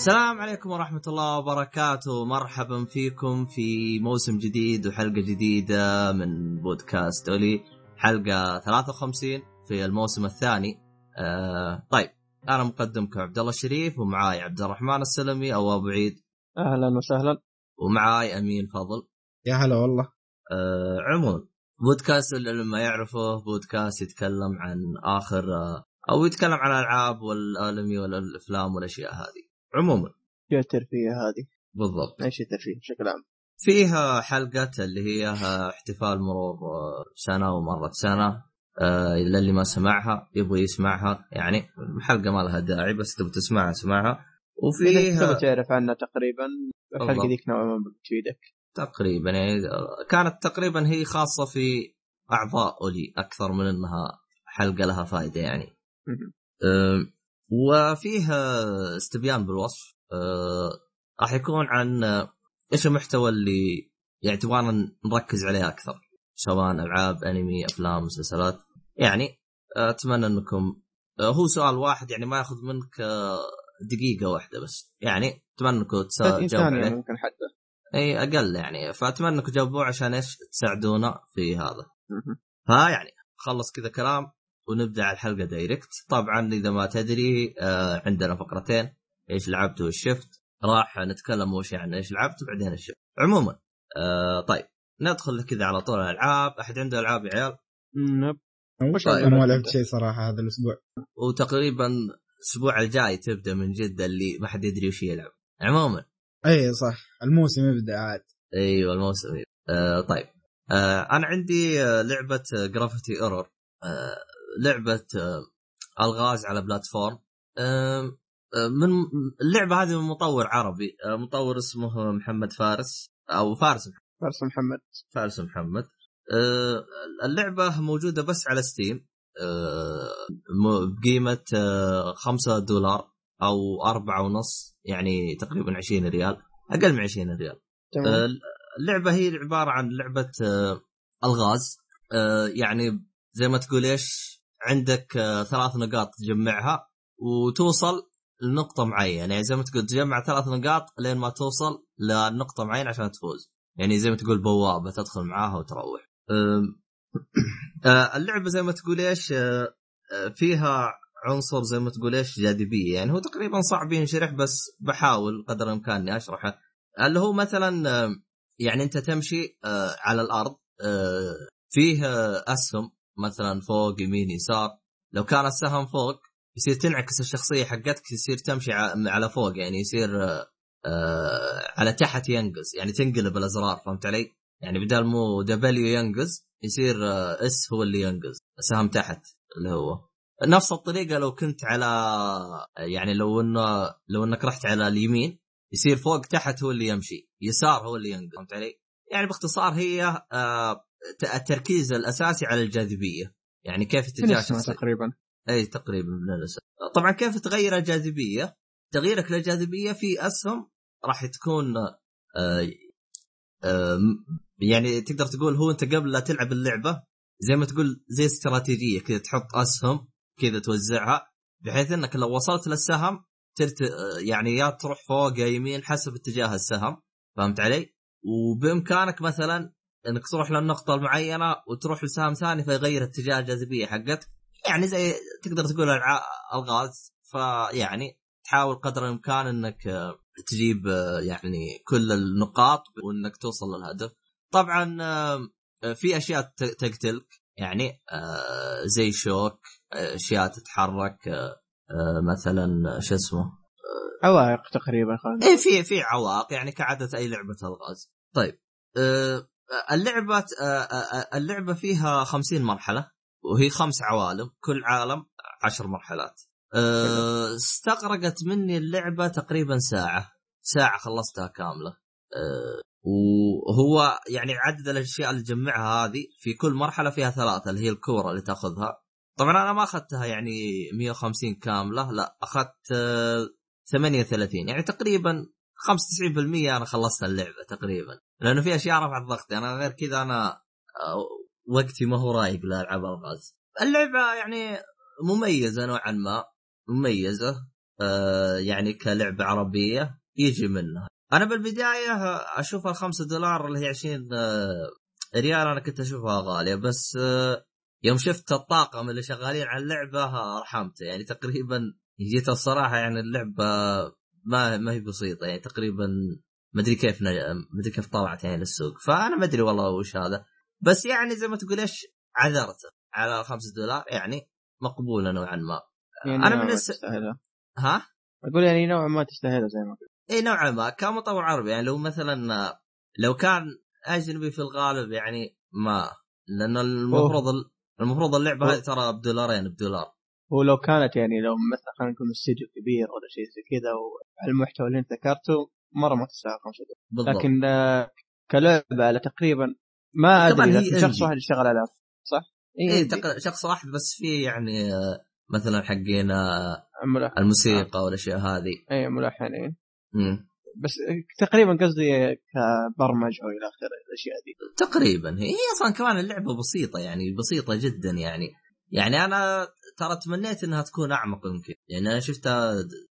السلام عليكم ورحمة الله وبركاته. مرحبا فيكم في موسم جديد وحلقة جديدة من بودكاست أولي. حلقة 53 في الموسم الثاني. آه طيب أنا مقدمكم عبد الله الشريف ومعاي عبد الرحمن السلمي أو أبو عيد. أهلا وسهلا. ومعاي أمين فضل. يا هلا والله. آه عموما بودكاست اللي ما يعرفه بودكاست يتكلم عن آخر آه أو يتكلم عن الألعاب والأنمي والأفلام والأشياء هذه. عموما. فيها الترفيه هذه؟ بالضبط. إيش الترفيه بشكل عام؟ فيها حلقة اللي هي احتفال مرور آه، سنة ومرت سنة آه، للي ما سمعها يبغى يسمعها. يعني حلقة ما لها داعي بس تبغى تسمعها اسمعها وفيها تعرف عنها تقريبا الحلقة. ذيك نوعا ما بتفيدك. تقريبا يعني كانت تقريبا هي خاصة في أعضاء أولي أكثر من أنها حلقة لها فائدة يعني. وفيها استبيان بالوصف. أه، راح يكون عن إيش المحتوى اللي يعني تبغانا نركز عليه أكثر. سواء ألعاب أنمي أفلام مسلسلات. يعني أه، أتمنى أنكم أه، هو سؤال واحد يعني ما يأخذ منك دقيقة واحدة بس. يعني أتمنى أنكم تسا- 30 تجاوب ثانية عليه ممكن حتى. إي أقل يعني. فأتمنى أنكم تجاوبوه عشان إيش؟ تساعدونا في هذا. مهم. ها يعني خلص كذا كلام. ونبدأ على الحلقة دايركت طبعا إذا ما تدري آه عندنا فقرتين إيش لعبت والشفت. راح نتكلم أول شيء عن إيش لعبت وبعدين الشفت. عموما آه طيب ندخل كذا على طول الألعاب. أحد عنده ألعاب يا عيال؟ نب. وش طيب. أنا ما لعبت؟ شيء صراحة هذا الأسبوع. وتقريبا الأسبوع الجاي تبدأ من جد اللي ما حد يدري وش يلعب عموما. إي صح. الموسم يبدأ عاد. أيوه الموسم آه طيب. آه أنا عندي آه لعبة Gravity Error آه لعبة آه الغاز على platform. آه من اللعبة هذه من مطور عربي آه مطور اسمه محمد فارس أو فارس فارس محمد. فارس محمد. اللعبة موجودة بس على ستيم. بقيمة آه خمسة دولار أو أربعة ونص يعني تقريبا 20 ريال أقل من 20 ريال. تمام. اللعبة هي عبارة عن لعبة الغاز. يعني زي ما تقول إيش؟ عندك آه، ثلاث نقاط تجمعها وتوصل لنقطة معينة. يعني زي ما تقول تجمع ثلاث نقاط لين ما توصل لنقطة معينة عشان تفوز. يعني زي ما تقول بوابة تدخل معاها وتروح. آه، اللعبة زي ما تقول إيش آه، فيها عنصر زي ما تقول إيش جاذبية. يعني هو تقريبا صعب ينشرح بس بحاول قدر الإمكان إني أشرحه. اللي هو مثلا يعني أنت تمشي على الأرض فيه أسهم. مثلا فوق يمين يسار لو كان السهم فوق يصير تنعكس الشخصية حقتك يصير تمشي على فوق يعني يصير آه، آه، على تحت ينقز يعني تنقلب الأزرار فهمت علي؟ يعني بدال مو W ينقز يصير آه، S هو اللي ينقز سهم تحت اللي هو نفس الطريقة لو كنت على يعني لو إنه لو إنك رحت على اليمين يصير فوق تحت هو اللي يمشي يسار هو اللي ينقل فهمت علي؟ يعني باختصار هي آه التركيز الأساسي على الجاذبية يعني كيف شخصية تقريبا إي تقريبا من الاساس طبعا كيف تغير الجاذبية؟ تغييرك للجاذبية في أسهم راح تكون آه آه يعني تقدر تقول هو أنت قبل لا تلعب اللعبة زي ما تقول زي استراتيجية كذا تحط أسهم كذا توزعها بحيث إنك لو وصلت للسهم ترت يعني يا تروح فوق يا يمين حسب اتجاه السهم فهمت علي؟ وبإمكانك مثلا انك تروح للنقطه المعينة وتروح لسهم ثاني فيغير اتجاه الجاذبية حقتك يعني زي تقدر تقول الغاز. فيعني تحاول قدر الإمكان إنك آه، تجيب آه، يعني كل النقاط وإنك توصل للهدف. طبعا آه، في أشياء تقتلك. يعني زي شوك أشياء تتحرك مثلا شو اسمه؟ عوائق تقريبا. خالد إيه في في عوائق. يعني كعادة أي لعبة الغاز. طيب آه، اللعبة آه، آه، اللعبة فيها 50 مرحلة وهي خمس عوالم كل عالم عشر مرحلات. آه، استغرقت مني اللعبة تقريبا ساعة ساعة خلصتها كاملة. آه، وهو يعني عدد الأشياء اللي تجمعها هذه في كل مرحلة فيها ثلاثة اللي هي الكورة اللي تأخذها. طبعا أنا ما أخذتها يعني 150 كاملة لا أخذت آه، 38 يعني تقريبا 95% أنا خلصت اللعبة تقريبا. لأنه في أشياء رفعت ضغطي. أنا غير كذا أنا آه، وقتي ما هو رايق لالعاب ألغاز. اللعبة يعني مميزة نوعا ما. مميزة آه يعني كلعبة عربية يجي منها. أنا بالبداية أشوف الخمسة دولار اللي هي 20 آه ريال أنا كنت أشوفها غالية. بس آه يوم شفت الطاقم اللي شغالين على اللعبة آه، رحمت يعني تقريبا جيت الصراحة يعني اللعبة ما ما هي بسيطة يعني تقريبا ما أدري كيف نج... ما أدري كيف طلعت يعني للسوق. فأنا ما أدري والله وش هذا. بس يعني زي ما تقول إيش عذرته على 5 دولار يعني مقبولة نوعا ما. يعني أنا تستاهلها. ها؟ أقول يعني نوعا ما تستاهلها زي ما قلت. إي نوعا ما. كمطور عربي يعني لو مثلا لو كان أجنبي في الغالب يعني ما. لأن المفروض المفروض اللعبة أوه. هذه ترى بدولارين بدولار. هو لو كانت يعني لو مثلا خلينا نقول استديو كبير ولا شيء زي كذا وعلى المحتوى اللي انت ذكرته مرة ما تستاهل 5 دولار بالضبط لكن آه، كلعبة على تقريبا ما طبعاً ادري هي لكن شخص. واحد يشتغل عليها صح؟ اي إيه تق... شخص واحد بس في يعني آه، مثلا حقين آه،. الموسيقى والاشياء هذه اي ملحنين مم. بس تقريبا قصدي كبرمج أو إلى آخره الأشياء دي تقريبا هي هي أصلا كمان اللعبة بسيطة يعني بسيطة جدا يعني يعني أنا ترى تمنيت إنها تكون أعمق كذا يعني أنا شفتها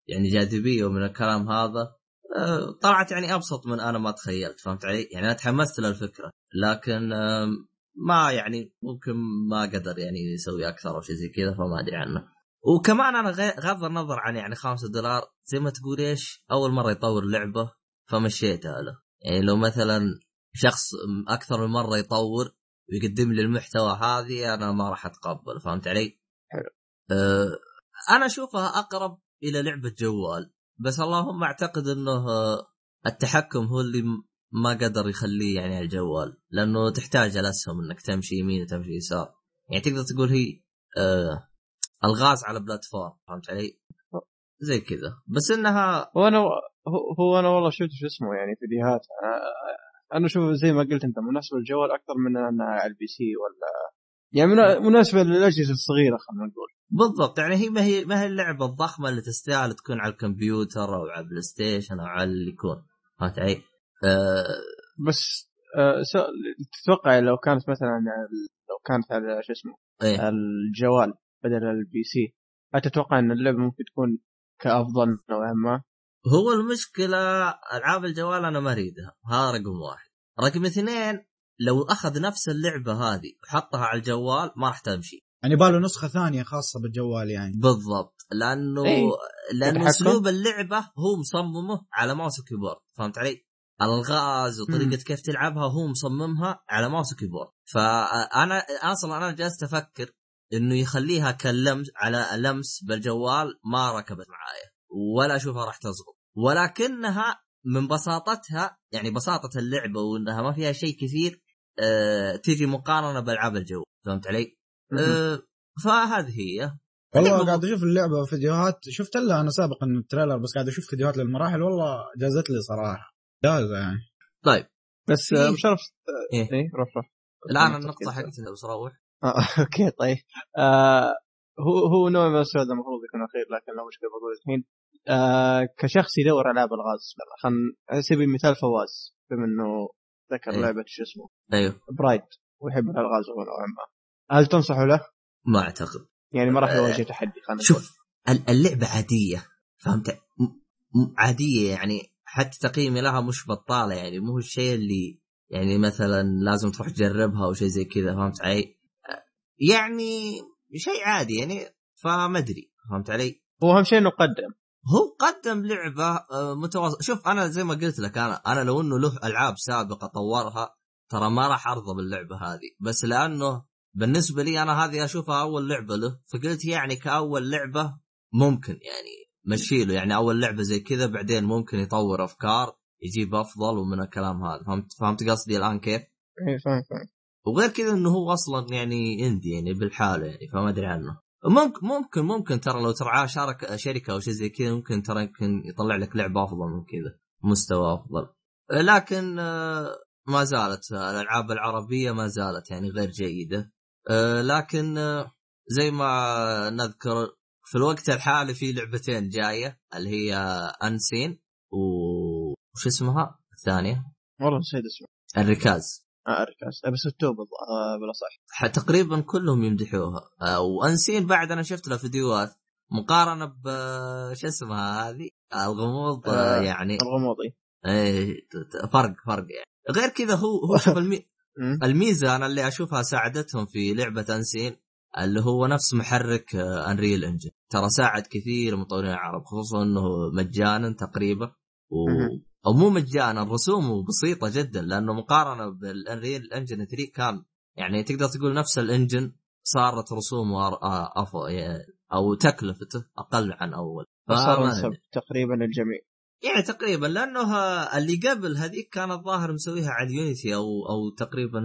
يعني جاذبية ومن الكلام هذا آه، طلعت يعني أبسط من أنا ما تخيلت فهمت علي؟ يعني أنا تحمست للفكره لكن ما يعني ممكن ما قدر يعني يسوي أكثر أو شيء زي كذا فما أدري عنه. وكمان أنا غض النظر عن يعني خمسة دولار زي ما تقول إيش أول مرة يطور لعبه فمشيتها له يعني لو مثلا شخص أكثر من مرة يطور ويقدم لي المحتوى هذه أنا ما راح أتقبل فهمت علي؟ أه أنا أشوفها أقرب إلى لعبة جوال بس اللهم أعتقد إنه آه، التحكم هو اللي ما قدر يخليه يعني على الجوال لأنه تحتاج الاسهم إنك تمشي يمين وتمشي يسار. يعني تقدر تقول هي أه الغاز على بلاتفورم فهمت علي؟ زي كذا. بس إنها هو أنا هو- أنا والله شفت شو اسمه يعني فيديوهات. آه، أنا أشوف زي ما قلت أنت مناسبه للجوال أكثر من إنها على ال PC ولا يعني منا- مناسبة للأجهزة الصغيرة خلينا نقول. بالضبط. يعني هي ما هي ما هي اللعبة الضخمة اللي تستاهل تكون على الكمبيوتر أو على البلاي ستيشن أو على اللي يكون. فهمت علي؟ أه بس آه، تتوقع لو كانت مثلا لو كانت على شو اسمه إيه. الجوال بدل ال PC أتتوقع إن اللعبة ممكن تكون كأفضل نوعا ما؟ هو المشكلة ألعاب الجوال أنا ما أريدها هذا رقم واحد. رقم اثنين لو أخذ نفس اللعبة هذه وحطها على الجوال ما راح تمشي يعني باله نسخة ثانية خاصة بالجوال يعني بالضبط لأنه إيه. لأنه تتحكم. أسلوب اللعبة هو مصممه على ماوس وكيبورد فهمت علي؟ الغاز وطريقة مم. كيف تلعبها هو مصممها على ماوس وكيبورد فأنا أصلا أنا جالس أفكر إنه يخليها كاللمس على لمس بالجوال ما ركبت معايا ولا أشوفها راح تزبط ولكنها من بساطتها يعني بساطة اللعبة وإنها ما فيها شيء كثير أه تيجي مقارنة بألعاب الجوال فهمت علي؟ أه فهذه هي. والله اللعبة- قاعد أشوف اللعبة فيديوهات شفت لها أنا سابقا التريلر بس قاعد أشوف فيديوهات للمراحل والله جازت لي صراحة. جازة يعني. طيب. بس إيه. آه، مشرف إيه. إيه روح روح. الآن النقطة حقتي بس روح آه، أوكي طيب. آه هو هو نوع من السؤال المفروض يكون أخير لكن لو مشكلة بقول الحين. آه كشخص يدور ألعاب الغاز خلينا على سبيل المثال فواز. بما إنه ذكر إيه. لعبة شو اسمه أيوه Braid ويحب الألغاز هو نوعا ما هل تنصحه له؟ ما أعتقد يعني ما راح آه، يواجه تحدي خلينا نقول شوف ال- اللعبة عادية فهمت عادية يعني حتى تقييمي لها مش بطالة يعني مو الشيء اللي يعني مثلا لازم تروح تجربها أو شيء زي كذا فهمت علي؟ يعني شيء عادي يعني فما أدري فهمت علي؟ هو أهم شيء إنه قدم هو قدم لعبة آه، متواصله شوف أنا زي ما قلت لك أنا أنا لو إنه له ألعاب سابقة طورها ترى ما راح أرضى باللعبة هذه. بس لأنه بالنسبة لي أنا هذه أشوفها أول لعبة له فقلت يعني كأول لعبة ممكن يعني مشي له يعني أول لعبة زي كذا بعدين ممكن يطور أفكار يجيب أفضل ومن الكلام هذا. فهمت فهمت قصدي الآن كيف؟ إيه فاهم فاهم. وغير كذا إنه هو أصلا يعني اندي يعني بالحالة يعني فما أدري عنه. ممكن ممكن ممكن ترى لو ترعاه شارك شركة أو شيء زي كذا ممكن ترى يمكن يطلع لك لعبة أفضل من كذا مستوى أفضل. لكن آه، ما زالت الألعاب العربية ما زالت يعني غير جيدة. آه، لكن آه، زي ما نذكر في الوقت الحالي في لعبتين جاية اللي هي انسين وش اسمها؟ الثانية؟ والله نسيت اسمه الركاز. آه أركاز. آه، بس التوب آه بالاصح ح- تقريبا كلهم يمدحوها. آه، وأنسين بعد أنا شفت له فيديوهات مقارنة ب شو اسمها هذه؟ الغموض آه آه، يعني. الغموضي إيه فرق فرق يعني. غير كذا هو هو شوف المي... الميزة أنا اللي أشوفها ساعدتهم في لعبة أنسين اللي هو نفس محرك Unreal Engine ترى ساعد كثير المطورين العرب خصوصا إنه مجانا تقريبا. و... أو مو مجانا رسومه بسيطة جدا لأنه مقارنة بال Unreal Engine 3 كان يعني تقدر تقول نفس ال engine صارت رسومه أر- آ- أف... أو تكلفته أقل عن أول. صار فما ينسب تقريبا الجميع يعني تقريبا لأنه اللي قبل هذيك كان الظاهر مسويها على ال Unity أو أو تقريبا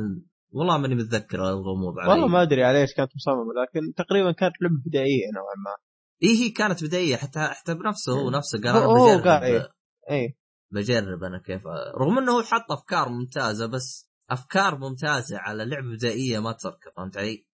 والله ماني متذكر الغموض علي والله ما أدري على إيش كانت مصممة لكن تقريبا كانت لعبة بدائية نوعا ما. اي هي كانت بدايه حتى حتى بنفسه هو نفسه قال هو- قال إيه. اي بجرب أنا كيف رغم إنه هو حط أفكار ممتازة بس أفكار ممتازة على لعبة بدائية ما تركب فهمت علي؟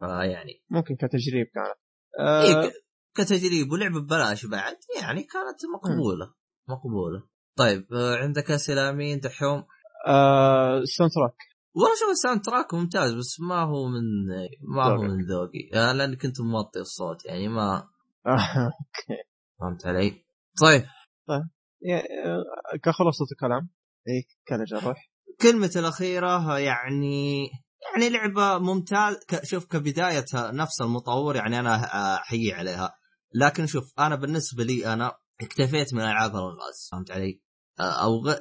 فيعني. ممكن كتجريب كانت. إيه آه ك- كتجريب ولعبة ببلاش بعد يعني كانت مقبولة مقبولة. طيب آه، عندك أسئلة مين دحوم؟ آه soundtrack والله شوف ال soundtrack ممتاز بس ما هو من ما هو. من ذوقي. آه، لاني كنت موطي الصوت يعني ما آه، فهمت علي؟ طيب. آه، كخلاصة الكلام اي كان روح كلمة الأخيرة يعني يعني لعبة ممتاز شوف كبداية نفس المطور يعني أنا أحيي عليها لكن شوف أنا بالنسبة لي أنا اكتفيت من ألعاب الألغاز فهمت علي؟ أو غ...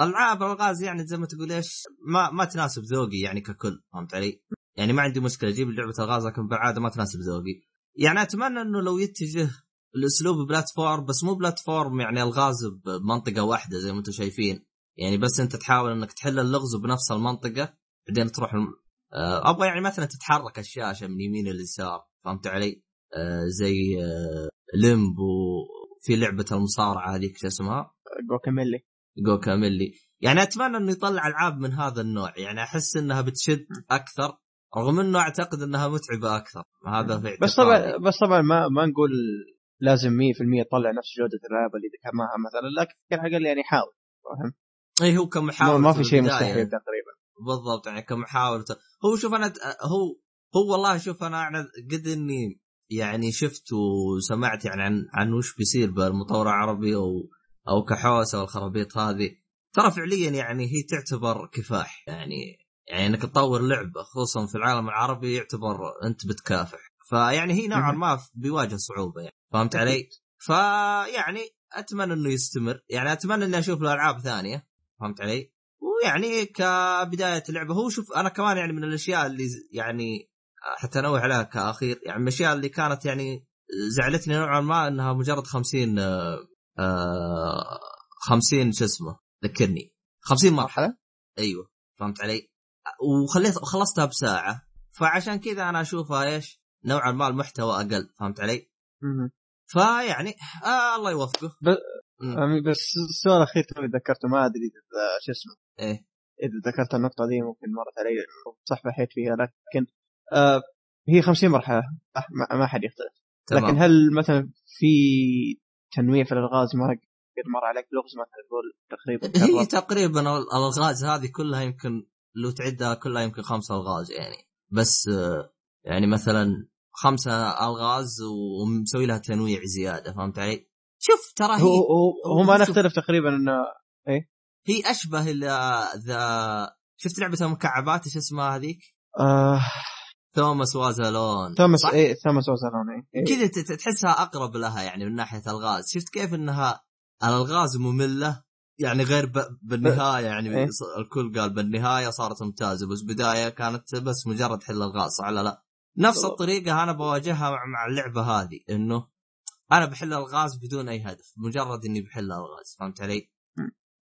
ألعاب الألغاز يعني زي ما تقول إيش ما ما تناسب ذوقي يعني ككل فهمت علي؟ يعني ما عندي مشكلة أجيب لعبة ألغاز لكن بالعادة ما تناسب ذوقي يعني أتمنى إنه لو يتجه الأسلوب platform بس مو platform يعني ألغاز بمنطقة واحدة زي ما أنتم شايفين يعني بس انت تحاول انك تحل اللغز بنفس المنطقة بعدين تروح الم... آه، أبغى يعني مثلا تتحرك الشاشه من يمين لليسار فهمت علي؟ آه زي Limbo في لعبة المصارعة هذيك شو اسمها؟ Guacamelee Guacamelee يعني أتمنى إنه يطلع ألعاب من هذا النوع يعني أحس إنها بتشد أكثر رغم إنه أعتقد إنها متعبة أكثر هذا في بس. طبعا بس طبعا ما ما نقول لازم 100% تطلع نفس جودة الألعاب اللي ذكرناها مثلا. لكن على الاقل يعني حاول فاهم؟ اي هو كمحاولة ما في شيء. مستحيل تقريبا. بالضبط يعني كمحاولة. هو شوف أنا هو هو والله شوف أنا أنا قد إني يعني شفت وسمعت يعني عن عن وش بيصير بالمطور العربي أو أو كحوسة والخرابيط هذه. ترى فعليا يعني هي تعتبر كفاح. يعني يعني إنك تطور لعبة خصوصا في العالم العربي يعتبر أنت بتكافح. فيعني هي نوعا. ما بيواجه صعوبة يعني فهمت علي؟ فيعني أتمنى إنه يستمر يعني أتمنى إني أشوف له ألعاب ثانية فهمت علي؟ ويعني كبداية لعبه هو شوف أنا كمان يعني من الأشياء اللي يعني حتى أنوه عليها كأخير يعني من الأشياء اللي كانت يعني زعلتني نوعا ما إنها مجرد 50 آه، آه 50 شو اسمه ذكرني 50 مرحلة مرحلة أيوه فهمت علي؟ وخليت خلصتها بساعة فعشان كذا أنا أشوفها إيش؟ نوعا ما المحتوى أقل فهمت علي؟ فيعني آه الله يوفقه. ب- بس السؤال الأخير توني ذكرته ما أدري شو اسمه. إيه. إذا ذكرت النقطة دي ممكن مرت علي صح بحيت فيها لكن آه هي 50 مرحلة ما, حد يختلف. تمام. لكن هل مثلا في تنويع في الألغاز؟ ما قد مر عليك لغز مثلا تقول تقريبا هي؟ تقريبا الألغاز هذه كلها يمكن لو تعدها كلها يمكن خمسة ألغاز يعني. بس آه، يعني مثلا خمسة ألغاز ومسوي لها تنويع زيادة فهمت علي؟ شوف ترى هي هو هو, هو ما. نختلف تقريبا إنه هي أشبه ال- ذا شفت لعبة المكعبات إيش اسمها هذيك؟ آه توماس وازالون توماس؟ إيه توماس وزرون إيه كذا ت- تحسها أقرب لها يعني من ناحية ألغاز شفت كيف إنها الألغاز مملة يعني غير ب... بالنهاية يعني إيه. الكل قال بالنهاية صارت ممتازة بس بداية كانت بس مجرد حل الغاز صح لا؟ نفس. الطريقة أنا بواجهها مع, مع اللعبة هذه إنه أنا بحل الغاز بدون أي هدف مجرد إني بحل ألغاز فهمت علي؟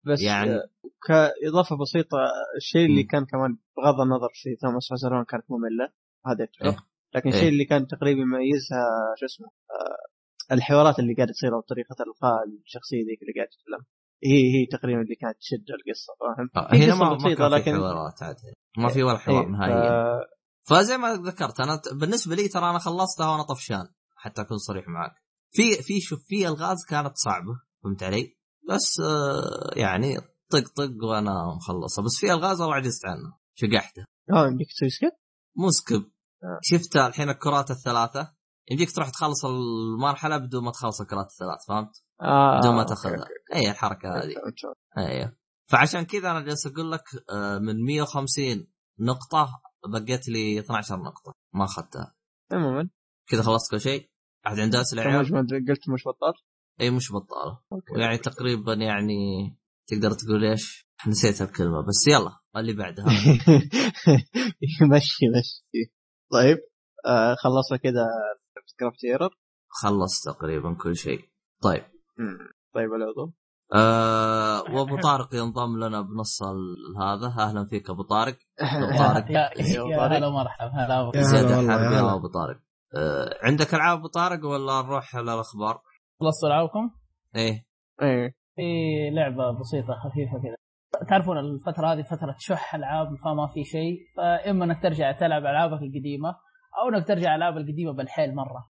بس يعني- كإضافة بسيطة الشيء اللي مم. كان كمان بغض النظر في توماس وزرون كانت مملة هذا إيه. لكن إيه. الشيء اللي كان تقريبا يميزها شو اسمه آه الحوارات اللي قاعدة تصير أو طريقة القاء الشخصية ذيك اللي قاعدة تتكلم هي هي تقريبا اللي كانت تشد القصة فاهم؟ آه، في هنا قصة ما, ما بسيطة كان في لكن- حوارات عاد ما في ولا حوار إيه، نهائيا فزي ما ذكرت أنا بالنسبة لي ترى أنا خلصتها وأنا طفشان حتى أكون صريح معك في في شوف في ألغاز كانت صعبة فهمت علي؟ بس آه يعني طق طق وأنا مخلصها بس في ألغاز والله عجزت عنها شقحته آه يمديك تسوي skip مو skip آه. شفت الحين الكرات الثلاثة يمديك تروح تخلص المرحلة بدون ما تخلص الكرات الثلاث فهمت؟ آه بدون ما أوكي، تاخذها. اي الحركة هذه. أيوه فعشان كذا أنا جالس أقول لك آه، من 150 نقطة بقيت لي 12 نقطة. ما أخذتها. عموما كذا خلصت كل شيء. احد عنده اسئله؟ مجمد قلت مش بطال؟ إي مش بطالة. okay. يعني تقريبا يعني تقدر تقول إيش؟ نسيت الكلمة بس يلا اللي بعدها. مشي مشي. طيب آه خلصنا كذا سكرافت error خلص تقريبا كل شيء. طيب. طيب العضو آه وابو طارق ينضم لنا بنص هذا. أهلا فيك أبو طارق. أبو طارق. يا. هلا ومرحبا. هلا يا. أبو طارق. آه عندك ألعاب أبو طارق ولا نروح على الأخبار؟ خلصتوا ألعابكم؟ إيه. إيه. في لعبة بسيطة خفيفة كذا. تعرفون الفترة هذه فترة شح ألعاب فما في شيء. فإما إنك ترجع تلعب ألعابك القديمة أو إنك ترجع ألعاب القديمة بالحيل مرة.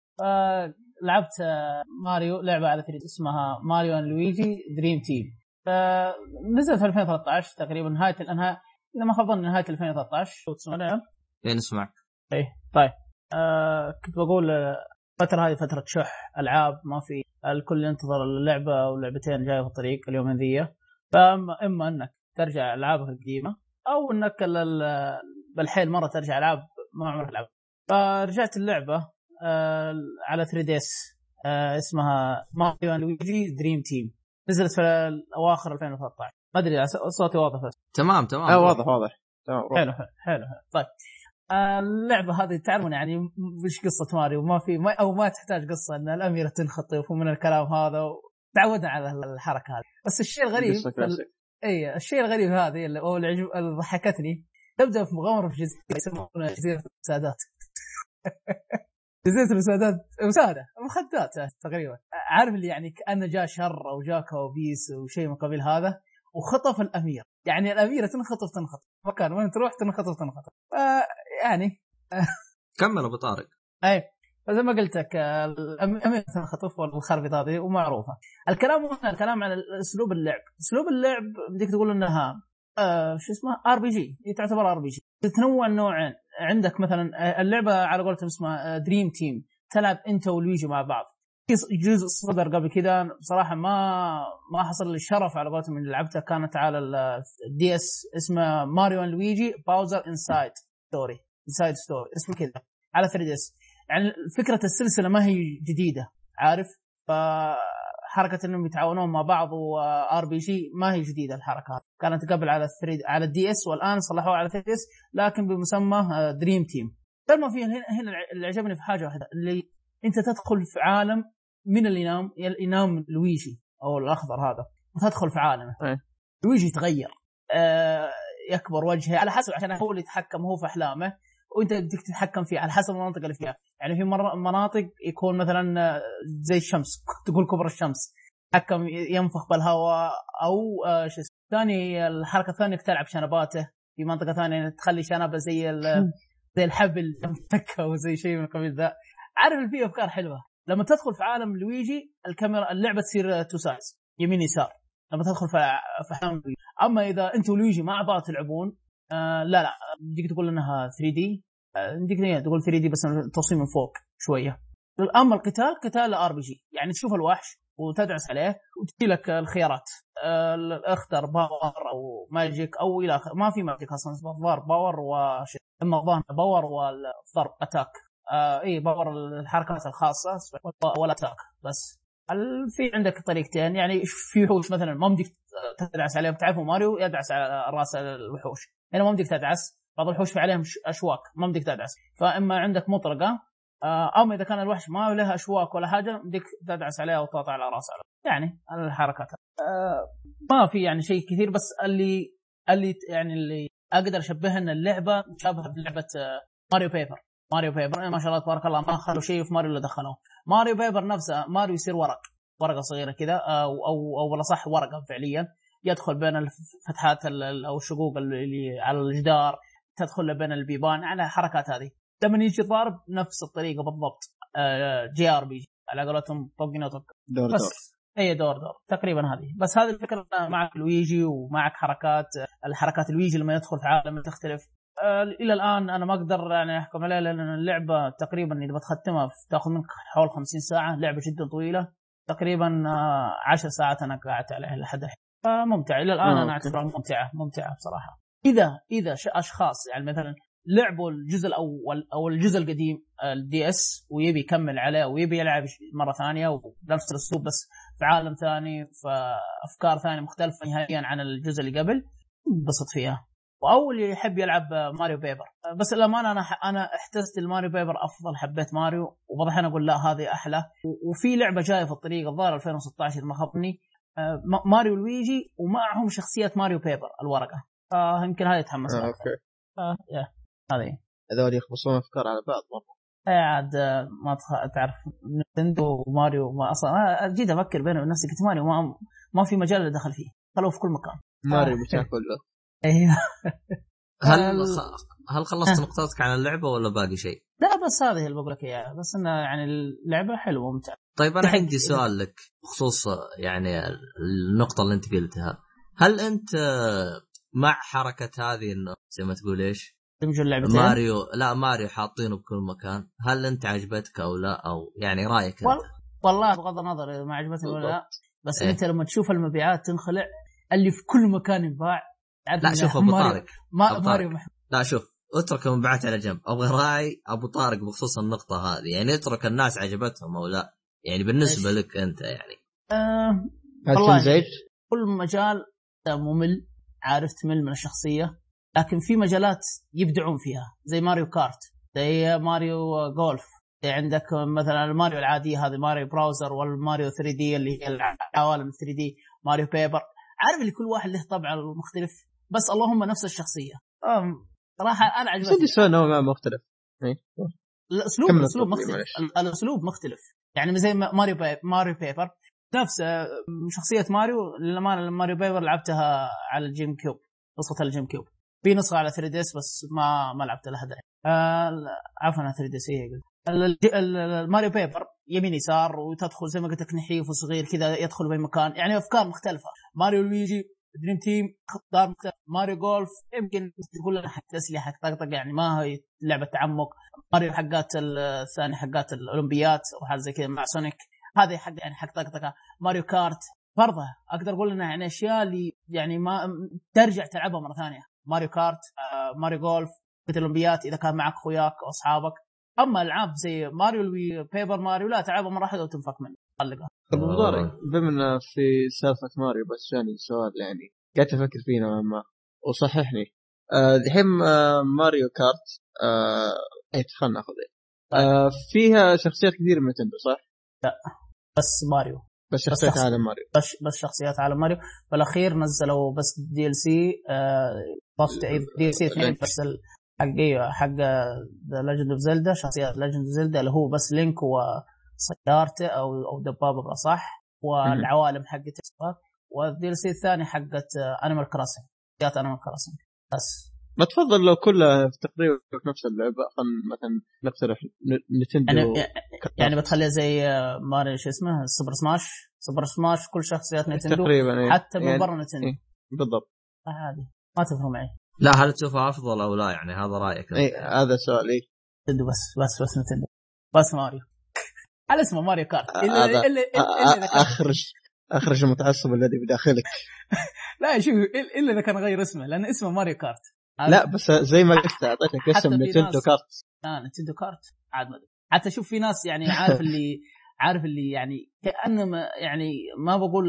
فلعبت آه، ماريو لعبة على 3 اسمها Mario and Luigi Dream Team. نزلت في 2013 تقريبا نهاية الانهاء اذا ما خاب ظني نهاية 2013 شو تسمعون إيه نسمعك إيه طيب. آه كنت بقول آه، الفترة هذه فترة شح ألعاب ما في الكل ينتظر اللعبة أو لعبتين جاية في الطريق اليومين ذي فأما إما إنك ترجع العابك القديمة أو إنك ال- ال- بالحيل مرة ترجع ألعاب ما عمرك لعبت. فرجعت اللعبة على 3 DS. آه اسمها Mario and Luigi Dream Team. نزلت في اواخر 2013 ما أدري صوتي واضح بس. تمام تمام. آه واضح واضح. تمام. حلو حلو حلو حلو. طيب. آه، اللعبة هذه تعرفون يعني م- وش قصة ماريو؟ ما في ما أو ما تحتاج قصة إن الأميرة تنخطف ومن الكلام هذا و... تعودنا على الحركة هذه. بس الشيء الغريب ال-. إي الشيء الغريب هذه اللي أو اللي ضحكتني. تبدأ في مغامرة في جزيرة يسمونها جزيرة المساعدات جزيرة المساعدات مساعدة مخدات تقريبا. عارف اللي يعني كأنه جاء شر أو جاء كوابيس وشيء من قبيل هذا وخطف الأمير. يعني الاميره تنخطف تنخطف. مكان وين تروح؟ تنخطف تنخطف. يعني. كمل أبو طارق. أي. فزي ما قلت لك الاميره تنخطف والخربط هذه ومعروفة. الكلام هنا، الكلام عن أسلوب اللعب. أسلوب اللعب بدك تقول إنها آه شو اسمه؟ ار بي جي تعتبر ار بي جي تتنوع النوعين عندك مثلا آه، اللعبة على قولتهم اسمها Dream Team تلعب أنت ولويجي مع بعض. جزء صدر قبل كذا بصراحه ما ما حصل لي الشرف على قولتهم إني لعبتها كانت على ال DS اسمه Mario Luigi Bowser Inside Story Inside Story اسمه كذا على 3 DS يعني فكرة السلسلة ما هي جديدة عارف؟ فحركه إنهم يتعاونون مع بعض و RPG ما هي جديدة الحركة كانت قبل على 3 على ال DS والآن صلحوها على 3 DS لكن بمسمى دريم تيم في هنا هنا اللي عجبني في حاجة واحدة. اللي أنت تدخل في عالم من اللي ينام ينام لويجي أو الأخضر هذا وتدخل في عالمه. أيه. لويجي يتغير. آه يكبر وجهه على حسب عشان هو اللي يتحكم هو في أحلامه وأنت بدك تتحكم فيه على حسب المناطق اللي فيها. يعني في مناطق يكون مثلا آه، زي الشمس تقول كبر الشمس تحكم ينفخ بالهواء أو آه، شو ثاني الحركة الثانية إنك تلعب شنباته. في منطقة ثانية تخلي شنبة زي زي الحبل تمسكها وزي شيء من قبيل ذا. عارف في أفكار حلوة؟ لما تدخل في عالم لويجي الكاميرا اللعبة تصير two sides يمين يسار. لما تدخل في عالم لويجي. أما إذا انت ولويجي مع بعض تلعبون آه لا لا. بدك تقول إنها 3 D بدك تقول 3 D بس التصميم من فوق شوية. أما القتال قتال RPG يعني تشوف الوحش وتدعس عليه وتجي لك الخيارات. اختر power أو magic أو إلى ما في magic أصلا الظاهر power وش اما الظاهر power والضرب attack. آه اي power الحركات الخاصة ولا attack بس. في عندك طريقتين؟ يعني في وحوش مثلا ما بدك تدعس عليهم. تعرفوا ماريو يدعس على رأس الوحوش. هنا ما بدك تدعس بعض الوحوش في عليهم أشواك ما بدك تدعس. فإما عندك مطرقة آه، أما إذا كان الوحش ما له أشواك ولا حاجة بدك تدعس عليها وتقطع على رأسه. يعني الحركات. آه، ما في يعني شيء كثير بس اللي اللي يعني اللي أقدر اشبهها إن اللعبة شابهه بلعبة آه، Mario Paper. Mario Paper ما شاء الله تبارك الله ما خلوا شيء في ماريو اللي دخلوه. Mario Paper نفسه ماريو يصير ورق. ورقة صغيرة كذا أو أو أو صح ورقة فعليا. يدخل بين الفتحات ال- ال- أو الشقوق اللي على الجدار تدخل بين البيبان على الحركات هذه. لما يجي ضارب نفس الطريقة بالضبط. آه، JRPG على قولتهم طقنا طق دور بس دور. اي دور دور تقريبا هذه. بس هذه الفكرة معك لويجي ومعك حركات. الحركات لويجي لما يدخل في عالم تختلف. آه، إلى الآن أنا ما أقدر يعني أحكم عليها لأن اللعبة تقريبا إذا بتختمها تأخذ منك حول 50 ساعة. لعبة جدا طويلة. تقريبا 10 ساعات أنا قعدت عليها لحد الحين. فممتع إلى الآن آه، أنا أعتبرها ممتعة ممتعة بصراحة. إذا إذا أشخاص يعني مثلا لعبوا الجزء الأول أو الجزء القديم ال DS ويبي يكمل عليه ويبي يلعب مرة ثانية وبنفس الأسلوب بس في عالم ثاني في أفكار ثانية مختلفة نهائيا عن الجزء اللي قبل. انبسط فيها. أو اللي يحب يلعب Mario Paper. بس الأمانة أنا أنا احتزت ال Mario Paper أفضل حبيت ماريو وبعض أنا أقول لا هذه أحلى. وفي لعبة جاية في الطريق الظاهر 2016 إذا ما خابني. آه، ما- ماريو لويجي ومعهم شخصية Mario Paper الورقة. فيمكن هذه تحمس آه، okay. آه، هذه. هذول يخبصون أفكار على بعض مرة. إيه عاد آه، ما تخ- تعرف نينتندو وماريو ما أصلا. أنا جيت أفكر بيني وبين نفسي قلت ماريو ما ما في مجال اللي دخل فيه. خلوه في كل مكان. ماريو بتاع كله أيوه. هل خ... هل خلصت نقطتك عن اللعبة ولا باقي شيء؟ لا بس هذه اللي بقول لك إياها. بس إنه يعني اللعبة حلوة ممتعة. طيب أنا عندي سؤال لك بخصوص يعني النقطة اللي أنت قلتها هل أنت مع حركة هذه انه زي ما تقول إيش؟ تمشي اللعبتين ماريو لا ماريو حاطينه بكل مكان هل انت عجبتك أو لا أو يعني رأيك انت؟ وال- والله بغض النظر إذا ما عجبتني ولا لا بس إيه. انت لما تشوف المبيعات تنخلع اللي في كل مكان ينباع تعرف لا شوف أبو طارق ما أبو ماريو. محب. لا شوف اترك المبيعات على جنب أبغى رأي أبو طارق بخصوص النقطة هذه يعني اترك الناس عجبتهم أو لا يعني بالنسبة إيش؟ لك أنت يعني هل والله. تنزعج؟ كل مجال ممل عارف تمل من الشخصية لكن في مجالات يبدعون فيها زي Mario Kart زي Mario Golf زي عندك مثلا الماريو العادية هذه Mario Brothers والماريو 3 D اللي هي العوالم 3 D Mario Paper. عارف اللي كل واحد له طبعه المختلف بس اللهم نفس الشخصية. صراحة أنا عجبتني. نوعا ما مختلف. إيه. الأسلوب الأسلوب مختلف. الأسلوب مختلف. يعني زي ما- ماريو باي ماريو Paper. نفس آه، شخصية ماريو للأمانة ماريو Paper لعبتها على الجيم كيوب نسخه الجيم كيوب. في نسخة على 3 DS بس ما ما لعبت لها الحين آه عفوا على 3 DS هي الماريو Paper يمين يسار وتدخل زي ما قلت لك نحيف وصغير كذا يدخل بين مكان يعني أفكار مختلفة. ماريو لويجي Dream Team دار مختلف ماريو جولف يمكن تقول لنا حق تسلية حق طقطقة يعني ما هي لعبة تعمق. ماريو حقات ال- الثاني حقات الأولمبيات أو حاجة زي كذا مع سونيك. هذه حق يعني حق طقطقة. ماريو Kart برضه أقدر أقول إنها يعني أشياء اللي يعني ما ترجع تلعبها مرة ثانية. ماريو Kart آه، ماريو جولف في الأولمبيات إذا كان معك أخوياك أو أصحابك. أما العاب زي ماريو ال Wii Paper ماريو لا تلعبها مرة واحدة وتنفك منه. طلقها طب بما في سالفة ماريو بس جاني سؤال يعني قاعد أفكر فيه نوعا ما وصححني. آه، الحين آه ماريو Kart آه اي خلنا ناخذ آه فيها شخصيات كثير من نتندو صح؟ بس ماريو. بس شخصيات شخص- عالم ماريو. بس بس شخصيات عالم ماريو. بالأخير نزلوا بس دي ال سي ضفت دي ال سي اثنين. بس حق أيوه حق ذا Legend of Zelda شخصيات Legend of Zelda اللي هو بس Link وسيارته أو أو دبابه بالاصح والعوالم حقته وال DLC الثاني حقت Animal Crossing شخصيات Animal Crossing بس. ما تفضل لو كلها تقريبا في نفس اللعبة خلينا مثلا نقترح نتندو يعني يعني بتخليها زي آه، ماري شو اسمه؟ Super Smash. Super Smash كل شخصيات نتندو تقريبا إيه. حتى من يعني- برا نتندو. إيه. بالضبط. آه، عادي ما تفرق معي. لا هل تشوفها أفضل أو لا؟ يعني هذا رأيك. اي. هذا سؤالي نتندو بس بس بس نتندو. بس ماريو. على اسمه ماريو Kart. الا هذا- الا الا إلا إذا كان أخرج أخرج المتعصب الذي بداخلك. لا شوف إلا إذا كان غير اسمه لأن اسمه ماريو Kart. لا بس زي ما قلت أعطيتك اسم نتندو Kart. آه نتندو Kart عاد ما أدري. حتى شوف في ناس يعني عارف اللي عارف اللي يعني كانما يعني ما بقول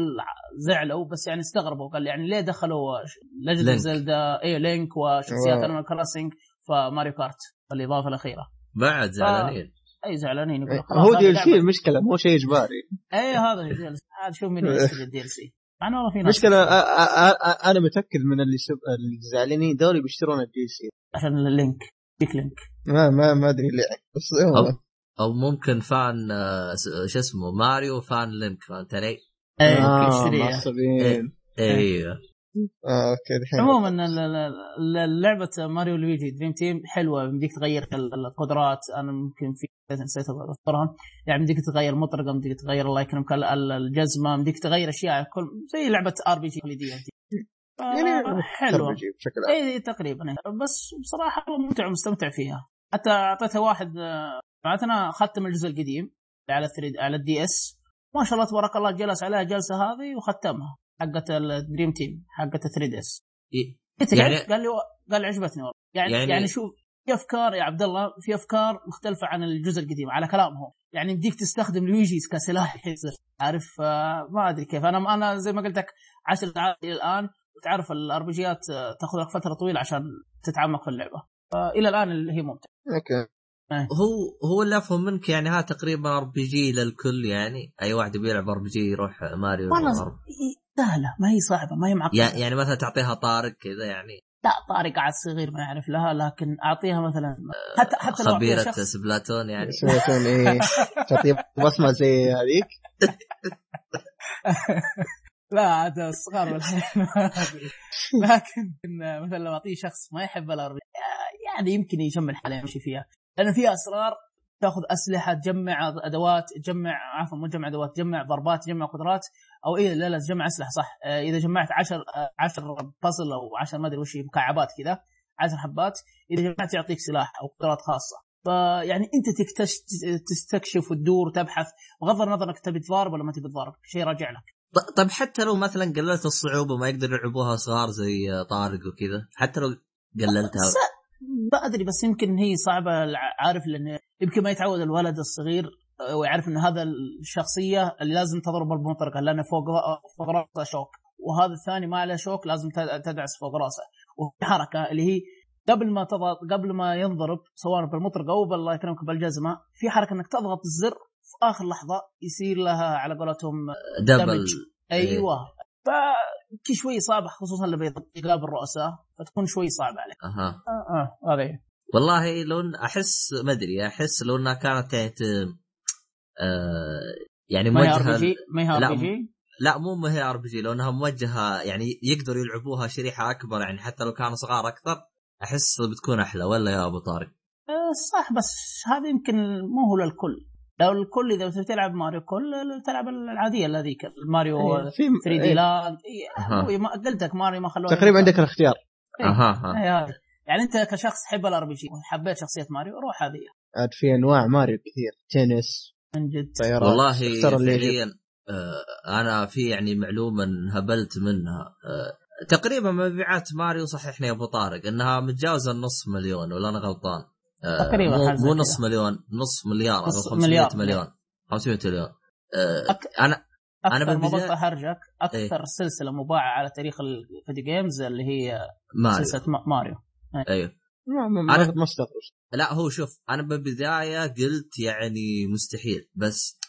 زعلوا بس يعني استغربوا. قال يعني ليه دخلوا Legend Link. Zelda اي Link وشخصيات. Animal Crossing فماريو Kart الاضافه الأخيرة. بعد زعلانين. أي زعلانين يقول خلاص هو DLC. المشكلة مو شيء إجباري. اي هذا ال DLC عاد شوف مين يشتري ال DLC إنه والله في ناس أ- أنا متأكد من اللي سب... اللي زعلانين دول بيشترون ال DLC عشان ال Link بيك Link. ما ما ما أدري ليه. بس هو- أو- أو ممكن fan آه، شو اسمه ماريو fan Link فهمت علي؟ اي يشتريها. معصبين. أيوه أوكي الحين عموما لعبة ماريو لويجي Dream Team حلوة يمديك تغير ال- القدرات. أنا ممكن في نسيت أذكرها. يعني يمديك تغير مطرقه يمديك تغير الله يكرمك ال- ال- الجزمة يمديك تغير أشياء كل زي لعبة RPG تقليديه يعني حلوة. RPG بشكل عام. إي تقريبا. بس بصراحة ممتع ومستمتع فيها. حتى اعطيتها واحد آه، معناته أنا ختم الجزء القديم على 3 على ال DS ما شاء الله تبارك الله جلس عليها جلسة هذه وختمها. حقت ال Dream Team حقت 3 DS إيه. قلت يعني- يعني قال لي قال لي عجبتني والله. يعني يعني- يعني, شوف في أفكار يا عبد الله في أفكار مختلفة عن الجزء القديم على كلامهم. يعني يمديك تستخدم لويجيز كسلاح يصير. عارف آه، ما أدري كيف. أنا أنا زي ما قلت لك 10 ساعات إلى الآن وتعرف الاربجيات تاخذ لك فترة طويلة عشان تتعمق في اللعبة. فالى الآن اللي هي ممتعة. أوكي. هو هو اللي أفهم منك يعني ها تقريبا RPG للكل يعني. أي واحد بيلعب RPG يروح ماريو والله سهلة ما هي صعبة ما هي معقدة. يعني يعني مثلا تعطيها طارق كذا يعني. لا طارق عاد صغير ما يعرف لها لكن أعطيها مثلا حتى حتى خبيرة شخص. Splatoon يعني. Splatoon إيه. تعطيه بصمة زي هذيك؟ لا عاد الصغار. لكن مثلا لو أعطيه شخص ما يحب الار يعني يمكن يجمع حاله يمشي فيها. لأن فيها أسرار تاخذ أسلحة تجمع أدوات تجمع عفوا مو تجمع أدوات تجمع ضربات تجمع قدرات أو إيه لا لا تجمع أسلحة صح. آه، إذا جمعت 10 10 بازل أو 10 ما أدري وش مكعبات كذا 10 حبات إذا جمعت يعطيك سلاح أو قدرات خاصة. فيعني أنت تكتش تستكشف وتدور وتبحث بغض النظر إنك تبي تضارب ولا ما تبي تضارب شيء راجع لك. ط- طيب حتى لو مثلا قللت الصعوبة ما يقدر يلعبوها صغار زي طارق وكذا حتى لو قللتها. ما أدري بس يمكن هي صعبة عارف لأن يمكن ما يتعود الولد الصغير ويعرف إن هذا الشخصية اللي لازم تضرب بمطرقه لأنه فوق فوق راسه شوك. وهذا الثاني ما له شوك لازم تدعس فوق راسه. وفي حركة اللي هي قبل ما تضغط قبل ما ينضرب سواء بالمطرقة أو بالله يكرمك بالجزمة في حركة إنك تضغط الزر في آخر لحظة يصير لها على قولتهم double. أيوه. ف شوي صعبه خصوصا اللي بيقابل الرؤساء فتكون شوي صعبه عليه أها آه آه هذا هي. والله لو أحس ما أدري أحس لو إنها كانت. آه يعني موجهة ما هي RPG لا مو ما هي RPG لو إنها موجهة يعني يقدروا يلعبوها شريحة أكبر يعني حتى لو كانوا صغار أكثر أحس بتكون أحلى ولا يا أبو طارق؟ آه، صح بس هذا يمكن مو هو للكل لو الكل إذا تبي تلعب ماريو كل تلعب العادية هذيك ماريو إيه، في 3D. Land قلت لك ماريو ما خلوه تقريبا عندك الاختيار إيه. أها إيه،. يعني أنت كشخص تحب ال RPG وحبيت شخصية ماريو روح هذه عاد في أنواع ماريو كثير تنس من جد طيارات والله. فعليا آه أنا في يعني معلومة انهبلت منها آه تقريبا مبيعات ماريو صححني يا أبو طارق إنها متجاوزة النص مليون ولا أنا غلطان؟ آه تقريباً مو, مو. نص مليون نص مليار أو نص 500 مليار. مليون 500 مليون آه أك- أنا أكثر ما بالبداية- بطل حرجك أكثر إيه. سلسلة مباعة على تاريخ ال video games اللي هي ماريو سلسلة ما- ماريو أيوه ما ما أنا- ما ما استغرب لا هو شوف أنا بالبداية قلت يعني مستحيل بس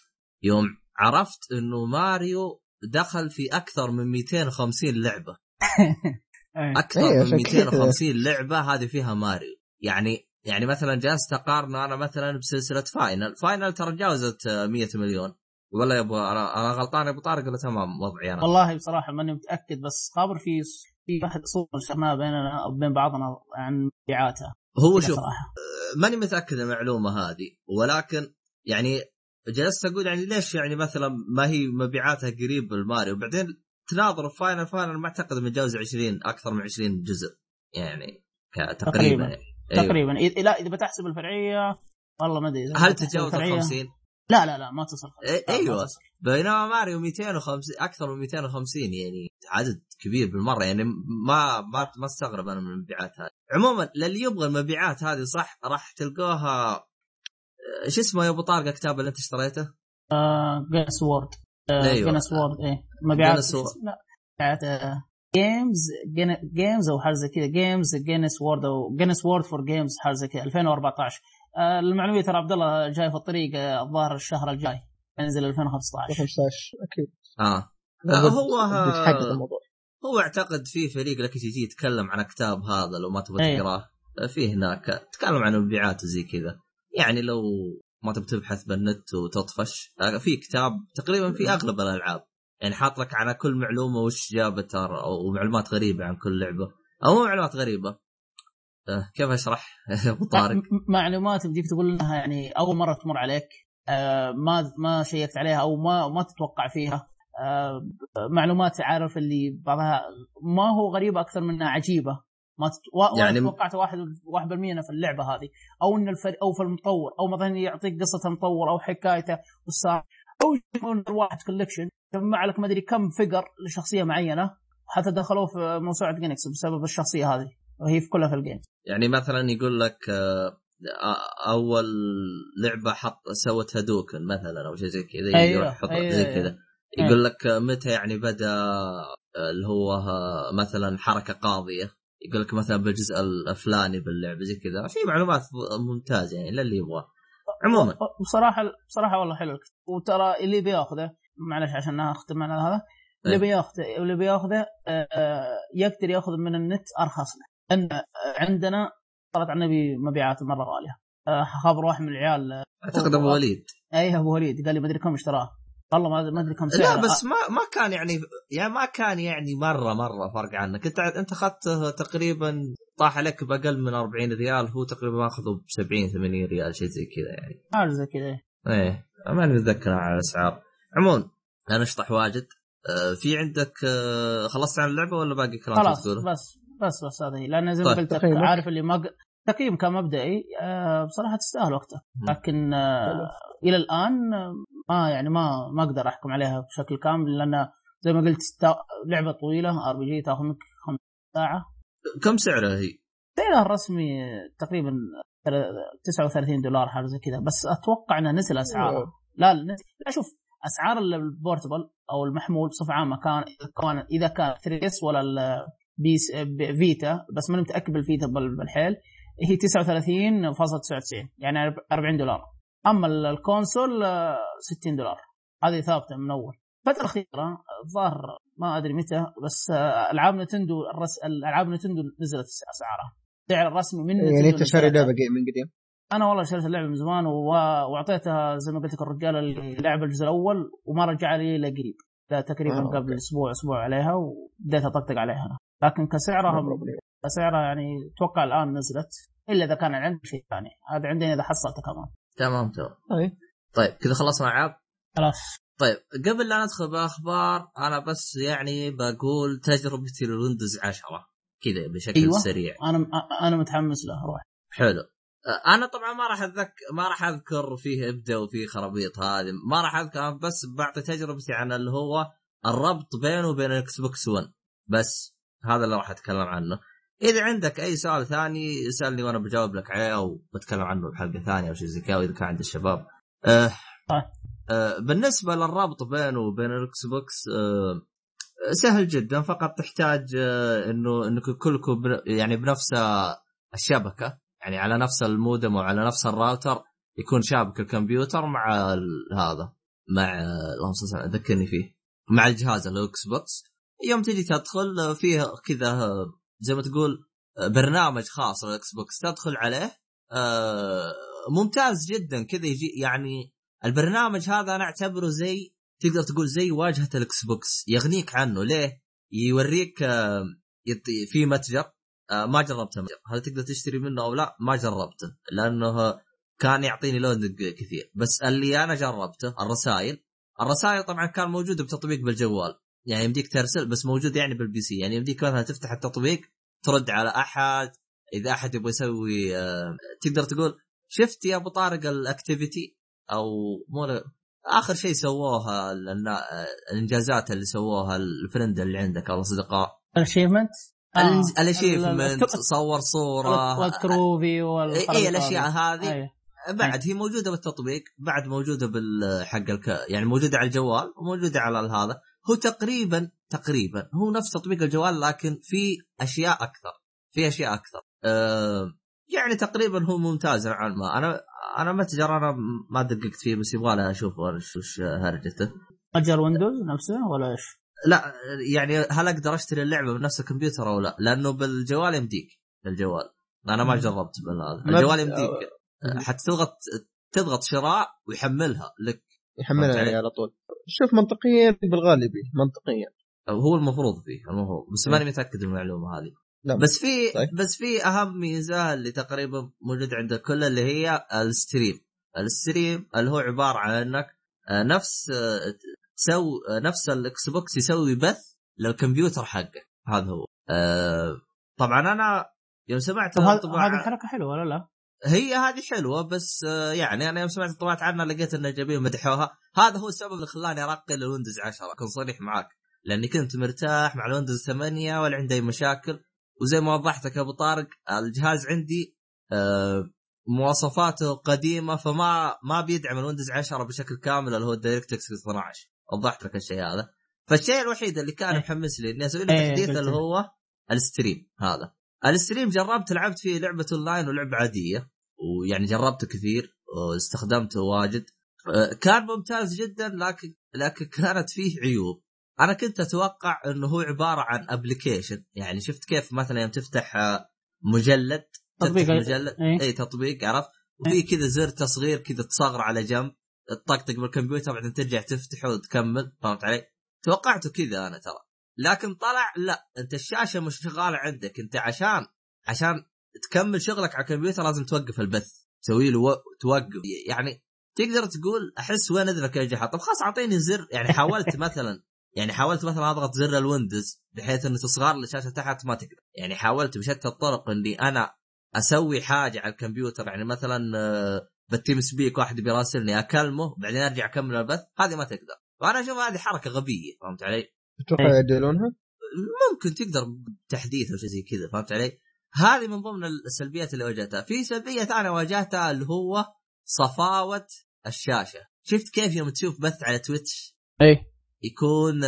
يوم عرفت إنه ماريو دخل في أكثر من 250 لعبة إيه. أكثر إيه، من عشان كذا. 250 لعبة هذه فيها ماريو يعني يعني مثلا جالس اقارن أنا مثلا بسلسلة Final Final ترى تجاوزت آه، 100 مليون. ولا يا أبو أنا غلطان يا أبو طارق ولا تمام وضعي أنا. والله بصراحة ماني متأكد بس خابر في في واحد صوره نشرناها بيننا وبين بعضنا عن مبيعاتها هو شوف ماني متأكد المعلومة هذه ولكن يعني جلست أقول يعني ليش يعني مثلا ما هي مبيعاتها قريب الماريو؟ وبعدين تناظر Final Final ما أعتقد متجاوز 20 أكثر من 20 جزء. يعني تقريبا تقريباً. يعني. أيوه. تقريبا لا اذا بتحسب الفرعية والله ما أدري هل بتحسب تجاوز ال الفرعية- 50 لا لا لا ما تصل 50 إيه،. تصل. بينما ماريو 250 أكثر من 250 يعني عدد كبير بالمرة يعني ما ما ما استغرب أنا من المبيعات هذه عموما للي يبغى المبيعات هذه صح راح تلقوها آه، شو اسمه يا أبو طارق الكتاب اللي أنت اشتريته؟ Guinness World أيوة. Guinness World إيه مبيعات. لا مبيعات Games Games أو حاجة زي كذا Games Guinness World أو Guinness World for Games حاجة زي كذا 2014 آه، المعلومية ترى عبد الله جاي في الطريق آه، الظاهر الشهر الجاي. ينزل 2015 15 أكيد. آه. لابد- هو هو اعتقد في فريق لك يجي يتكلم عن كتاب هذا لو ما تبغى أيه. تقراه. في هناك تكلم عن المبيعات وزي كذا. يعني لو ما تبي تبحث بالنت وتطفش آه، في كتاب تقريبا في أغلب الألعاب. يعني حاط لك على كل معلومة وش جابت ترى أو معلومات غريبة عن كل لعبة. أو مو معلومات غريبة. آه، كيف أشرح؟ أبو طارق. معلومات بديك تقول إنها يعني أول مرة تمر عليك آه، ما ما شيكت عليها أو ما ما تتوقع فيها. آه، معلومات عارف اللي بعضها ما هو غريبه أكثر منها عجيبة. ما تت... يعني- يعني توقعت واحد واحد بالمية في اللعبة هذه. أو إن الفريق أو في المطور أو مثلا يعطيك قصة المطور أو حكايته والساعة أو يكون واحد collection جمع لك ما أدري كم figure لشخصية معينة حتى دخلوه في موسوعة جينيس بسبب الشخصية هذه وهي في كلها في ال game يعني مثلا يقول لك آه، آه، أول لعبة حط سوت هادوكن مثلا أو شيء زي كذا أيوة، يحط أيوة، زي أيوة. كذا. يقول لك آه، متى يعني بدأ اللي هو مثلا حركة قاضية؟ يقول لك مثلا بالجزء الفلاني باللعبة زي كذا. في معلومات ممتازه يعني للي يبغاه. عموما. بصراحة بصراحة والله حلو. وترى اللي بياخذه معلش عشان اختم على هذا. اللي. بياخذه اللي بياخذه آه، يقدر ياخذ من النت أرخص له. لأن عندنا صارت على النبي مبيعات مرة غالية. آه، خبر واحد من العيال آه، أعتقد أبو وليد. اي أبو وليد. قال لي ما أدري كم اشتراه. والله ما ما أدري كم سعره. لا بس ما ما كان يعني يعني ما كان يعني مره مرة فرق عنك. انت أنت اخذته تقريبا طاح عليك بأقل من 40 ريال. هو تقريبا ماخذه ب 70 80 ريال شيء زي كذا يعني. حاجة زي كذا. إيه. ماني متذكر على الأسعار. عموما أنا اشطح واجد. آه، في عندك آه، خلصت عن اللعبة ولا باقي كلام خلاص تقوله؟ بس بس بس هذه هي لأن زي ما طيب، قلت لك؟ عارف اللي ما تقييم كمبدئي آه، بصراحة تستاهل وقته. مم. لكن إلى الآن ما يعني ما ما أقدر أحكم عليها بشكل كامل لأن زي ما قلت تا- لعبة طويلة RPG تاخذ منك خمس ساعة. كم سعرها هي؟ سعرها الرسمي تقريبا 39 دولار حاجة زي كذا. بس أتوقع إنها نزل أسعارها. لا لا نزل- لا شوف أسعار ال portable أو المحمول بصفة عامة كان كان إذا كان 3DS ولا ال PS Vita بس ماني متأكد بال Vita بال- بالحيل هي 39.99 يعني 40 دولار. أما ال- ال console آه، 60 دولار. هذه ثابتة من أول. الفترة الأخيرة الظاهر ما أدري متى بس آه، ألعاب نتندو الرس... الألعاب نتندو نزلت أسعارها. السعر الرسمي من يعني أنت شاري. لعبة من قديم؟ أنا والله شريت اللعبة من زمان و... وأعطيتها زي ما قلت لك الرجال اللي لعب الجزء الأول وما رجع لي إلا قريب. لا تقريبا آه، قبل okay. أسبوع أسبوع عليها وبديت أطقطق عليها أنا. لكن كسعرها. كسعرها يعني أتوقع الآن نزلت إلا إذا كان عندي شيء ثاني. هذا عندنا إذا حصلته كمان. تمام تمام. طيب طيب كذا خلصنا العاب خلاص. طيب قبل لا ندخل بأخبار أنا بس يعني بقول تجربتي لل Windows 10 كذا بشكل أيوة. سريع. أنا أنا متحمس له روح. حلو. أنا طبعا ما راح اتذكر ما راح أذكر فيه ابدا وفيه خرابيط هذه. ما راح أذكر بس بعطي تجربتي عن اللي هو الربط بينه وبين ال Xbox One بس هذا اللي راح أتكلم عنه. إذا عندك أي سؤال ثاني اسألني وأنا بجاوب لك عليه أو بتكلم عنه بحلقة ثانية أو شيء زي كذا وإذا كان عند الشباب طيب. آه بالنسبة للربط بينه وبين ال Xbox آه سهل جدا. فقط تحتاج آه انه انكم كلكم يعني بنفس الشبكة. يعني على نفس المودم وعلى نفس الراوتر يكون شابك الكمبيوتر مع هذا مع اللهم صل ذكرني فيه مع الجهاز ال Xbox يوم تجي تدخل فيه كذا زي ما تقول برنامج خاص لل Xbox تدخل عليه آه، ممتاز جدا كذا يجي يعني البرنامج هذا أنا أعتبره زي تقدر تقول زي واجهة ال Xbox يغنيك عنه ليه؟ يوريك آه، في متجر آه، ما جربته هل تقدر تشتري منه أو لا؟ ما جربته لأنه كان يعطيني loading كثير. بس اللي أنا جربته الرسائل الرسائل طبعا كان موجودة بتطبيق بالجوال. يعني يمديك ترسل بس موجود يعني بال PC يعني يمديك مثلا تفتح التطبيق ترد على أحد. إذا أحد يبغى يسوي آه، تقدر تقول شفت يا أبو طارق ال activity أو مو آخر شيء سووها النا- الإنجازات اللي سووها ال friend اللي عندك أو الأصدقاء. ال achievement ال achievement صور صورة والكروفي وال اي إيه الأشياء هذه. أي. بعد هي موجودة بالتطبيق بعد موجودة بالحق الك... يعني موجودة على الجوال وموجودة على هذا. هو تقريبا تقريبا هو نفس تطبيق الجوال لكن في أشياء أكثر. في أشياء أكثر. أه يعني تقريبا هو ممتاز نوعا ما. أنا أنا متجر أنا ما دققت فيه بس يبغى أشوف وش هرجته. متجر ويندوز نفسه ولا إيش؟ لا يعني هل أقدر أشتري اللعبة بنفس الكمبيوتر أو لا؟ لأنه بالجوال يمديك بالجوال. أنا ما. جربت بالهذا. الجوال يمديك. حتى تضغط تضغط شراء ويحملها لك. يحملها يعني؟ على طول. شوف منطقيا بالغالب منطقيا. هو المفروض فيه المفروض. بس ماني متأكد من المعلومة هذه. لا. بس في طيب. بس في أهم ميزة اللي تقريبا موجود عند الكل اللي هي ال stream. ال stream اللي هو عبارة عن إنك آه، نفس آه، سو نفس ال Xbox يسوي بث للكمبيوتر حقه. هذا هو. آه طبعا أنا يوم سمعت هذه حركة حلوة ولا لا؟ هي هذه حلوة بس آه، يعني أنا يوم سمعت انطباعات عنها لقيت ان جايبين مدحوها هذا هو السبب اللي خلاني ارقي لل Windows 10 أكون صريح معاك. لأني كنت مرتاح مع ال Windows 8 ولا عندي اي مشاكل. وزي ما وضحت لك أبو طارق الجهاز عندي آه، مواصفاته قديمة فما ما بيدعم ال Windows 10 بشكل كامل اللي هو ال DirectX 12 وضحت لك الشيء هذا. فالشيء الوحيد اللي كان إيه. محمس لي إني أسوي له إيه، تحديث اللي لي. هو ال stream هذا. ال stream جربت لعبت فيه لعبة أونلاين ولعبة عادية ويعني جربته كثير واستخدمته واجد. آه، كان ممتاز جدا لكن لكن كانت فيه عيوب. أنا كنت أتوقع إنه هو عبارة عن application يعني شفت كيف مثلا يوم تفتح مجلد تطبيق مجلد. إيه. اي تطبيق عرفت؟ وفي كذا زر تصغير كذا تصغر على جنب. تطقطق بالكمبيوتر بعدين ترجع تفتحه وتكمل فهمت علي؟ توقعته كذا أنا ترى. لكن طلع لا أنت الشاشة مش شغالة عندك أنت عشان عشان تكمل شغلك على الكمبيوتر لازم توقف البث تسوي له و... توقف. يعني تقدر تقول أحس وين اذنك يا جحا طيب خلاص أعطيني زر يعني حاولت مثلا يعني حاولت مثلا أضغط زر الويندوز بحيث إنه تصغر لي الشاشة تحت ما تقدر. يعني حاولت بشتى الطرق اني أنا أسوي حاجة على الكمبيوتر يعني مثلا آه، بالتيم سبيك واحد بيراسلني أكلمه بعدين أرجع أكمل البث هذه ما تقدر وأنا أشوف هذه حركة غبية فهمت علي؟ تتوقع إيه. يعدلونها؟ ممكن تقدر بتحديث أو شيء زي كذا فهمت علي؟ هذه من ضمن السلبيات اللي واجهتها، في سلبية ثانية واجهتها اللي هو صفاوة الشاشة، شفت كيف يوم تشوف بث على تويتش إيه يكون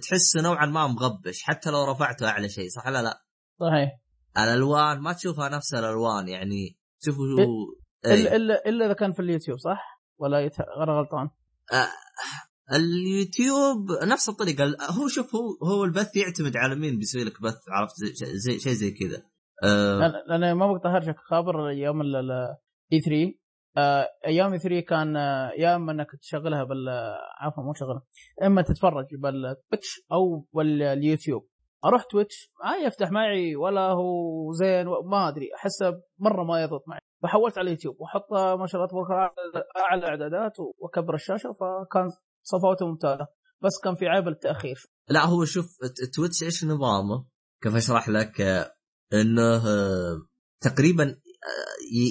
تحسه نوعا ما مغبش حتى لو رفعته أعلى شيء صح لا لا؟ صحيح الألوان ما تشوفها نفس الألوان يعني شوفوا إيه. إيه. الا الا إلا إذا كان في اليوتيوب صح؟ ولا يت... غير غلطان؟ اليوتيوب نفس الطريقة. ال- هو شوف هو هو البث يعتمد على مين بيسوي لك بث عرفت؟ زي, زي شيء زي كذا. آه. لأن ما بقدر هرجك خابر يوم ال E3 آه، أيام E3 كان آه، يا اما إنك تشغلها بال عفوا مو تشغلها إما تتفرج بالتويتش أو باليوتيوب. أروح تويتش ما يفتح معي ولا هو زين ما أدري أحسه مرة ما يضبط معي. فحولت على اليوتيوب واحط ما شاء الله تبارك الله أعلى إعدادات واكبر الشاشة فكان صفاته ممتازة بس كان في عيب التأخير لا هو شوف تويتش إيش نظامه؟ كيف أشرح لك؟ إنه تقريبا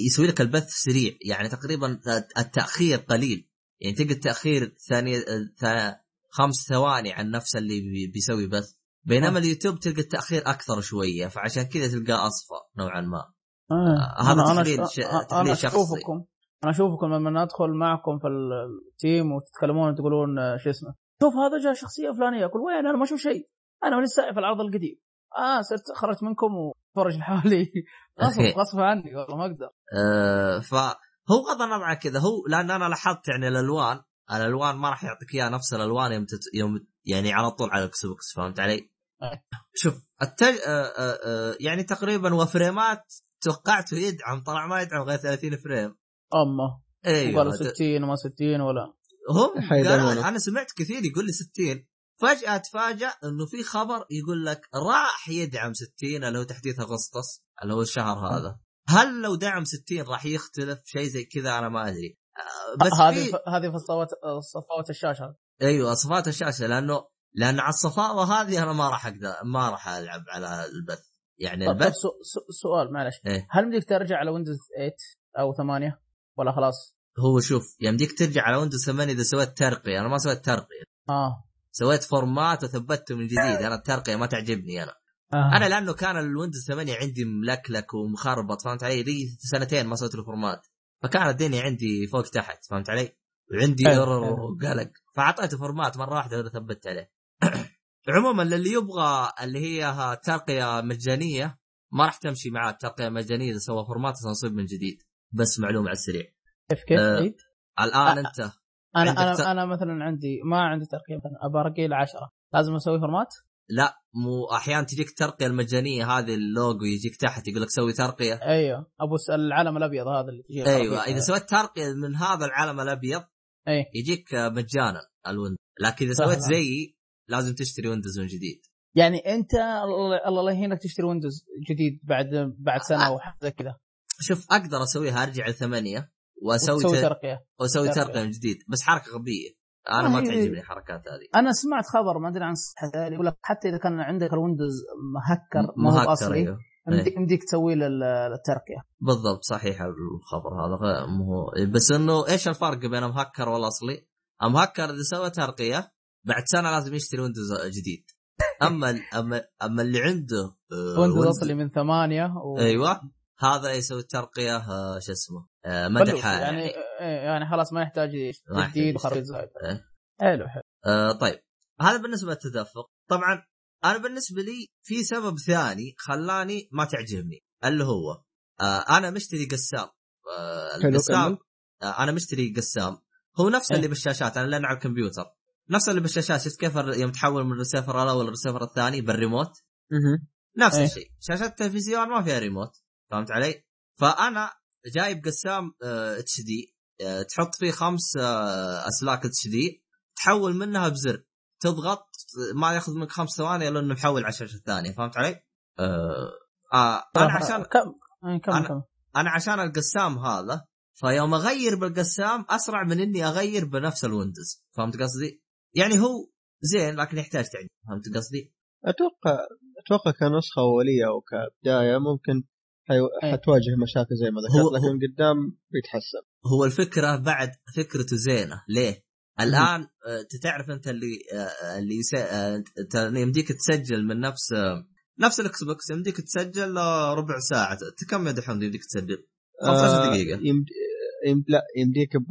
يسوي لك البث سريع يعني تقريبا التأخير قليل يعني تلقى التأخير ثانية ثا- خمس ثواني عن نفس اللي بي- بيسوي بث بينما آه. اليوتيوب تلقى التأخير أكثر شوية فعشان كذا تلقاه أصفى نوعا ما آه. هذا أنا- أنا تحليل ش- أنا تحليل شخصي. أشوفكم. أنا أشوفكم لما ندخل معكم في التيم وتتكلمون تقولون آه، شو اسمه. شوف هذا جاء شخصية فلانية. أقول وين؟ أنا ما أشوف شيء. أنا من الساع في العرض القديم. آه صرت خرجت منكم واتفرج اللي حولي غصب. غصب عني والله ما أقدر. آه، فهو غض النظر عن كذا. هو لأن أنا لاحظت يعني الألوان الألوان ما راح يعطيك إياها نفس الألوان يوم, تت... يوم يعني على طول على الاكس بوكس فهمت علي؟ شوف التج... آه آه آه يعني تقريبا وفريمات توقعته يدعم طلع ما يدعم غير 30 فريم. أما. إيوه قالوا 60 وما 60 ولا. هم أنا سمعت كثير يقول لي 60 فجأة اتفاجأ إنه في خبر يقول لك راح يدعم 60 اللي هو تحديث أغسطس اللي هو الشهر هذا. هل لو دعم 60 راح يختلف؟ شيء زي كذا أنا ما أدري. آه، بس هذه في هذه في صفوات صفوات الشاشة. إيوه صفاوة الشاشة لأنه لأن على الصفاوة هذه أنا ما راح أقدر ما راح ألعب على البث. يعني البث سو- سو- سؤال معلش. إيه. هل بدك ترجع على ويندوز 8 أو 8 ولا خلاص؟ هو شوف يمديك ترجع على ويندوز 8 إذا سويت ترقية. أنا ما سويت ترقية. آه. سويت format وثبته من جديد. أنا الترقية ما تعجبني أنا. آه. أنا لأنه كان الويندوز 8 عندي ملكلك ومخربط فهمت علي؟ لي سنتين ما سويت له format فكان الدنيا عندي فوق تحت فهمت علي؟ وعندي error حلو. وقلق. فأعطيته format مرة واحدة وثبت عليه. عموما اللي يبغى اللي هي ترقية مجانية ما راح تمشي معاه الترقيه المجانيه إذا سوى format تنصيب من جديد بس معلومة على السريع كيف كيف آه، عيد؟ الآن آه. أنت أنا أنا ت- أنا مثلا عندي ما عندي ترقية مثلا ابى ارقي ل 10 لازم أسوي format؟ لا مو أحيانا تجيك الترقيه المجانية هذه اللوجو يجيك تحت يقول لك سوي ترقية أيوه أبو العلم الأبيض هذا اللي تجي أيوه. إذا سويت ترقية من هذا العلم الأبيض إيه يجيك مجانا الويندوز لكن إذا سويت صح. زيي لازم تشتري ويندوز من جديد. يعني انت الله لا يهينك تشتري ويندوز جديد بعد بعد سنة أو حاجة كذا. شوف أقدر اسويها ارجع لثمانيه وأسوي. ترقية. وأسوي ترقية. ترقية من جديد بس حركة غبية. أنا ما آه، تعجبني الحركات هذه. أنا سمعت خبر ما أدري عن صحته يقول لك حتى إذا كان عندك الويندوز مهكر ما هو مهكر اصلي أيوه. يمديك يمديك تسوي له ال- الترقية. بالضبط صحيح الخبر هذا مو بس إنه إيش الفرق بين مهكر والاصلي؟ المهكر إذا سوى ترقية بعد سنة لازم يشتري ويندوز جديد. أما ال- اما أما اللي عنده آه، ويندوز أصلي من ثمانية و... أيوه. هذا يسوي ترقيه آه، شو اسمه آه، الحياة يعني يعني إيه، خلاص ما يحتاج جديد زايد إيه. حلو حلو. آه طيب. هذا بالنسبة للتدفق. طبعا أنا بالنسبة لي في سبب ثاني خلاني ما تعجبني اللي هو آه أنا مشتري قسام. آه القسام. آه أنا مشتري قسام. هو نفس إيه. اللي بالشاشات أنا لأن على الكمبيوتر. نفس اللي بالشاشات شفت كيف يوم تحول من الريسيفر الأول للريسيفر الثاني بالريموت. نفس إيه. الشيء شاشات التلفزيون ما فيها ريموت فهمت علي؟ فأنا جايب قسام HD تحط فيه خمس آه، أسلاك HD تحول منها بزر تضغط ما ياخذ منك خمس ثواني إلا إنه محول على الشاشة الثانية فهمت علي؟ آه آه أنا عشان كم إيه، كم أنا- كم أنا عشان القسام هذا فيوم أغير بالقسام أسرع من إني أغير بنفس الويندوز فهمت قصدي؟ يعني هو زين لكن يحتاج تعديل فهمت قصدي؟ أتوقع أتوقع كنسخة أولية أو كبداية ممكن حيو... إيه. حتواجه مشاكل زي ما هو- ذكرت لكن قدام بيتحسن هو الفكرة بعد فكرته زينة ليه؟ الآن آه، تعرف أنت اللي آه، اللي يس... آه، يمديك تسجل من نفس آه، نفس الاكس بوكس يمديك تسجل آه، ربع ساعة كم يا دحين يمديك تسجل؟ 15 دقيقة. يمد... يمد... لا يمديك ب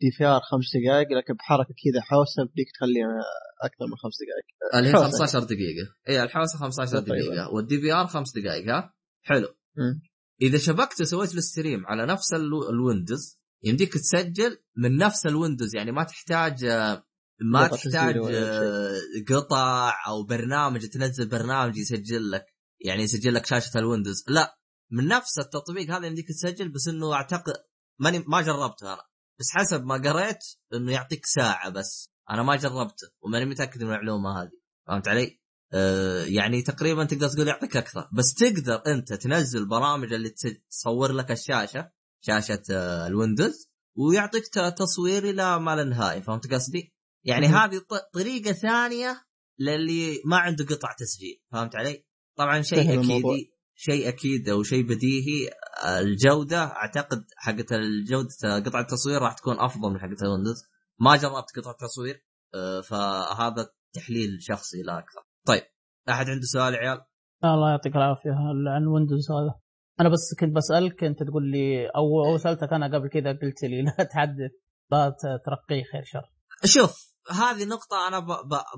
DVR خمس دقائق لكن بحركة كذا حوسة بديك تخليها أكثر من خمس دقائق. اللي هي الحوسة. 15 دقيقة. إي الحوسة 15 تقريباً. دقيقة. وال DVR 5 دقائق ها؟ حلو. مم. إذا شبكت وسويت له stream على نفس الو- ال Windows يمديك تسجل من نفس ال Windows يعني ما تحتاج آه، ما تحتاج آه، قطع أو برنامج تنزل برنامج يسجل لك يعني يسجل لك شاشة ال Windows. لا من نفس التطبيق هذا يمديك تسجل بس إنه أعتقد ماني ما جربته أنا. بس حسب ما قريت إنه يعطيك ساعة بس أنا ما جربته وماني متأكد من المعلومة هذه فهمت علي؟ آه يعني تقريبا تقدر تقول يعطيك أكثر بس تقدر أنت تنزل برامج اللي تصور لك الشاشة شاشة آه الويندوز ويعطيك تصوير إلى ما لا نهايه فهمت قصدي؟ يعني. هذه طريقة ثانية للي ما عنده قطع تسجيل فهمت علي؟ طبعا شيء. أكيد شيء أكيد أو شيء بديهي آه، الجودة أعتقد حقت الجودة قطع التصوير راح تكون أفضل من حقت ال Windows ما جربت قطع تصوير آه، فهذا تحليل شخصي لا أكثر طيب أحد عنده سؤال يا عيال الله يعطيك العافية عن Windows هذا أنا بس كنت بسألك أنت تقول لي أو أو سألتك أنا قبل كذا قلت لي لا تحدث لا ترقيه خير شر شوف هذه نقطة أنا.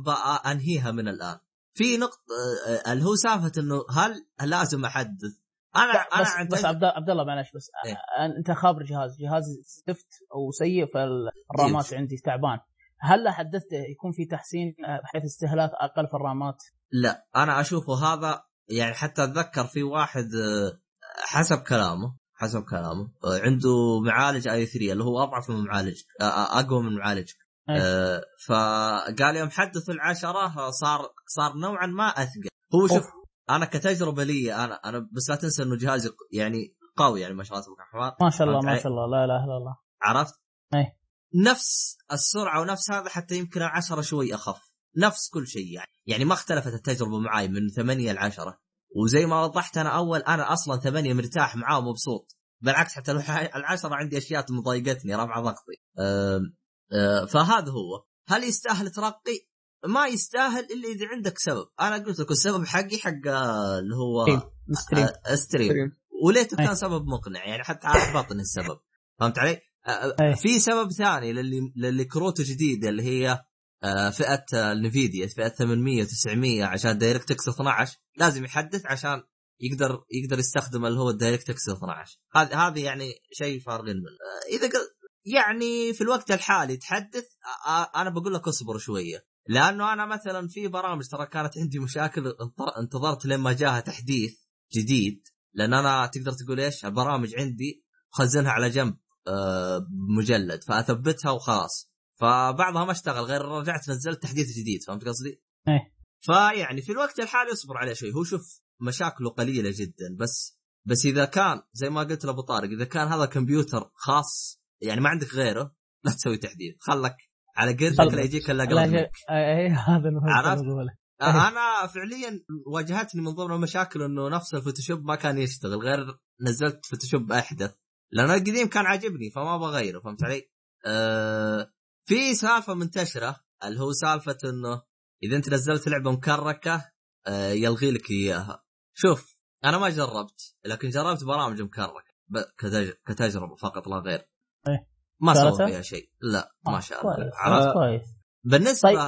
بأنهيها من الآن. في نقطة آه، اللي هو سالفة إنه هل لازم أحدث؟ أنا أنا بس بس عبد عبد الله معلش بس إيه. أنت خابر جهاز جهاز زفت أو سيء فالرامات عندي تعبان هل حدثته يكون في تحسين بحيث استهلاك أقل في الرامات لا أنا أشوفه هذا يعني حتى أتذكر في واحد حسب كلامه حسب كلامه عنده معالج آي 3 اللي هو أضعف من آه، أقوى من المعالج أي. آه، فقال يوم حدث العشرة آه، صار صار نوعا ما أثقل. هو شوف. أنا كتجربة لي أنا أنا بس لا تنسى إنه جهازي يعني قوي يعني ما شاء الله تبارك الرحمن. ما شاء الله ما؟ شاء الله. لا اله الا الله عرفت؟ أي. نفس السرعة ونفس هذا حتى يمكن العشرة شوي أخف. نفس كل شيء يعني. يعني ما اختلفت التجربة معاي من ثمانية لعشرة وزي ما وضحت أنا أول أنا أصلا ثمانية مرتاح معاه ومبسوط. بالعكس حتى العشرة عندي أشياء مضايقتني رافعه ضغطي. فهذا هو هل يستاهل ترقي؟ ما يستاهل إلا إذا عندك سبب أنا قلت لك السبب حقي حق آه، اللي هو stream آه، stream stream. وليته. كان سبب مقنع يعني حتى احبطني السبب فهمت علي؟ آه،. في سبب ثاني للي للي كروته جديدة اللي هي آه، فئة آه، ال Nvidia فئة 800 900 عشان DirectX 12 لازم يحدث عشان يقدر يقدر يستخدم اللي هو ال DirectX 12 هذه هذه يعني شيء فارغين منه آه، إذا قل يعني في الوقت الحالي تحدث أنا بقول لك اصبر شوية. لأنه أنا مثلا في برامج ترى كانت عندي مشاكل انتظرت لين ما جاها تحديث جديد. لأن أنا تقدر تقول إيش؟ البرامج عندي خزنها على جنب مجلد فأثبتها وخلاص. فبعضها ما اشتغل غير رجعت نزلت تحديث جديد فهمت قصدي؟ إيه. فيعني في الوقت الحالي اصبر عليه شوي. هو شوف مشاكله قليلة جدا بس بس إذا كان زي ما قلت لأبو طارق إذا كان هذا كمبيوتر خاص يعني ما عندك غيره لا تسوي تحديث خلك على قدك. لا يجيك إلا شيء- منك اي هذا عرفت؟ بقوله آه، أنا فعليا واجهتني من ضمن المشاكل إنه نفس ال Photoshop ما كان يشتغل غير نزلت Photoshop أحدث لأنه القديم كان عاجبني فما بغيره فهمت علي؟ آه في سالفة منتشرة اللي هو سالفة إنه إذا أنت نزلت لعبة مكركة آه يلغي لك إياها شوف أنا ما جربت لكن جربت برامج مكركة كتجربة فقط لا غير إيه. ما سوى ثلاثة؟ فيها شيء. لا ما آه، شاء الله. كويس. عرفت؟ كويس. بالنسبة طيب.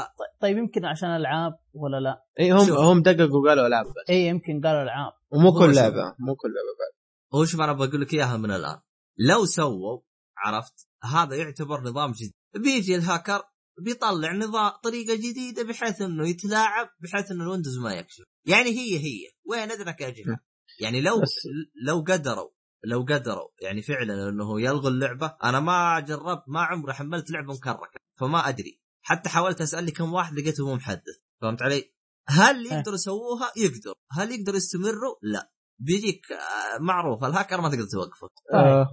طيب يمكن عشان ألعاب ولا لا؟ اي هم شوف. هم دققوا قالوا ألعاب بس. اي يمكن قالوا ألعاب. ومو كل. لعبة مو كل لعبة بعد. هو شوف أنا بقول لك إياها من الآن. لو سووا عرفت؟ هذا يعتبر نظام جديد. بيجي الهاكر بيطلع نظام طريقة جديدة بحيث إنه يتلاعب بحيث إنه الويندوز ما يكشف يعني هي هي. وين أدرك اجهزه يعني لو بس- لو قدروا لو قدروا يعني فعلا إنه يلغوا اللعبة. أنا ما جربت ما عمري حملت لعبة مكركه فما أدري. حتى حاولت أسأل لي كم واحد لقيته مو محدث. فهمت علي؟ هل إيه. يقدروا يسووها؟ يقدر، هل يقدروا يستمروا؟ لا، بيجيك آه، معروف. الهاكر ما تقدر توقفه. آه.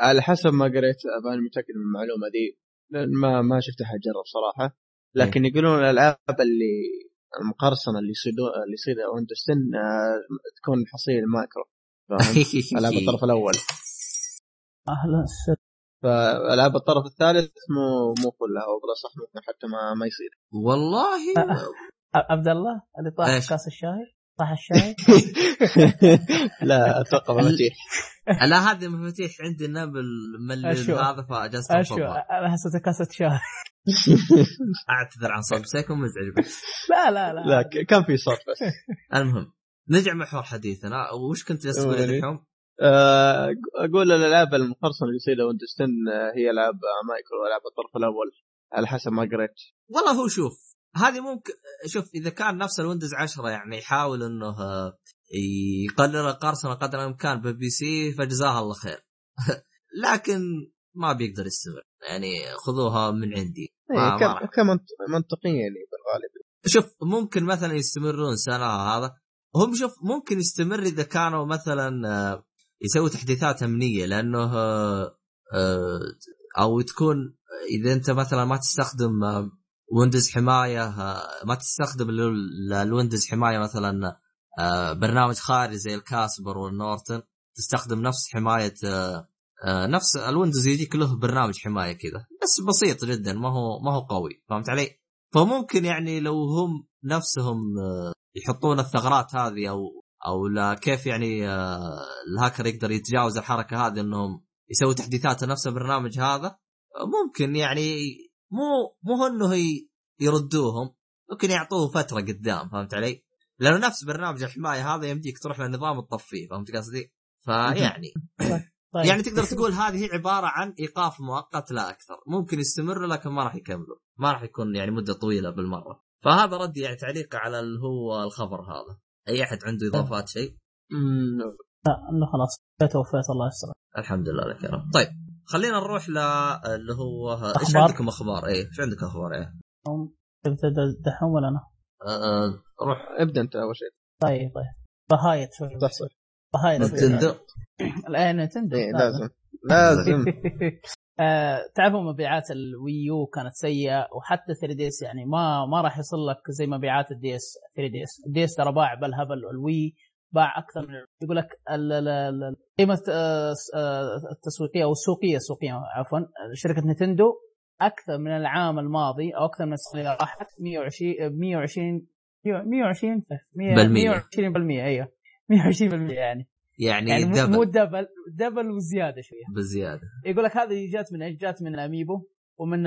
على حسب ما قريت أنا متأكد من المعلومة دي. لأن ما ما شفت أحد جرب صراحة. لكن يقولون الألعاب اللي المقرصنة اللي يصيدوا اللي يصيدها Windows 10 آه، تكون حصيله مايكرو؟ العاب الطرف الأول. أهلا. وسهلا فالعاب الطرف الثالث. مو مو كلها وبلا صح ممكن حتى ما ما يصير. والله. عبد الله اللي طاح؟ كاس الشاي؟ طاح الشاي؟ لا أتوقع مفاتيح لا هذه مفاتيح عندي النبل من. هذا فجلست اشو أفضل. أنا حسيته كاسه شاي أعتذر عن صوت سيكون مزعج بك. لا لا لا. لا كان في صوت بس. المهم. نرجع محور حديثنا وش كنت جالس تقول أولي. الحين؟ آه، أقول الألعاب المقرصنه اللي Windows 10 آه، هي العاب مايكرو العاب الطرف الأول على حسب ما قريت والله هو شوف هذه ممكن شوف إذا كان نفس ال Windows 10 يعني يحاول إنه آه، يقلل القرصنة قدر الإمكان بال PC فجزاه الله خير لكن ما بيقدر يستمر يعني خذوها من عندي ما- ما إيه، راح. كم- كمنط- منطقيا يعني بالغالب شوف ممكن مثلا يستمرون سنة هذا هم شوف ممكن يستمر إذا كانوا مثلا آه، يسوي تحديثات أمنية لأنه آه، آه، أو تكون إذا أنت مثلا ما تستخدم Windows حماية ما تستخدم ال- ال Windows حماية مثلا برنامج خارجي زي ال Kasper وال Norton تستخدم نفس حماية نفس ال Windows يجيك له برنامج حماية كذا بس بسيط جدا ما هو ما هو قوي فهمت علي؟ فممكن يعني لو هم نفسهم يحطون الثغرات هذه أو أو لا كيف يعني آه، الهاكر يقدر يتجاوز الحركة هذه إنهم يسوي تحديثات لنفس البرنامج هذا ممكن يعني مو مو إنه يردوهم ممكن يعطوه فترة قدام فهمت علي؟ لأنه نفس برنامج الحماية هذا يمديك تروح للنظام وتطفيه فهمت قصدي؟ فيعني طيب. يعني تقدر تقول هذه عبارة عن إيقاف مؤقت لا أكثر ممكن يستمروا لكن ما راح يكملوا ما راح يكون يعني مدة طويلة بالمرة فهذا ردي يعني تعليق على اللي هو الخبر هذا. أي أحد عنده إضافات شيء؟ لا إنه خلاص. فيت وفيت الله يستر. الحمد لله لك يا رب طيب خلينا نروح ل اللي هو إيش؟ عندكم أخبار؟ إيه إيش عندكم أخبار؟ إيه. تبدا دحين ولا أنا؟ أه روح ابدأ أنت أول شيء. طيب طيب. بهايت شوي صح صح بهايت. شوي نتندو؟ لا نتندو. إيه، لازم لازم. آه، تعرفوا مبيعات الويو كانت سيئة وحتى 3 دي اس يعني ما ما راح يصل لك زي مبيعات الدي إس 3 دي اس الدي إس ترى باع بالهبل الوي باع أكثر من يقول لك ال- ال- ال- قيمة آه، آه، التسويقية أو السوقية السوقية عفوا شركة Nintendo أكثر من العام الماضي أو أكثر من السنة اللي راحت 120 120 120 بالمية. 120% أيوه. 120% يعني. يعني, يعني مو- double. مو double double وزيادة شوية. بزياده يقول لك هذه جات من إيش؟ جات من ال amiibo ومن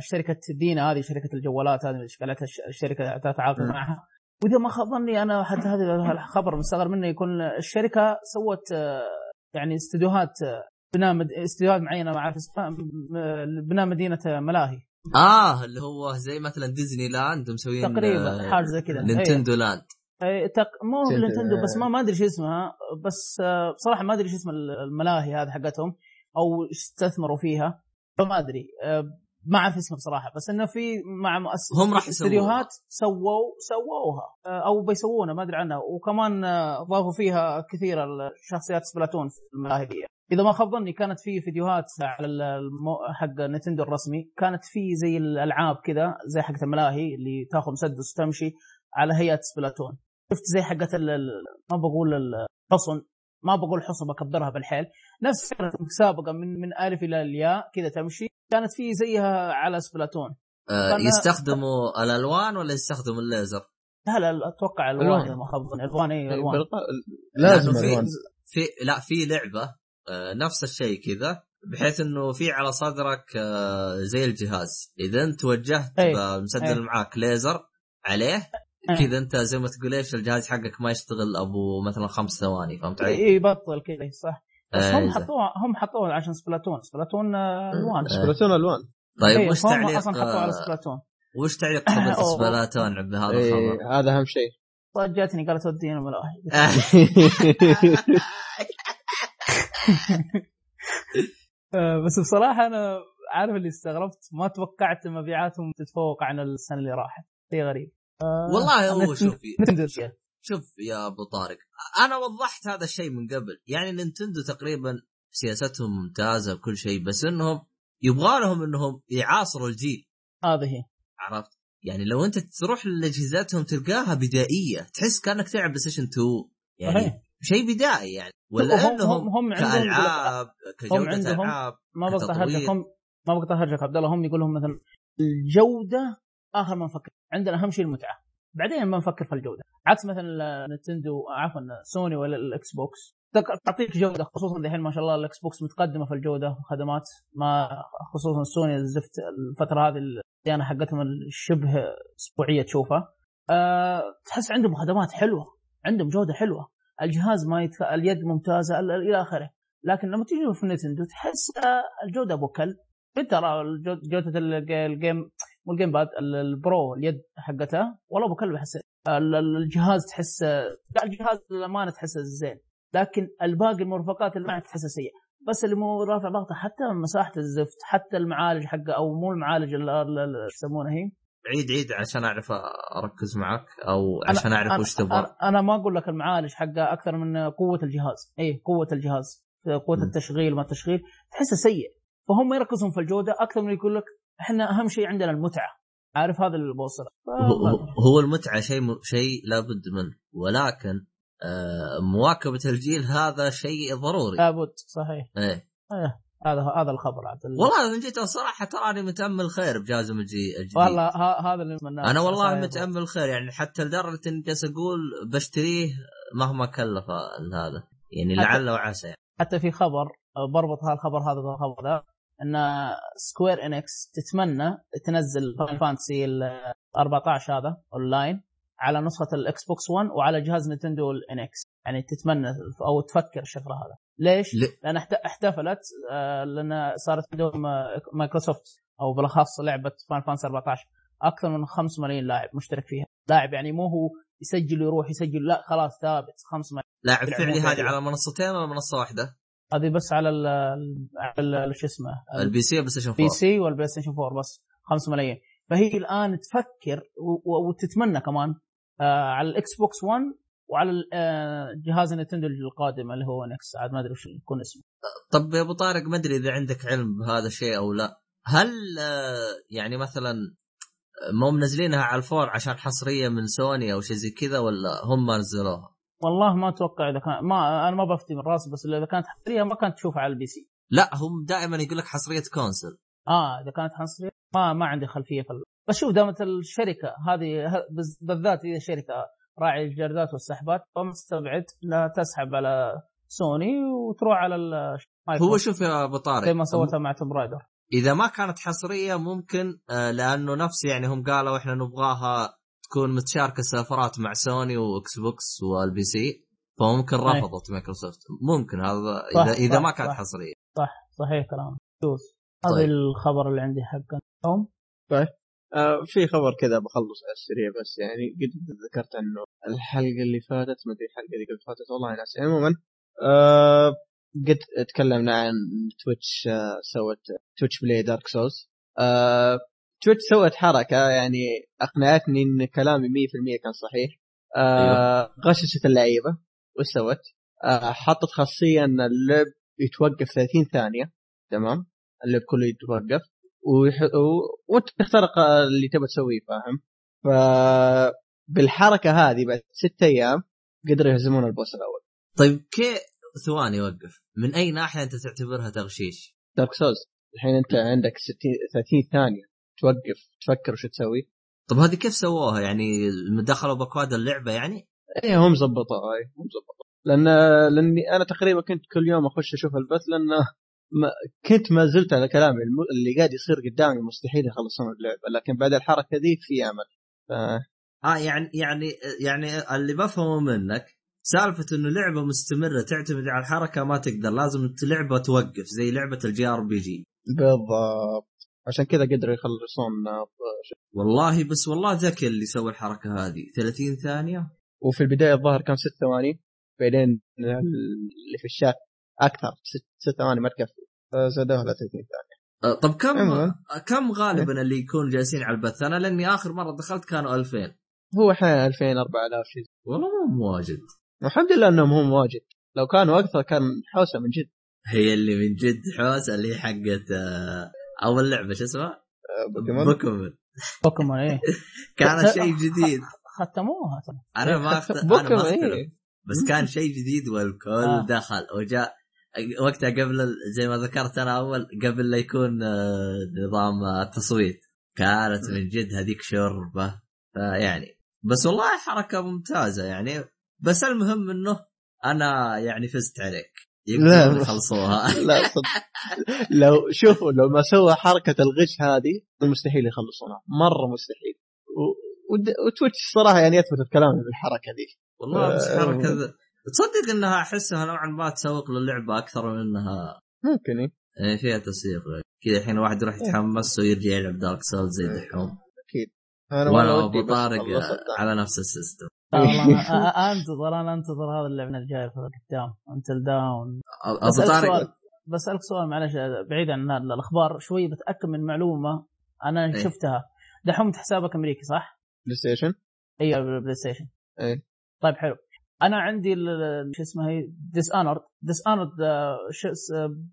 شركة DeNA هذه شركة الجوالات هذه الش- الشركة تتعاقد معها. واذا ما خاب ظني أنا حتى هذا الخبر مستغرب منه يكون الشركة سوت يعني استديوهات بناء استديوهات معينة ما اعرف اسمها بناء مدينه ملاهي. آه اللي هو زي مثلا ديزني لاند مسويين تقريبا حاجة زي كذا. Nintendo Land إيه، تق... مو Nintendo. Nintendo بس ما ما أدري شو اسمها. بس آه، بصراحه ما أدري شو اسم الملاهي هذه حقتهم أو استثمروا فيها. فما أدري. آه، ما أعرف اسمها بصراحة. بس إنه في مع مؤسسه هم راح يسووها. استديوهات سووا سووها. آه، أو بيسوونها ما أدري عنها. وكمان آه، ضافوا فيها كثير الشخصيات Splatoon في الملاهي دي. إذا ما خاب ظني كانت في فيديوهات على المو... حق Nintendo الرسمي. كانت في زي الألعاب كذا زي حقت الملاهي اللي تاخذ مسدس وتمشي على هيئة Splatoon. شفت زي حقت ال... ال- ما بقول الحصن ما بقول حصن بكبرها بالحيل نفس فكرة مسابقة من من ألف إلى الياء كذا تمشي كانت في زيها على سبلاتون آه، فأنا- يستخدموا الألوان ولا يستخدموا الليزر؟ لا لا أتوقع ألوان ألوان. اذا ما خاب ظني ألوان اي الوان بالق- لازم ألوان في في لا في لعبة آه، نفس الشيء كذا بحيث إنه في على صدرك آه، زي الجهاز إذا أنت وجهت إيه. بمسدل إيه. معاك ليزر عليه إيه. كذا انت زي ما تقول إيش الجهاز حقك ما يشتغل ابو مثلا خمس ثواني فهمت علي؟ اي يبطل كذا صح. بس آه، هم. حطوها هم حطوها عشان Splatoon. Splatoon آه، ألوان. Splatoon ألوان. طيب إيه، وش تعليق أصلا حطوها على آه، Splatoon. وش تعليق أوه. Splatoon بهذا إيه الخبر؟ هذا أهم شيء. طيب جاتني قالت ودينا ملاهي آه، بس بصراحة أنا عارف اللي استغربت ما توقعت مبيعاتهم تتفوق عن السنة اللي راحت. شيء غريب. والله هو شوفي Nintendo شوف يا أبو طارق أنا وضحت هذا الشيء من قبل. يعني Nintendo تقريبا سياستهم ممتازة وكل شيء بس إنهم يبغى لهم إنهم يعاصروا الجيل. هذه هي. عرفت؟ يعني لو أنت تروح لاجهزتهم تلقاها بدائية تحس كأنك تلعب PlayStation 2 يعني. شيء بدائي يعني. ولا هم- إنهم هم- هم كألعاب كجودة عندهم- ألعاب ما بقطع. هرجك هم ما بقطع هرجك عبد الله هم يقول لهم مثلا الجودة آخر ما نفكر. عندنا أهم شيء المتعة. بعدين ما نفكر في الجودة. عكس مثلا Nintendo عفوا سوني ولا ال Xbox. تعطيك جودة خصوصا الحين ما شاء الله ال Xbox متقدمة في الجودة وخدمات. ما خصوصا سوني الزفت الفترة هذه الصيانة حقتهم الشبه أسبوعية تشوفها. أه تحس عندهم خدمات حلوة. عندهم جودة حلوة. الجهاز ما يتك... اليد ممتازة ال- إلى آخره. لكن لما تيجي في Nintendo تحس آه، الجودة أبو كلب. إنت ترى جودة الج- ال game مو ال gamepad ال- ال Pro اليد حقتها والله أبو كلب ال- الجهاز تحس لا الجهاز للأمانة تحسه زين. لكن الباقي المرفقات اللي معك تحسها سيء. بس اللي مو رافع ضغطه حتى مساحة الزفت حتى المعالج حقه أو مو المعالج ال- ال- ال- إيش يسمونه هي. عيد عيد عشان أعرف أركز معك أو عشان أعرف وش تبغى. أنا ما أقول لك المعالج حقه أكثر من قوة الجهاز. اي قوة الجهاز. قوة م. التشغيل ما التشغيل. تحسه سيء. فهم يركزون في الجودة أكثر من يقول لك إحنا اهم شيء عندنا المتعة. عارف هذا اللي بوصله هو, المتعة شيء م- شيء لابد منه. ولكن آه مواكبة الجيل هذا شيء ضروري. لابد صحيح. إيه. إيه، هذا هذا الخبر عبد الله والله من جيت الصراحه تراني متأمل خير الجي- الجديد. والله هذا اللي نتمناه أنا والله. متأمل خير. يعني حتى لدرجة إني جالس أقول بشتريه مهما كلف هذا. يعني لعل وعسى يعني. حتى في خبر بربط هالخبر هذا بالخبر ذا أن Square Enix تتمنى تنزل Final Fantasy ال 14 هذا اونلاين على نسخة ال Xbox 1 وعلى جهاز Nintendo ال NX يعني تتمنى أو تفكر الشغله هذا ليش؟ ل- لأن احت- احتفلت آه، لأن صارت عندهم آه، مايكروسوفت أو بالأخص لعبة Final Fantasy 14 أكثر من 5 ملايين لاعب مشترك فيها لاعب يعني مو هو يسجل ويروح يسجل لا خلاص ثابت 5 ملايين لاعب يلعبون فعلي. هذه على منصتين ولا منصة واحدة؟ هذه بس على ال على ال- شو اسمه ال PC و PlayStation 4 PC وال PlayStation 4 بس 5 ملايين. فهي الآن تفكر وتتمنى كمان آه على ال Xbox 1 وعلى آه، جهاز Nintendo القادم اللي هو NX عاد ما أدري وش يكون اسمه. طب يا أبو طارق ما أدري إذا عندك علم بهذا الشيء أو لا. هل آه، يعني مثلا مو منزلينها على الفور عشان حصرية من سوني أو شيء زي كذا ولا هم نزلوها؟ والله ما أتوقع إذا كان ما أنا ما بفتي من راسي بس إذا كانت حصرية ما كانت تشوفها على ال PC. لا هم دائما يقول لك حصرية console آه إذا كانت حصرية ما ما عندي خلفية في ال- بس شوف دامت الشركة هذه بالذات إذا شركة راعي الجردات والسحبات فمستبعد لا تسحب على سوني وتروح على ال- هو شوف يا أبو طارق زي ما سوتها مع Tomb Raider. إذا ما كانت حصرية ممكن آه، لأنه نفس يعني هم قالوا إحنا نبغاها تكون متشاركة سيرفرات مع Sony و Xbox وال PC فممكن. رفضت مايكروسوفت. ممكن هذا صح، اذا إذا صح، ما كانت. حصرية. صح صحيح كلام دوس هذا طيب. الخبر اللي عندي حقا. توم؟ آه في خبر كذا بخلص على السريع بس يعني قد ذكرت إنه الحلقة اللي فاتت ما أدري الحلقة اللي قبل فاتت والله ناسي. عموما آه قد تكلمنا عن Twitch آه سوت Twitch Play Dark Souls آه Twitch سوت حركة؟ يعني أقنعتني إن كلامي 100% كان صحيح. آه غششت اللعيبة. وش سوت؟ آه حطت خاصية إن اللعب يتوقف 30 ثانية. تمام؟ اللعب كله يتوقف. ويح... و... وأنت تختار اللي تبغى تسويه فاهم؟ ف بالحركة هذه بعد ست أيام قدروا يهزمون ال boss الأول. طيب كيف ثواني وقف. من أي ناحية أنت تعتبرها تغشيش؟ Dark Souls الحين أنت عندك 60 30 ثانية. توقف تفكر وش تسوي. طب هذه كيف سووها؟ يعني دخلوا بأكواد اللعبة يعني؟ إيه هم ظبطوها إيه هم ظبطوها لأن لأني أنا تقريبا كنت كل يوم أخش أشوف البث لأن ما كنت ما زلت على كلامي. اللي قاعد يصير قدامي مستحيل يخلصون اللعبة لكن بعد الحركة ذي في أمل. ف... آه يعني يعني يعني اللي بفهمه منك سالفة إنه لعبة مستمرة تعتمد على الحركه ما تقدر لازم لعبة توقف زي لعبة ال JRPG بالضبط. عشان كذا قدروا يخلصون آه، والله بس والله ذكي اللي سوى الحركة هذه. 30 ثانية؟ وفي البداية الظاهر كان ست ثواني بعدين اللي في الشات أكثر ست, ست ثواني ما تكفي. فزادوها ل 30 ثانية. آه، طب كم عموماً. كم غالبا اللي يكون جالسين على البث؟ أنا لأني آخر مرة دخلت كانوا 2000 هو أحيانا 2000 4000 شيء. والله مو واجد. والحمد لله إنهم هم واجد. لو كانوا أكثر كان حوسة من جد. هي اللي من جد حوسة اللي هي حقت آه، أول لعبة شو اسمها؟ آه، بوكيمون. بوكيمون. بوكيمون إيه. كانت شيء جديد. ختموها. أنا ما أخت... أنا بوكيمون ما اختلف إيه. بس كان شيء جديد والكل آه. دخل. وجاء وقتها قبل ال- زي ما ذكرت أنا أول قبل لا يكون آه، نظام التصويت. كانت من جد هذيك شربه فيعني بس والله حركة ممتازة يعني. بس المهم إنه أنا يعني فزت عليك. لا. يخلصوها. لا صدق. لو شوفوا لو ما سوى حركة الغش هذه مستحيل يخلصونها. مرة مستحيل. و Twitch الصراحة يعني يثبت كلامي بالحركه ذي. والله بس آه. حركه ذ- تصدق إنها أحسها نوعا ما تسوق للعبة أكثر من إنها ممكن إيه. إيه، فيها تسويق. كذا الحين الواحد يروح يتحمس ويرجع يلعب Dark Souls زي دحوم أكيد. أنا والله ابو طارق على نفس ال system. أنا- أنا أنتظر أنا أنتظر هذا اللعبه الجايه في قدام Until Dawn طارق. سؤال معلش بعيد عن ال- الأخبار شوي بتأكد من معلومة أنا إيه. شفتها. دحوم حسابك أمريكي صح؟ PlayStation اي ال PlayStation إيه. طيب حلو. أنا عندي شو اسمها هي؟ Dishonored Dishonored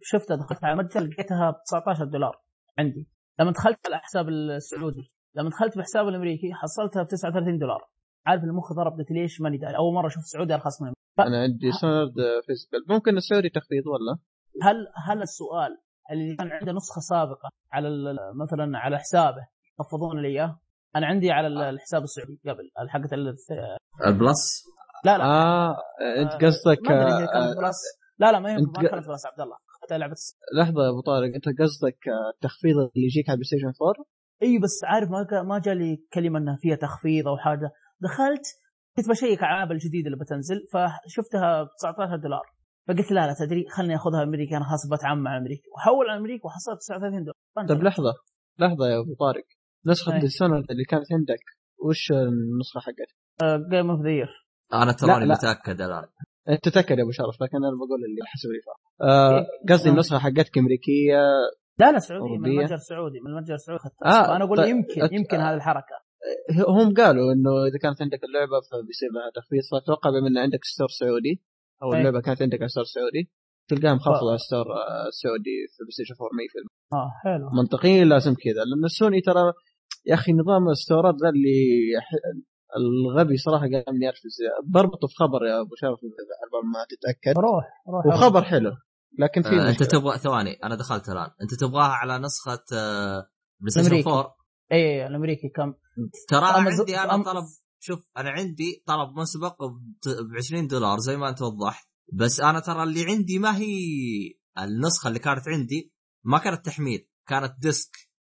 شفتها دخلت على متجر لقيتها ب 19 دولار عندي. لما دخلت على الحساب السعودي لما دخلت بحساب الأمريكي حصلتها ب 39 دولار. عارف المخ ضرب قلت ليش ماني داري أول مرة أشوف سعودي أرخص من أنا عندي Dishonored physical. ممكن السعودي تخفيض ولا؟ هل هل السؤال اللي كان عنده نسخة سابقة على ال- مثلا على حسابه يخفضون لي إياه؟ أنا عندي على ال- الحساب السعودي قبل حقت ال- ال Plus؟ لا لا. آه أنت آه، قصدك آه، بلس لا لا ما هي ما كانت Plus عبد الله. لعبة لحظة يا أبو طارق أنت قصدك آه، التخفيض اللي يجيك على ال PlayStation 4 إي بس عارف ما ما جالي كلمة إنها فيها تخفيض أو حاجة. دخلت كنت بشيك على الالعاب الجديده اللي بتنزل فشفتها ب 19 دولار. فقلت لا لا تدري خلني أخذها أمريكي أنا خلاص بتعامل مع أمريكا وحول على أمريكا وحصلت 39 دولار. طيب لحظة لحظة يا أبو طارق. نسخة إيه. Dishonored اللي كانت عندك وش النسخة حقتها؟ Game of the Year أنا تراني لا. متأكد الان انت تتأكد يا أبو شرف لكن أنا بقول اللي حسب لي فاهم. آه قصدي آه. النسخة حقتك أمريكية لا لا سعودي من؟ المتجر السعودي من المتجر السعودي اخذتها آه، فانا أقول طيب، يمكن أت- يمكن هذه الحركة. هم قالوا إنه إذا كانت عندك اللعبة فبيصير لها تخفيض فأتوقع بما إن عندك store سعودي أو أي. اللعبة كانت عندك على store سعودي تلقاها مخفضه على ال store آه، السعودي في PlayStation 4 100% آه حلو. منطقيا لازم كذا لأن السوني ترى يا أخي نظام الستورات ذا اللي الغبي صراحة قام يرفز بربطه في خبر يا أبو شرف على ما تتأكد. روح روح وخبر حلو لكن في آه، أنت. تبغى ثواني أنا دخلت الآن. أنت تبغاها على نسخة آه، PlayStation أمريكي. 4 اي الأمريكي كم؟ ترى أنا عندي أنا أم- طلب شوف أنا عندي طلب مسبق ب 20 دولار زي ما أنت وضحت بس أنا ترى اللي عندي ما هي النسخة اللي كانت عندي ما كانت تحميل كانت disc.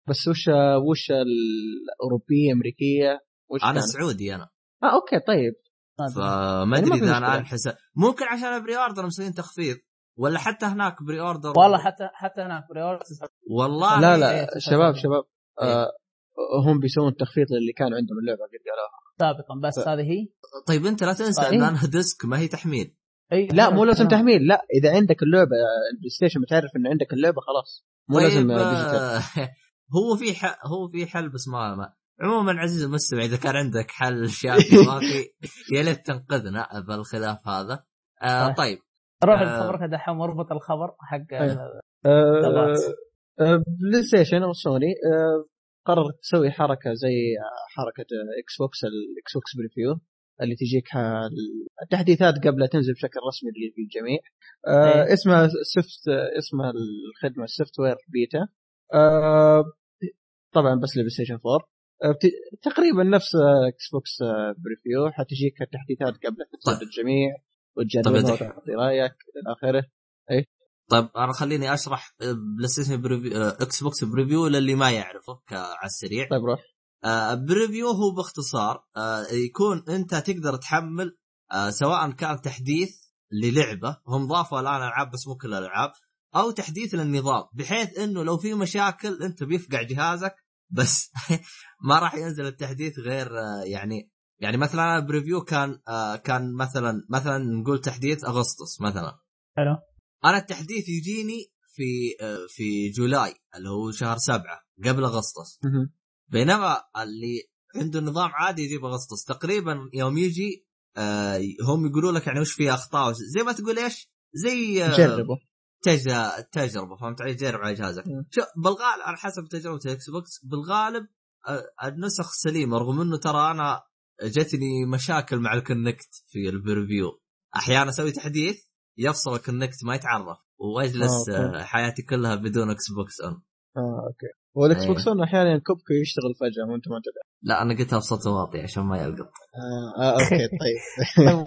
بس وش وش الأوروبية أمريكية؟ وش أنا كانت؟ سعودي أنا. آه okay طيب. فما يعني أدري إذا أنا. انحسب ممكن عشان pre-order مسويين تخفيض ولا حتى هناك pre-order؟ والله حتى حتى هناك pre-order. والله. لا إيه، لا تسعة شباب. شباب. آه هم بيسوون تخفيض للي كان عندهم اللعبة قد قالوها سابقا بس ف- هذه هي طيب أنت لا تنسى طيب. ان أنا disc ما هي تحميل إي لا مو لازم. تحميل لا إذا عندك اللعبة ال PlayStation متعرف إن عندك اللعبة خلاص مو طيب لازم آه، digital هو في ح... هو في حل بس ما, ما. عموما عزيزي المستمع إذا كان عندك حل شافي ما في يا ليت تنقذنا بالخلاف هذا آه طيب. طيب روح آه. خبرك دحوم اربط الخبر حق. ال- آه، دلات. آه، PlayStation أو سوني آه، قررت تسوي حركة زي حركة Xbox ال Xbox Preview اللي تجيك التحديثات قبل لا تنزل بشكل رسمي للجميع. آه،. اسمها soft اسمها الخدمة software beta آه، طبعا بس لل PlayStation 4 آه، بت- تقريبا نفس آه، Xbox آه، Preview حتجيك التحديثات قبل لا تنزل طيب. للجميع طيب وتجربها وتعطي رأيك إلى آخره. طيب أنا خليني أشرح آه، PlayStation Preview آه، Xbox Preview للي ما يعرفه على السريع. طيب روح. آه، Preview هو باختصار آه، يكون أنت تقدر تحمل آه، سواء كان تحديث للعبة هم ضافوا الآن ألعاب بس مو كل الألعاب أو تحديث للنظام بحيث إنه لو في مشاكل أنت بيفقع جهازك بس ما راح ينزل التحديث غير آه، يعني يعني مثلا أنا Preview كان آه، كان مثلا مثلا نقول تحديث أغسطس مثلا. حلو. أنا التحديث يجيني في آه، في July اللي هو شهر سبعة قبل أغسطس. بينما اللي عنده نظام عادي يجيب أغسطس تقريبا يوم يجي آه هم يقولوا لك يعني وش في أخطاء زي ما تقول إيش؟ زي آه جربه تج- تجربة فهمت علي؟ جرب على جهازك. شو بالغالب على حسب تجربة ال Xbox بالغالب النسخ سليمة رغم إنه ترى أنا جتني مشاكل مع ال Kinect في ال Preview أحيانا أسوي تحديث يفصل ال Kinect ما يتعرف. واجلس آه،. آه حياتي كلها بدون Xbox One آه okay. وال X. box One أحيانا كوبكو يشتغل فجأة وأنت ما تدري. لا أنا قلتها بصوت واطي عشان ما يلقط. آه, آه okay طيب.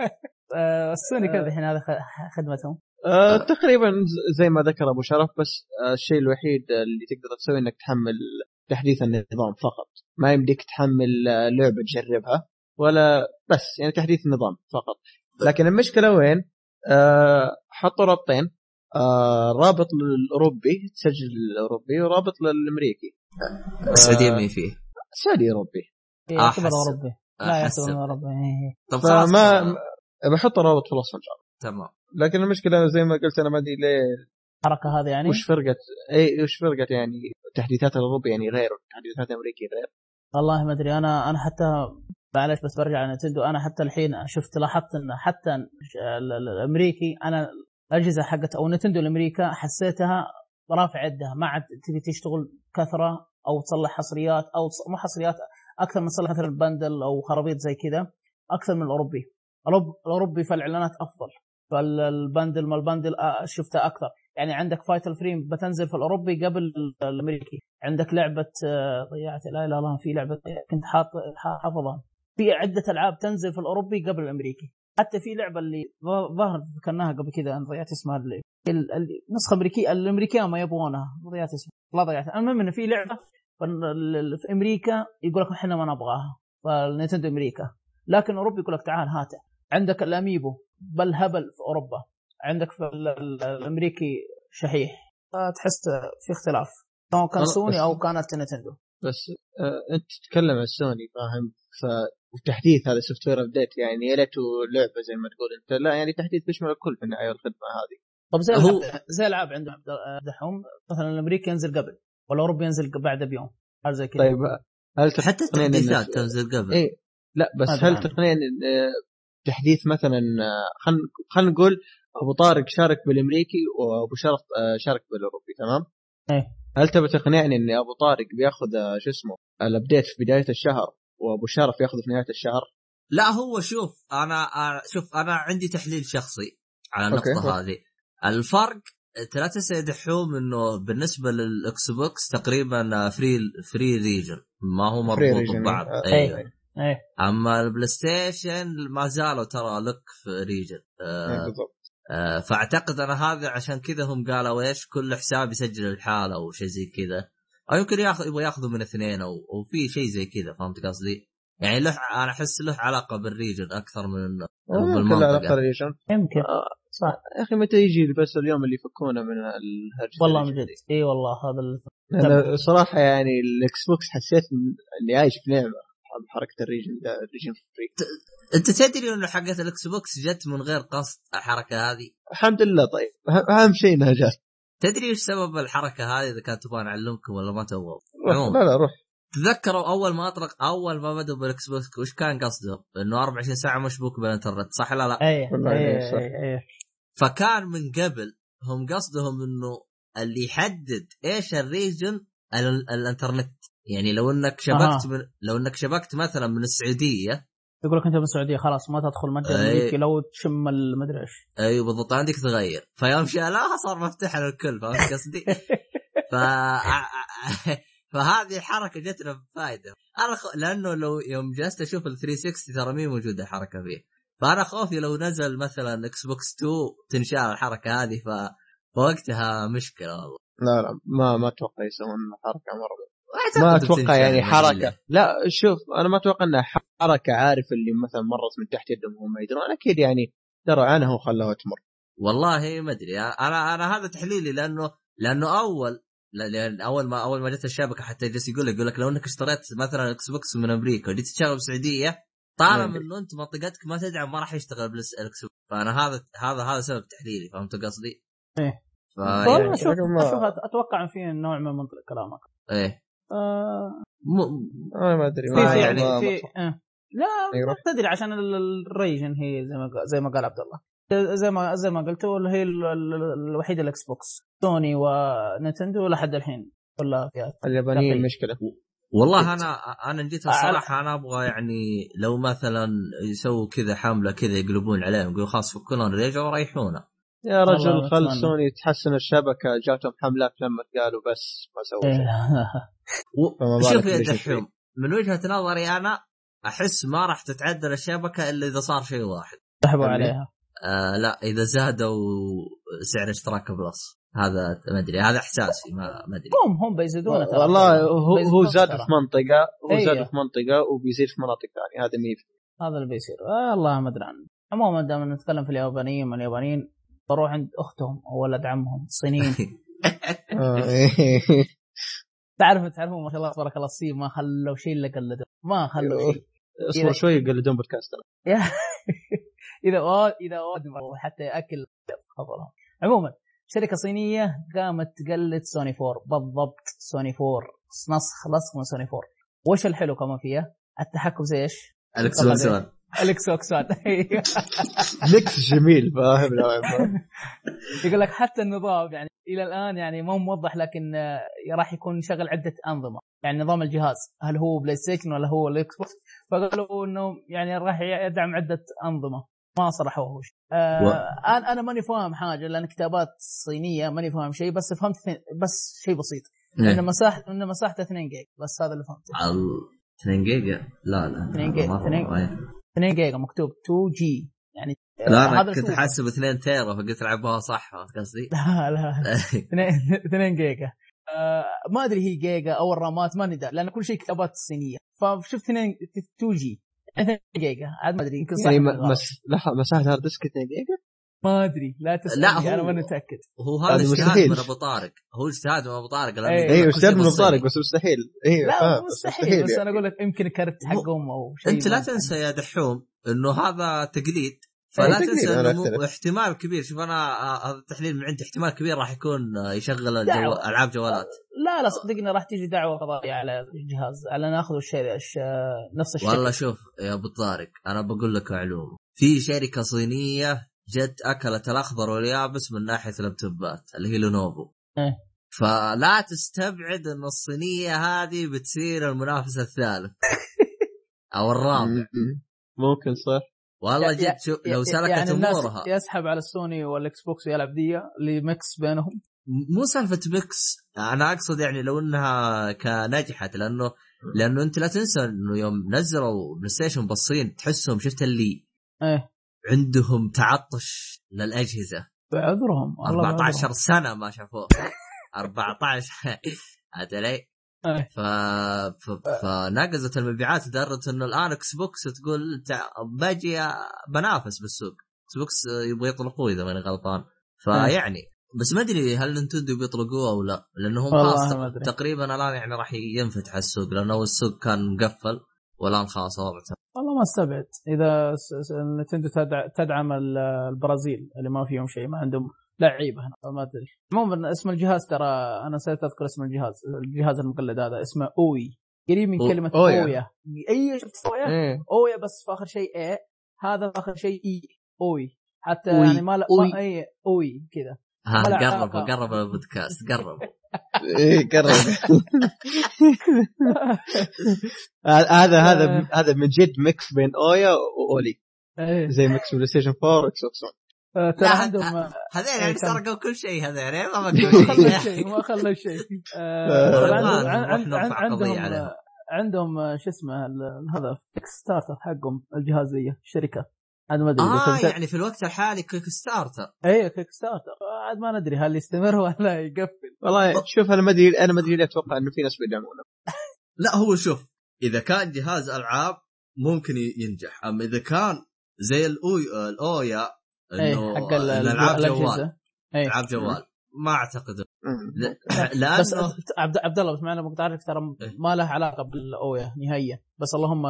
آه، السوني كذا الحين هذا خ- خدمتهم؟ آه تقريبا زي ما ذكر أبو شرف بس آه الشيء الوحيد اللي تقدر تسويه إنك تحمل تحديث النظام فقط. ما يمديك تحمل آه، لعبة تجربها ولا بس يعني تحديث النظام فقط. لكن المشكلة وين؟ آه حطوا رابطين آه رابط للأوروبي تسجل الأوروبي ورابط للأمريكي. السعودية مين فيه؟ السعودي أوروبي. إيه، آه، يعتبر. أوروبي. لا أحسن. يعتبر أوروبي. إيه. طب خلاص آه، بحط رابط في الوصف ان شاء الله تمام. لكن المشكلة زي ما قلت أنا ما أدري ليه الحركة هذه يعني؟ وش فرقت؟ اي وش فرقت يعني؟ تحديثات الأوروبي يعني غير وتحديثات الأمريكي غير؟ والله ما أدري. أنا أنا حتى معلش بس برجع على نتندو أنا حتى الحين شفت لاحظت إن حتى ال- ال- الأمريكي أنا الأجهزة حقت أو نتندو الأمريكا حسيتها رافع يدها. ما عاد تبي تشتغل كثرة أو تصلح حصريات أو مو حصريات أكثر من تصلح مثلا bundle أو خرابيط زي كذا أكثر من الأوروبي. الأوروبي في الاعلانات أفضل. فال bundle ما ال bundle آه، شفته أكثر. يعني عندك Fatal Frame بتنزل في الأوروبي قبل ال- الأمريكي. عندك لعبة آه، ضيعت لا إله إلا الله في لعبة كنت حاط حافظها. في عدة ألعاب تنزل في الأوروبي قبل الأمريكي. حتى في لعبة اللي ظهر ذكرناها قبل كذا أنا ضيعت اسمها اللي ال- ال- النسخه الأمريكية الامريكان ما يبغونها. ضيعت اسمها لا ضيعت. المهم إنه في لعبة في أمريكا يقول لك إحنا ما نبغاها. فالنينتندو أمريكا. لكن اوروبا يقول لك تعال هاته عندك الأميبو بل هبل في أوروبا. عندك في ال- ال- الأمريكي شحيح. تحس في اختلاف. سواء كان سوني أو كانت نينتندو. بس آه أنت تتكلم عن سوني فاهم؟ ف وتحديث هذا software update يعني يا ليته لعبة زي ما تقول أنت لا يعني تحديث بيشمل الكل في النهاية والخدمه هذه طب زي هو- زي العاب عندهم دحوم مثلا الأمريكي ينزل قبل والأوروبي ينزل بعده بيوم هذا زي كذا طيب هل حتى التحديثات تنزل قبل إيه لا بس هل. تقنين تحديث مثلا خلينا خلينا نقول أبو طارق شارك بالأمريكي وأبو شرف شارك بالأوروبي تمام؟ إيه. هل تبي تقنعني إن أبو طارق بياخذ شو اسمه الابديت في بداية الشهر وابو شرف ياخذ في نهاية الشهر؟ لا هو شوف أنا شوف أنا عندي تحليل شخصي على. النقطة هذه الفرق لا تنسى يا دحوم إنه بالنسبة للاكس بوكس تقريبا free free region ما هو مربوط ببعض أيوه إيه. إيه أما البلاي ستيشن ما زالوا ترى لك في region إيه، آه بالضبط آه فأعتقد أنا هذا عشان كذا هم قالوا إيش كل حساب يسجل الحالة أو شيء زي كذا أو يمكن ياخذ يبغى ياخذوا من اثنين أو أو في شيء زي كذا فهمت قصدي؟ يعني له أنا أحس له علاقة بال region أكثر من انه بالمنطقة. علاقة region يمكن آه، صح يا أخي متى يجي بس اليوم اللي يفكونا من الهرجه والله من جد؟ إي والله هذا ال- أنا صراحة يعني الاكس بوكس حسيت إني عايش في نعمة بحركه ال region ال region free انت تدري إنه حقت الاكس بوكس جت من غير قصد الحركة هذه؟ الحمد لله طيب أه- أهم شيء إنها جات تدري إيش سبب الحركة هذه إذا كانت تبغى نعلمكم ولا ما تبغوا؟ لا لا روح تذكروا أول ما أطلق أول ما بدوا بالاكس بوكس وش كان قصدهم؟ إنه 24 ساعة مشبوك بالإنترنت صح لا لا؟ صح. إيه إيه فكان من قبل هم قصدهم إنه اللي يحدد إيش ال region ال- الإنترنت يعني لو إنك شبكت أها. من لو إنك شبكت مثلا من السعودية يقول لك أنت من السعودية خلاص ما تدخل متجر. امريكي لو تشم المدري إيش. أيوه بالضبط. عندك تغير. فيوم شالوها صار مفتوح للكل فهمت قصدي؟ ف فهذه الحركة جتنا بفائده أنا خ... لأنه لو يوم جلست أشوف ال 360 ترى مي موجودة الحركة فيه. فأنا خوفي لو نزل مثلا إكس بوكس 2 تنشال الحركة هذه ف... فوقتها مشكلة والله. لا لا ما ما أتوقع يسوون حركة مرة. ما أتوقع يعني حركة. لا شوف أنا ما أتوقع إنها حركة عارف اللي مثلا مرت من تحت يدهم وهم ما يدرون أكيد يعني دروا عنها وخلوها تمر والله ما أدري أنا أنا هذا تحليلي لأنه لأنه أول لأن أول ما أول ما جت الشبكة حتى جالس يقول لك يقول لك لو إنك اشتريت مثلا إكس بوكس من أمريكا وجيت تشغل بالسعوديه طالما. إنه أنت منطقتك ما تدعم ما راح يشتغل بالاكس بوكس فأنا هذا هذا هذا سبب تحليلي فهمت قصدي؟ إيه. فيعني والله شوف لكن ما- شوف أتوقع إن في نوع من منطق كلامك إيه آه م... أنا ما أدري في ما في يعني ما- في آه. لا أيوة. تدري عشان ال- ال- ال region هي زي ما قال- زي ما قال عبد الله. زي ما زي ما قلت هو هي ال- ال- الوحيده الاكس بوكس سوني ونينتندو لحد الحين. كلها فئات اليابانيين. مشكلة. والله أنا أنا جيت على- الصراحه أنا أبغى يعني لو مثلا يسووا كذا حملة كذا يقلبون عليهم يقولوا خلاص فكونا الريجا وريحونا يا والله رجل خل. سوني تحسن الشبكة. جاتهم حملات لما قالوا بس ما سووا شيء. بالك شوف يا دحوم من وجهة نظري أنا أحس ما راح تتعدل الشبكة إلا إذا صار شيء واحد. سحبوا عليها. آه لا إذا زادوا سعر اشتراك بلس. هذا ما أدري هذا إحساسي ما ما أدري. هم هم بيزيدون ترى. والله هو هو زاد. في منطقة هو إيه. زاد في منطقة وبيزيد في مناطق ثانية. هذا ميف هذا اللي بيصير. آه الله ما أدري عنه. عموما دام نتكلم في اليابانيين من اليابانيين بروح عند أختهم أو ولد عمهم الصينيين تعرف تعرفون ما شاء الله تبارك الله الصين ما خلوا شيء إلا قلدوا. ما خلوا شيء. اصبر شوي يقلدون بودكاست. إذا إذا حتى ياكل خبرهم عموما شركة صينية قامت تقلد سوني 4 بالضبط سوني 4 نسخ لصق من سوني 4 وش الحلو كمان فيها؟ التحكم زي إيش؟ الاكس 1 الاكس بوكس ون mix جميل فاهم؟ يقول لك حتى النظام يعني إلى الآن يعني مو موضح لكن آه، راح يكون شغل عدة أنظمة. يعني نظام الجهاز هل هو بلاي ستيشن ولا هو الاكس بوكس فقالوا إنه يعني راح يدعم عدة أنظمة. ما صرحوه آه أنا أنا ماني فاهم حاجة لأن كتابات صينية ماني فاهم شيء بس فهمت بس شيء بسيط. إيه. إنه ان مساحته ان مساحته 2 جيجا بس هذا اللي فهمته. 2 جيجا؟ لا لا 2 2 جيجا 2 جيجا مكتوب 2 جي يعني لا أنا هذا كنت احسب 2 تيرا فقلت لعبوها صح فهمت قصدي؟ لا لا 2 جيجا. آه ما أدري هي جيجا أو الرامات ماني داري لأن كل شيء كتابات صينيه فشفت 2 2 جي 2 جيجا عاد ما أدري يمكن صح يعني. لحظة مساحة hard disk 2 جيجا؟ ما أدري لا تسألني لا، هو- أنا ماني متأكد. هو هذا اجتهاد مستحيل. من ابو طارق هو اجتهاد من ابو طارق أيوه أستاذ شيء من بالصيني. طارق بس مستحيل. أيوه لا فاهم، مستحيل بس يعني. أنا أقول لك يمكن كرت حقهم أو شيء أنت لا ما- تنسى يا دحوم إنه هذا تقليد. فلا تقليد، تنسى إنه. احتمال كبير. شوف أنا آه، هذا التحليل من عندي احتمال كبير راح يكون آه، يشغل الجو... ألعاب جوالات. لا لا صدقني راح تيجي دعوة قضائية على الجهاز على ناخذ الشيء الش... نفس الشيء. والله شوف يا أبو طارق أنا بقول لك معلومة. في شركة صينية جت أكلت الأخضر واليابس من ناحية اللابتوبات اللي هي لونوفو. إيه. فلا تستبعد إن الصينية هذه بتصير المنافس الثالث. أو الرابع. ممكن صح. والله جد شوف لو سلكت يعني أمورها. يسحب على السوني والاكس بوكس ويلعب دي ال mix بينهم. مو سالفة mix. أنا أقصد يعني لو إنها نجحت لأنه لأنه أنت لا تنسى إنه يوم نزلوا بلاي ستيشن بالصين تحسهم شفت اللي. إيه. عندهم تعطش للأجهزة. بعذرهم والله 14 بعذرهم. سنة ما شافوه. 14 عاد علي إيه. ف... ف... فنقزت المبيعات لدرجة إنه الآن إكس بوكس تقول تع... باجي بنافس بالسوق. إكس بوكس يبغى يطلقوه إذا ماني غلطان. فيعني بس ما أدري هل نينتندو بيطلقوه أو لا. لأنه هم خلاص. تقريبا الآن يعني راح ينفتح السوق. لأنه السوق كان مقفل. والآن خلاص وضعته ما استبعد. إذا نتندو تدع- تدعم ال- البرازيل اللي ما فيهم شيء ما عندهم لعيبه هنا فما أدري. عموما اسم الجهاز ترى أنا نسيت أذكر اسم الجهاز الجهاز المقلد هذا اسمه أوي. قريب من كلمة أويا. أويا. أي شفت أويا؟ إيه. أويا بس في آخر شيء اي هذا في آخر شيء إي. أوي. حتى أوي. يعني ما لا أوي. ما اي أوي كذا. ها ولا قرب علاقة. قرب البودكاست قرب. إيه قرب. هذا هذا هذا من جد mix بين أويا وأولي. إيه. زي ميكس بلاي ستيشن 4 وإكس بوكس 1 آه، ترى لا، عندهم هذين إيه، يعني. سرقوا كل شيء هذين. يعني ما ما بقوا خلوا شيء ما خلوا شيء. آه، آه، عندهم. آه، عندهم آه، شو اسمه ال- هذا كيك ستارتر حقهم الجهازية الشركة عاد ما أدري آه كنت- يعني في الوقت الحالي كيك ستارتر. إيه كيك ستارتر. عاد ما ندري هل يستمر ولا يقفل. والله شوف أنا ما أدري أنا ما أدري أتوقع إنه في ناس بيدعمونه. لا هو شوف إذا كان جهاز ألعاب ممكن ينجح. أما إذا كان زي الاوي الأويا إنه حق ال- إن ألعاب جوال. الاجهزه إيه. ألعاب جوال. ما أعتقد. مم. ل- بس لأنه عبد عبد الله بس معنا مقطع ترى إيه. ما له علاقة بالأويا نهائيا. بس اللهم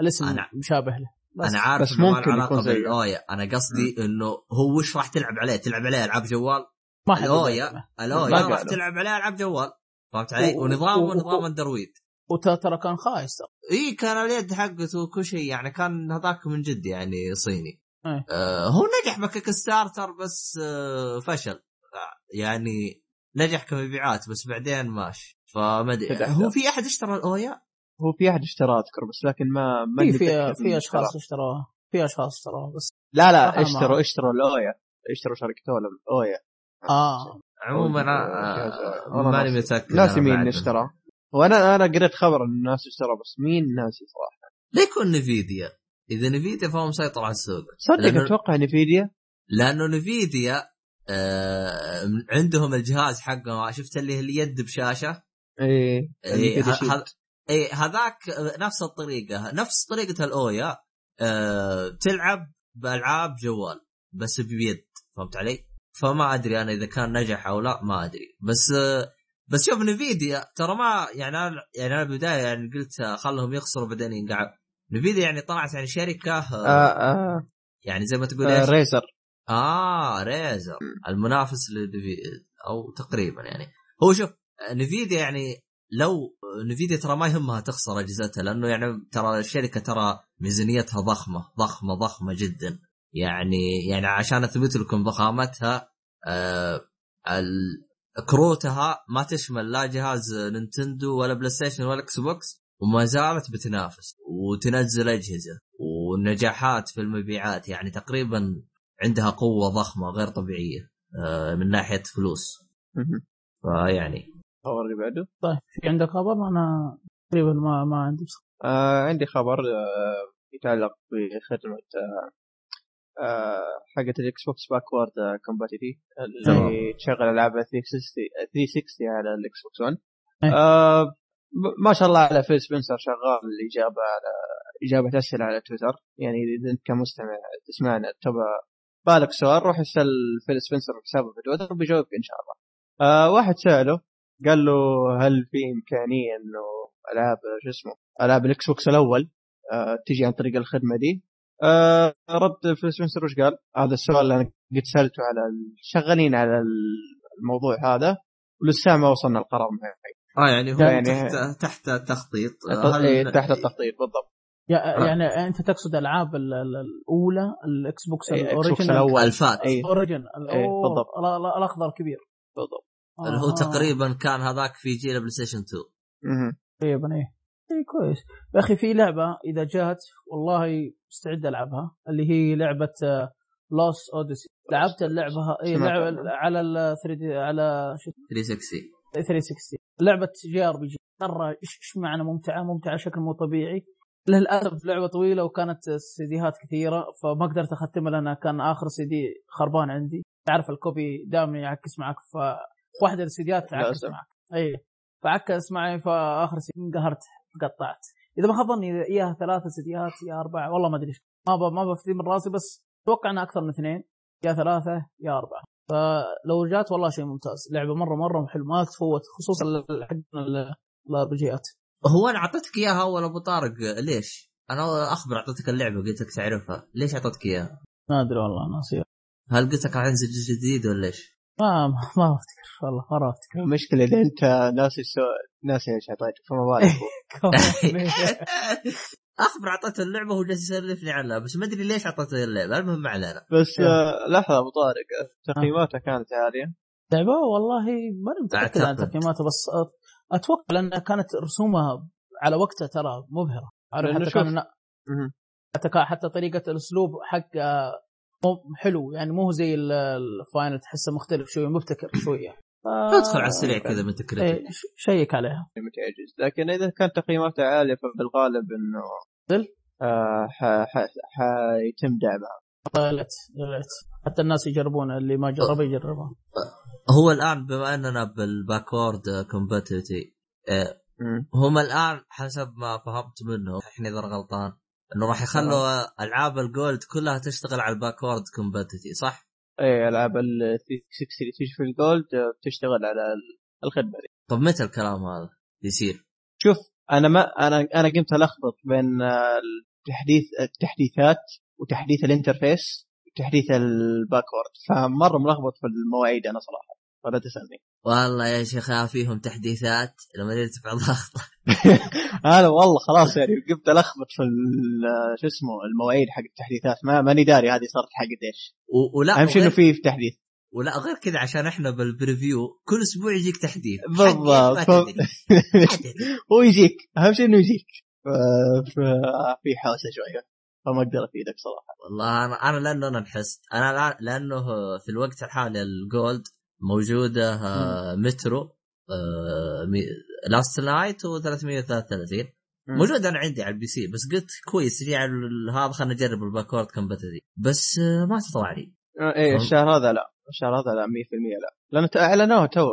الاسم أنا- مشابه له. بس أنا عارف بس ممكن علاقة. بالاويا أنا قصدي إنه هو وش راح تلعب عليه تلعب عليه ألعاب جوال ما حد الاويا. الاويا ما راح. تلعب عليه ألعاب جوال فهمت علي؟ و- ونظامه و- نظام أندرويد وترى ترى كان خايس ترى إي كان اليد حقته وكل شيء يعني كان هذاك من جد يعني صيني إيه. آه هو نجح بكيك ستارتر بس آه فشل آه يعني نجح كمبيعات بس بعدين ماشي فما أدري هو في أحد اشترى الاويا؟ هو في أحد اشتراه أذكر بس لكن ما ما في في في أشخاص. اشتروها في أشخاص اشتروها بس لا لا اشتروا. اشتروا الاويا اشتروا شركه أولا- أويا. آه. عموما أو آه آه والله ماني. متأكد ناسي أنا مين. اشتراه وأنا أنا قريت خبر إن الناس اشتروا بس مين ناسي صراحة لا يكون نفيديا. إذا نفيديا فهو مسيطر على السوق. صدق لأنه- أتوقع نفيديا؟ لأنه نفيديا آه عندهم الجهاز حقهم. شفت اللي هي اليد بشاشة؟ إيه إيه إيه هذاك نفس الطريقة. نفس طريقة الأويا آه تلعب بألعاب جوال بس بيد فهمت علي؟ فما أدري أنا إذا كان نجح أو لا ما أدري. بس آه بس شوف نفيديا ترى ما يعني أنا يعني أنا بالبداية يعني قلت خلهم يخسروا بعدين ينقعوا. نفيديا يعني طلعت يعني شركة آه آه آه. يعني زي ما تقول آه؟ ريزر آه ريزر المنافس لنفيديا أو تقريبا يعني. هو شوف نفيديا يعني لو نفيديا ترى ما يهمها تخسر أجهزتها لأنه يعني ترى الشركة ترى ميزانيتها ضخمة ضخمة ضخمة جدا. يعني يعني عشان اثبت لكم ضخامتها آه ال- كروتها ما تشمل لا جهاز نينتندو ولا بلاي ستيشن ولا إكس بوكس وما زالت بتنافس وتنزل أجهزة والنجاحات في المبيعات. يعني تقريبا عندها قوة ضخمة غير طبيعية آه، من ناحية فلوس. فيعني الخبر اللي بعده؟ طيب في عندك خبر؟ أنا تقريبا ما ما عندي آه عندي خبر آه يتعلق بخدمة آه آه حقت الاكس بوكس backward compatibility اللي تشغل ألعاب 360 360 على الاكس بوكس 1 إيه. آه ب- ما شاء الله على فيل سبنسر شغال الاجابه على إجابة اسئله على تويتر يعني إذا أنت كمستمع تسمعنا تبغى بالك سؤال روح اسأل فيل سبنسر حسابه في تويتر بيجاوبك إن شاء الله. آه واحد سأله قال له هل في إمكانية إنه العاب شو اسمه العاب الإكس بوكس الأول؟ آه تجي عن طريق الخدمة دي. آه رد فيل سبنسر وش قال؟ هذا السؤال اللي أنا قد سألته على الشغالين على الموضوع هذا ولسه ما وصلنا القرار نهائي. آه يعني هو يعني- تحت تحت تخطيط آه، هل- إيه، تحت التخطيط بالضبط. يا- آه. يعني أنت تقصد ألعاب ال- ال- الأولى الإكس بوكس إيه، ال original الأول. ألفات. إيه، بالضبط. الأخضر كبير. بالضبط. اللي هو آه. تقريبا كان هذاك في جيل بلاي ستيشن 2 مهم. تقريبا إيه. اي كويس. يا أخي في لعبة إذا جات والله مستعد ألعبها اللي هي لعبة لوس اوديسي لعبت اللعبة اي عنها. على ال 3 دي على شو 360 360 لعبة JRPG. مرة إيش إيش معنى؟ ممتعة ممتعة بشكل مو طبيعي. للأسف لعبة طويلة وكانت سيديهات كثيرة فما قدرت أختمها لأن كان آخر سي دي خربان عندي. تعرف ال copy دائما يعكس معك ف واحدة السيديات تعكس. معك اي فعكس معي فاخر انقهرت قطعت إذا ما خاب ظني اياها ثلاثة سيديات يا أربعة والله ما أدري. ما ب... ما بفتي من راسي بس أتوقع انها أكثر من اثنين يا ثلاثة يا أربعة فلو جات والله شيء ممتاز لعبة مرة مرة حلوة ما تفوت خصوصا حق ال RPG يات هو أنا أعطيتك إياها اول أبو طارق ليش؟ أنا أخبر أعطيتك اللعبة قلت لك تعرفها ليش أعطيتك إياها؟ ما أدري والله ناسي هل قلت لك راح ينزل جزء جديد ولا إيش؟ ما ما افتكر والله ما افتكر. المشكلة إذا أنت ناسي السؤال ناس إيش أعطيته فما بالك. أخبر أعطيته اللعبة وهو جالس يسلفني عنها بس ما أدري ليش أعطيته اللعبة المهم ما علينا. بس آه، لحظة أبو طارق تقييماتها كانت عالية؟ لعبة؟ والله ماني متأكد عن أعتقد. تقييماتها بس أتوقع لأنها كانت رسومها على وقتها ترى مبهرة. حتى كان. حتى حتى طريقة الأسلوب حق آه، مو- حلو يعني مو زي ال- الفاينل تحسه مختلف شوي مبتكر شوية ف- ادخل على السريع كذا من تكريتك إيه، شيك عليها. متعجز لكن إذا كانت تقييماتها عالية فبالغالب إنه دل؟ آه حيتم دعمها يا ريت حتى الناس يجربونها اللي ما جربها يجربها هو الآن بما أننا بال backward compatibility. هم الآن حسب ما فهمت منه إحنا إذا غلطان إنه راح يخلوا ألعاب ال Gold كلها تشتغل على ال backward compatibility صح؟ اي ألعاب ال 360 اللي تجي في ال Gold بتشتغل على ال- الخدمة دي طب متى الكلام هذا يصير؟ شوف أنا ما أنا أنا قمت ألخبط بين التحديث التحديثات وتحديث ال interface وتحديث ال backward فمرة ملخبط في المواعيد أنا صراحة ولا تسألني. والله يا شيخ فيهم تحديثات. لما ترتفع ضغط أنا والله خلاص يعني قمت ألخبط في شو اسمه المواعيد حق التحديثات. ما ماني داري هذه صارت حقت إيش. ولا أهم شيء إنه في تحديث. ولا غير كذا عشان إحنا بال preview كل أسبوع يجيك تحديث. حق بالضبط. هو يجيك. أهم شيء إنه يجيك. في حوسة شوية. فما أقدر أفيدك صراحة. والله أنا أنا لأنه أنا انحست. أنا لأنه في الوقت الحالي ال Gold موجودة آه، Metro Last Light و333 مم. موجود أنا عندي على ال PC بس قلت كويس تجي على ال- هذا خلينا نجرب ال backward compatibility بس آه، ما تطلع لي آه، إيه؟ الشهر هذا لا. الشهر هذا لا 100% لا. لأنه أعلنوه تو.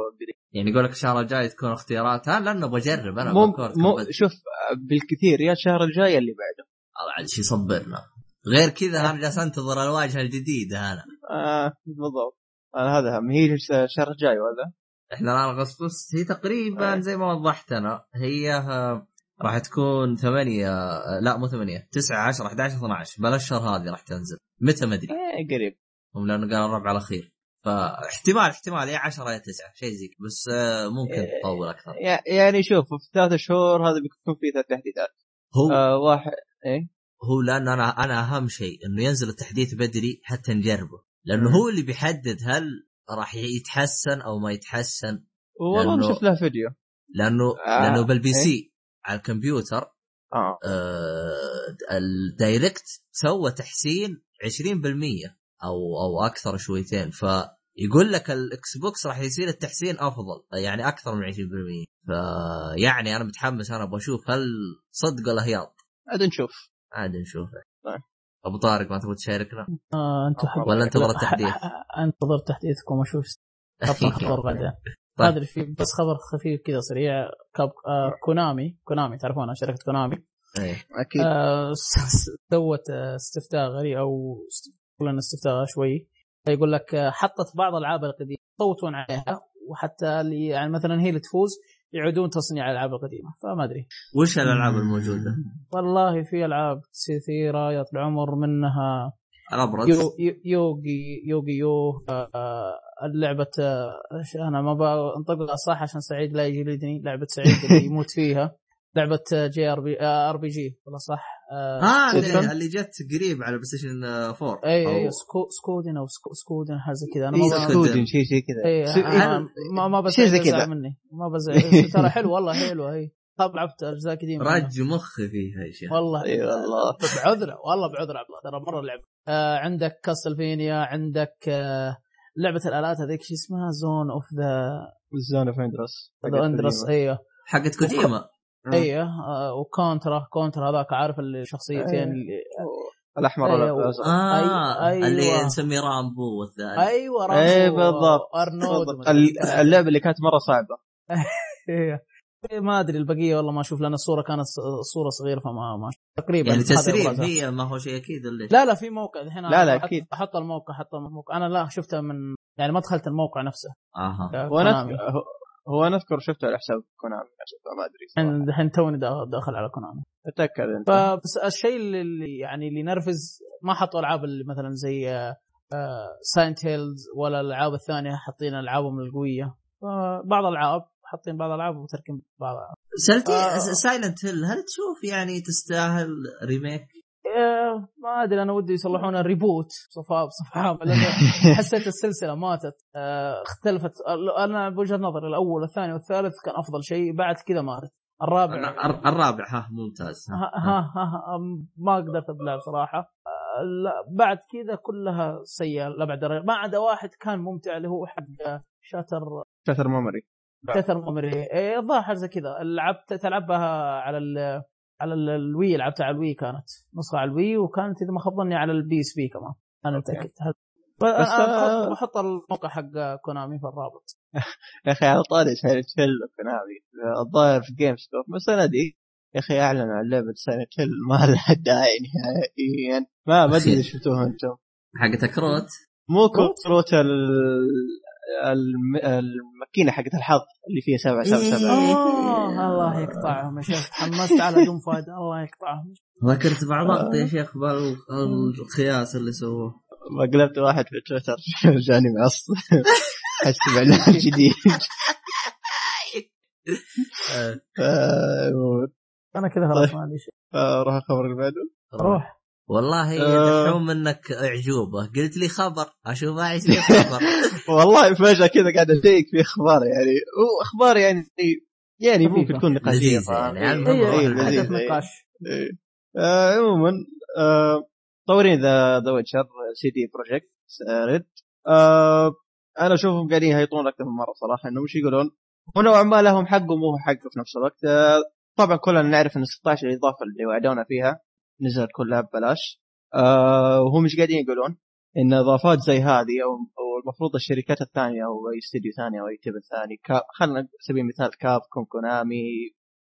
يعني يقول لك الشهر الجاي تكون اختيارات. ها لأنه بجرب أنا مو مو. شوف آه، بالكثير يا الشهر الجاي اللي بعده. الله عاد شي صبرنا غير كذا أنا جالس أنتظر الواجهة الجديدة أنا. آه بالضبط. آه هذا هم. هي الش- الشهر الجاي ولا؟ إحنا الآن أغسطس. هي تقريبا أي. زي ما وضحت أنا. هي آه، راح تكون ثمانية آه، لا مو ثمانية. تسعة 10 11 12 بالاشهر هذه راح تنزل. متى؟ ما أدري. إيه قريب. هم لأنه قال الربع الأخير. فاحتمال احتمال. يا 10 يا 9 شيء زي. بس آه، ممكن إيه. تطول أكثر. يع- يعني شوف في ثلاث شهور هذا بيكون فيه ثلاث تحديثات. هو آه واحد إيه؟ هو لأن أنا أنا أهم شيء إنه ينزل التحديث بدري حتى نجربه. لأنه. هو اللي بيحدد هل راح يتحسن أو ما يتحسن. والله شفت له فيديو. لأنه آه، لأنه بال PC على الكمبيوتر آه. آه ال Direct سوى تحسين 20% أو أو أكثر شويتين. فيقول لك الإكس بوكس راح يصير التحسين أفضل يعني أكثر من 20% فيعني أنا متحمس أنا أبغى أشوف هل صدق ولا هياط. عاد نشوف. عاد نشوف. طيب. أبو طارق ما تبغى تشاركنا؟ آه أنتم حق ولا انتظر التحديث أنتظر تحديثكم وأشوف خطر بعدين. ما طيب. أدري في بس خبر خفيف كذا سريع. كاب آه كونامي كونامي تعرفونها شركة كونامي؟ إيه. أكيد. آه س- س- سوت آه، استفتاء غريب أو قلنا استفتاء شوي. يقول لك آه، حطت بعض الألعاب القديمة يصوتون عليها وحتى اللي يعني مثلا هي اللي تفوز يعيدون تصنيع الألعاب القديمة فما أدري. وش الألعاب الموجودة؟ والله في ألعاب كثيره يا طول العمر منها الأبرز. يو يو- يوغي يوغي يو آه، اللعبة آه، إيش أنا ما بنطقها صح عشان سعيد لا يجلدني لعبة سعيد اللي يموت فيها. لعبة جي آر بي آر بي جي والله صح. آه، آه اللي, جت قريب على بلاي ستيشن 4 اي اي سكو سكودن أو سكو سكودن حاجة زي كذا. أنا إيه، ما سويكودن. ب- سويكودن شيء زي كذا اي آه، ما ما بزعل شيء زي كذا. مني ما بزعل. ترى حلو والله حلوة هي طب لعبت أجزاء قديمة. رج مخي فيها يا شيخ. والله. إي والله. بعذره والله بعذره عبد الله. ترى مرة لعبه آه عندك كاسلفانيا عندك آه لعبة الآلات هذيك شو اسمها؟ Zone of the Zone of Enders Enders أيوه حقت كوجيما. أيوه آه وكونترا كونترا هذاك عارف الشخصيتين أيوة. اللي الأحمر أيوة. والازرق آه أيوة. اللي نسميه رامبو والثاني أيوه رامبو اي بالضبط أرنولد بالضبط. ال- اللعبة اللي كانت مرة صعبة إيه. إيه، ما أدري البقية والله ما أشوف لأن الصورة كانت الصورة صغيرة فما ما تقريبا يعني تسريب. هي ما هو شيء أكيد ولا؟ لا لا في موقع الحين لا، لا، أكيد. أحط الموقع أحط الموقع أنا لا شفتها من يعني ما دخلت الموقع نفسه أها وأنا هو- أنا أذكر شفته على حساب كونامي ما أدري. الحين الحين توني دا- داخل على كونامي أتأكد أنت فبس الشيء اللي- يعني اللي ينرفز ما حطوا ألعاب اللي مثلا زي سايلنت هيلز ولا الألعاب الثانية حاطين ألعابهم القوية فبعض الألعاب حاطين بعض الألعاب وتركين بعض سالتي آه. سايلنت هيل هل تشوف يعني تستاهل remake؟ إيه، ما أدري أنا ودي يصلحون ال reboot. بصفاء بصفة عامة لأن حسيت السلسلة ماتت. آه، اختلفت. أنا بوجهة نظري الأول والثاني والثالث كان أفضل شيء. بعد كذا ماتت. الرابع. الر- الرابع ها ممتاز. ها ها, ها, ها ما قدرت أبلع بصراحه آه، لا بعد كذا كلها سيئة لابعد درجه ما عدا واحد كان ممتع اللي هو حق Shattered Shattered Memories Shattered Memories إيه الظاهر زي كذا. لعبت تلعبها على ال على ال- الوي لعبتها على الوي كانت نسخة على الوي وكانت إذا ما خاب ظني على ال PSP كمان. أنا متأكد. بس بس، آه، بحط الموقع حق كونامي في الرابط. يا أخي على طاري سايلنت هيل كونامي. الظاهر في جيم ستوب السنة دي يا أخي اعلنوا عن لعبة سايلنت هيل ما لها داعي نهائيا. ما ما أدري اذا شفتوها أنتم. حقت كروت مو كروت الماكينة حقت الحظ اللي فيها سبعة سبعة سبعة. آه الله يقطعهم يا شيخ. تحمست على دون فايده الله يقطعهم. ذكرت بعض يا شيخ بالخياس اللي سووه. ما قلبت واحد في تويتر. جاني معصب حس باعلان جديد. آه، آه، أنا كذا خلاص ما عندي شيء. آه، روح الخبر اللي بعده؟ روح. والله آه. دحوم منك اعجوبه. قلت لي خبر. أشوف إيش لي خبر. والله فجأة كذا قاعد أشيك في أخبار يعني. واخبار يعني يعني ممكن تكون نقاشية؟ يعني، المهم إيه، إيه، إيه. نقاش. إيه. آه، عموما آه، مطورين ذا The Witcher CD Projekt Red. آه، أنا أشوفهم قاعدين يهيطون أكثر من مرة صراحة. إنهم إيش يقولون؟ ونوعا ما لهم حق ومو حق في نفس الوقت. آه، طبعا كلنا نعرف إن 16 الإضافة اللي وعدونا فيها نزلت كلها ببلاش آه، وهم إيش قاعدين يقولون؟ إن إضافات زي هذه أو أو المفروض الشركات الثانية أو أي استديو ثاني أو أي Triple ثاني خلينا على سبيل المثال كابكوم كونامي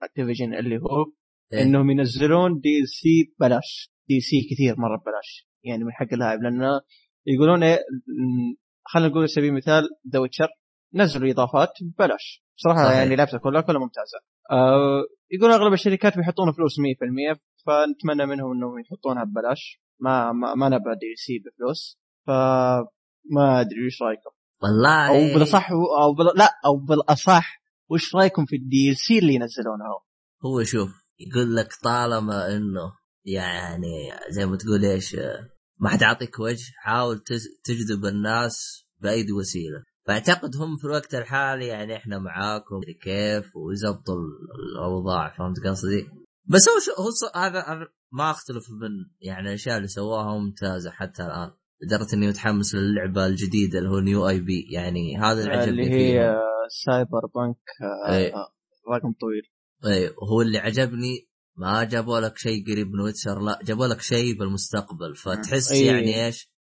أكتيفيجن اللي هو إيه. إنهم ينزلون دي سي ببلاش دي سي كثير مرة ببلاش يعني من حق اللاعب لأنه يقولون إيه خلينا نقول على سبيل المثال The Witcher نزلوا إضافات ببلاش صراحة صحيح. يعني لعبته كلها كلها ممتازة آه يقول أغلب الشركات بيحطون فلوس 100% فنتمنى منهم إنهم يحطونها ببلاش. ما ما, ما نبغى DLC بفلوس. فما أدري إيش رأيكم؟ والله. أو بالأصح أو بال... لا أو بالأصح وش رأيكم في الدي سي اللي ينزلونه هو شوف يقول لك طالما إنه يعني زي ما تقول إيش ما حد يعطيك وجه حاول تجذب الناس باي وسيلة. فأعتقد هم في الوقت الحالي يعني إحنا معاكم كيف ويزبطوا ال- الأوضاع فهمت قصدي؟ بس هو شو هو ص- هذا ما أختلف من يعني الأشياء اللي سواها ممتازه حتى الآن لدرجة إني متحمس للعبة الجديدة اللي هو new IP يعني هذا اللي عجبني اللي فيها. هي سايبربانك آه، إيه. آه، رقم طويل اي هو اللي عجبني ما جابوا لك شيء قريب من ويتشر لا جابوا لك شيء بالمستقبل فتحس أي. يعني إيش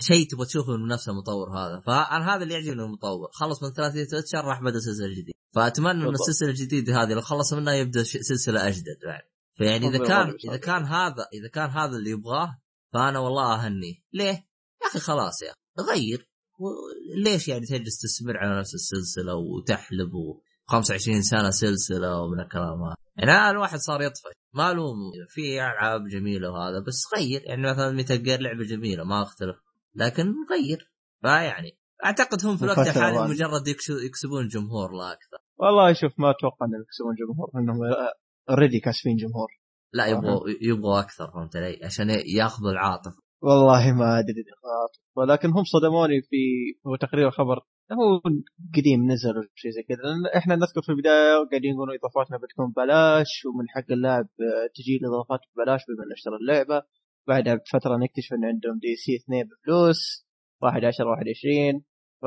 شيء تبغى تشوفه من نفس المطور هذا فانا هذا اللي يعجبني المطور خلص من ثلاثية ويتشر راح بدأ سلسلة جديدة فأتمنى إن. السلسلة الجديدة هذه لو خلص منها يبدأ سلسلة أجدد بعد فيعني إذا. كان. إذا كان هذا إذا كان هذا اللي يبغاه فأنا والله أهنيه ليه؟ يا أخي خلاص يا أخي، غير و- ليش يعني تجلس تستمر على نفس السلسلة وتحلب و 25 سنة سلسلة ومن الكلام هذا يعني الواحد صار يطفش. ما الوم في ألعاب جميلة وهذا بس غير. يعني مثلا ميتال جير لعبة جميلة ما أختلف. لكن غير. فيعني أعتقد هم في الوقت الحالي. مجرد يكسبون جمهور لا أكثر. والله شوف ما أتوقع إنهم يكسبون جمهور إنهم already كاسبين جمهور. لا يبغوا يبغوا أكثر فهمت علي؟ عشان يأخذوا العاطفة. والله ما أدري خاطر. ولكن هم صدموني في هو تقرير خبر هو قديم نزل شيء زي كذا. لأن إحنا نذكر في البداية وقاعدين يقولون إضافاتنا بتكون ببلاش ومن حق اللاعب تجي الإضافات ببلاش بما انه اشترى اللعبة. بعدها بفترة نكتشف إن عندهم DLC اثنين بفلوس 1 10 21 ف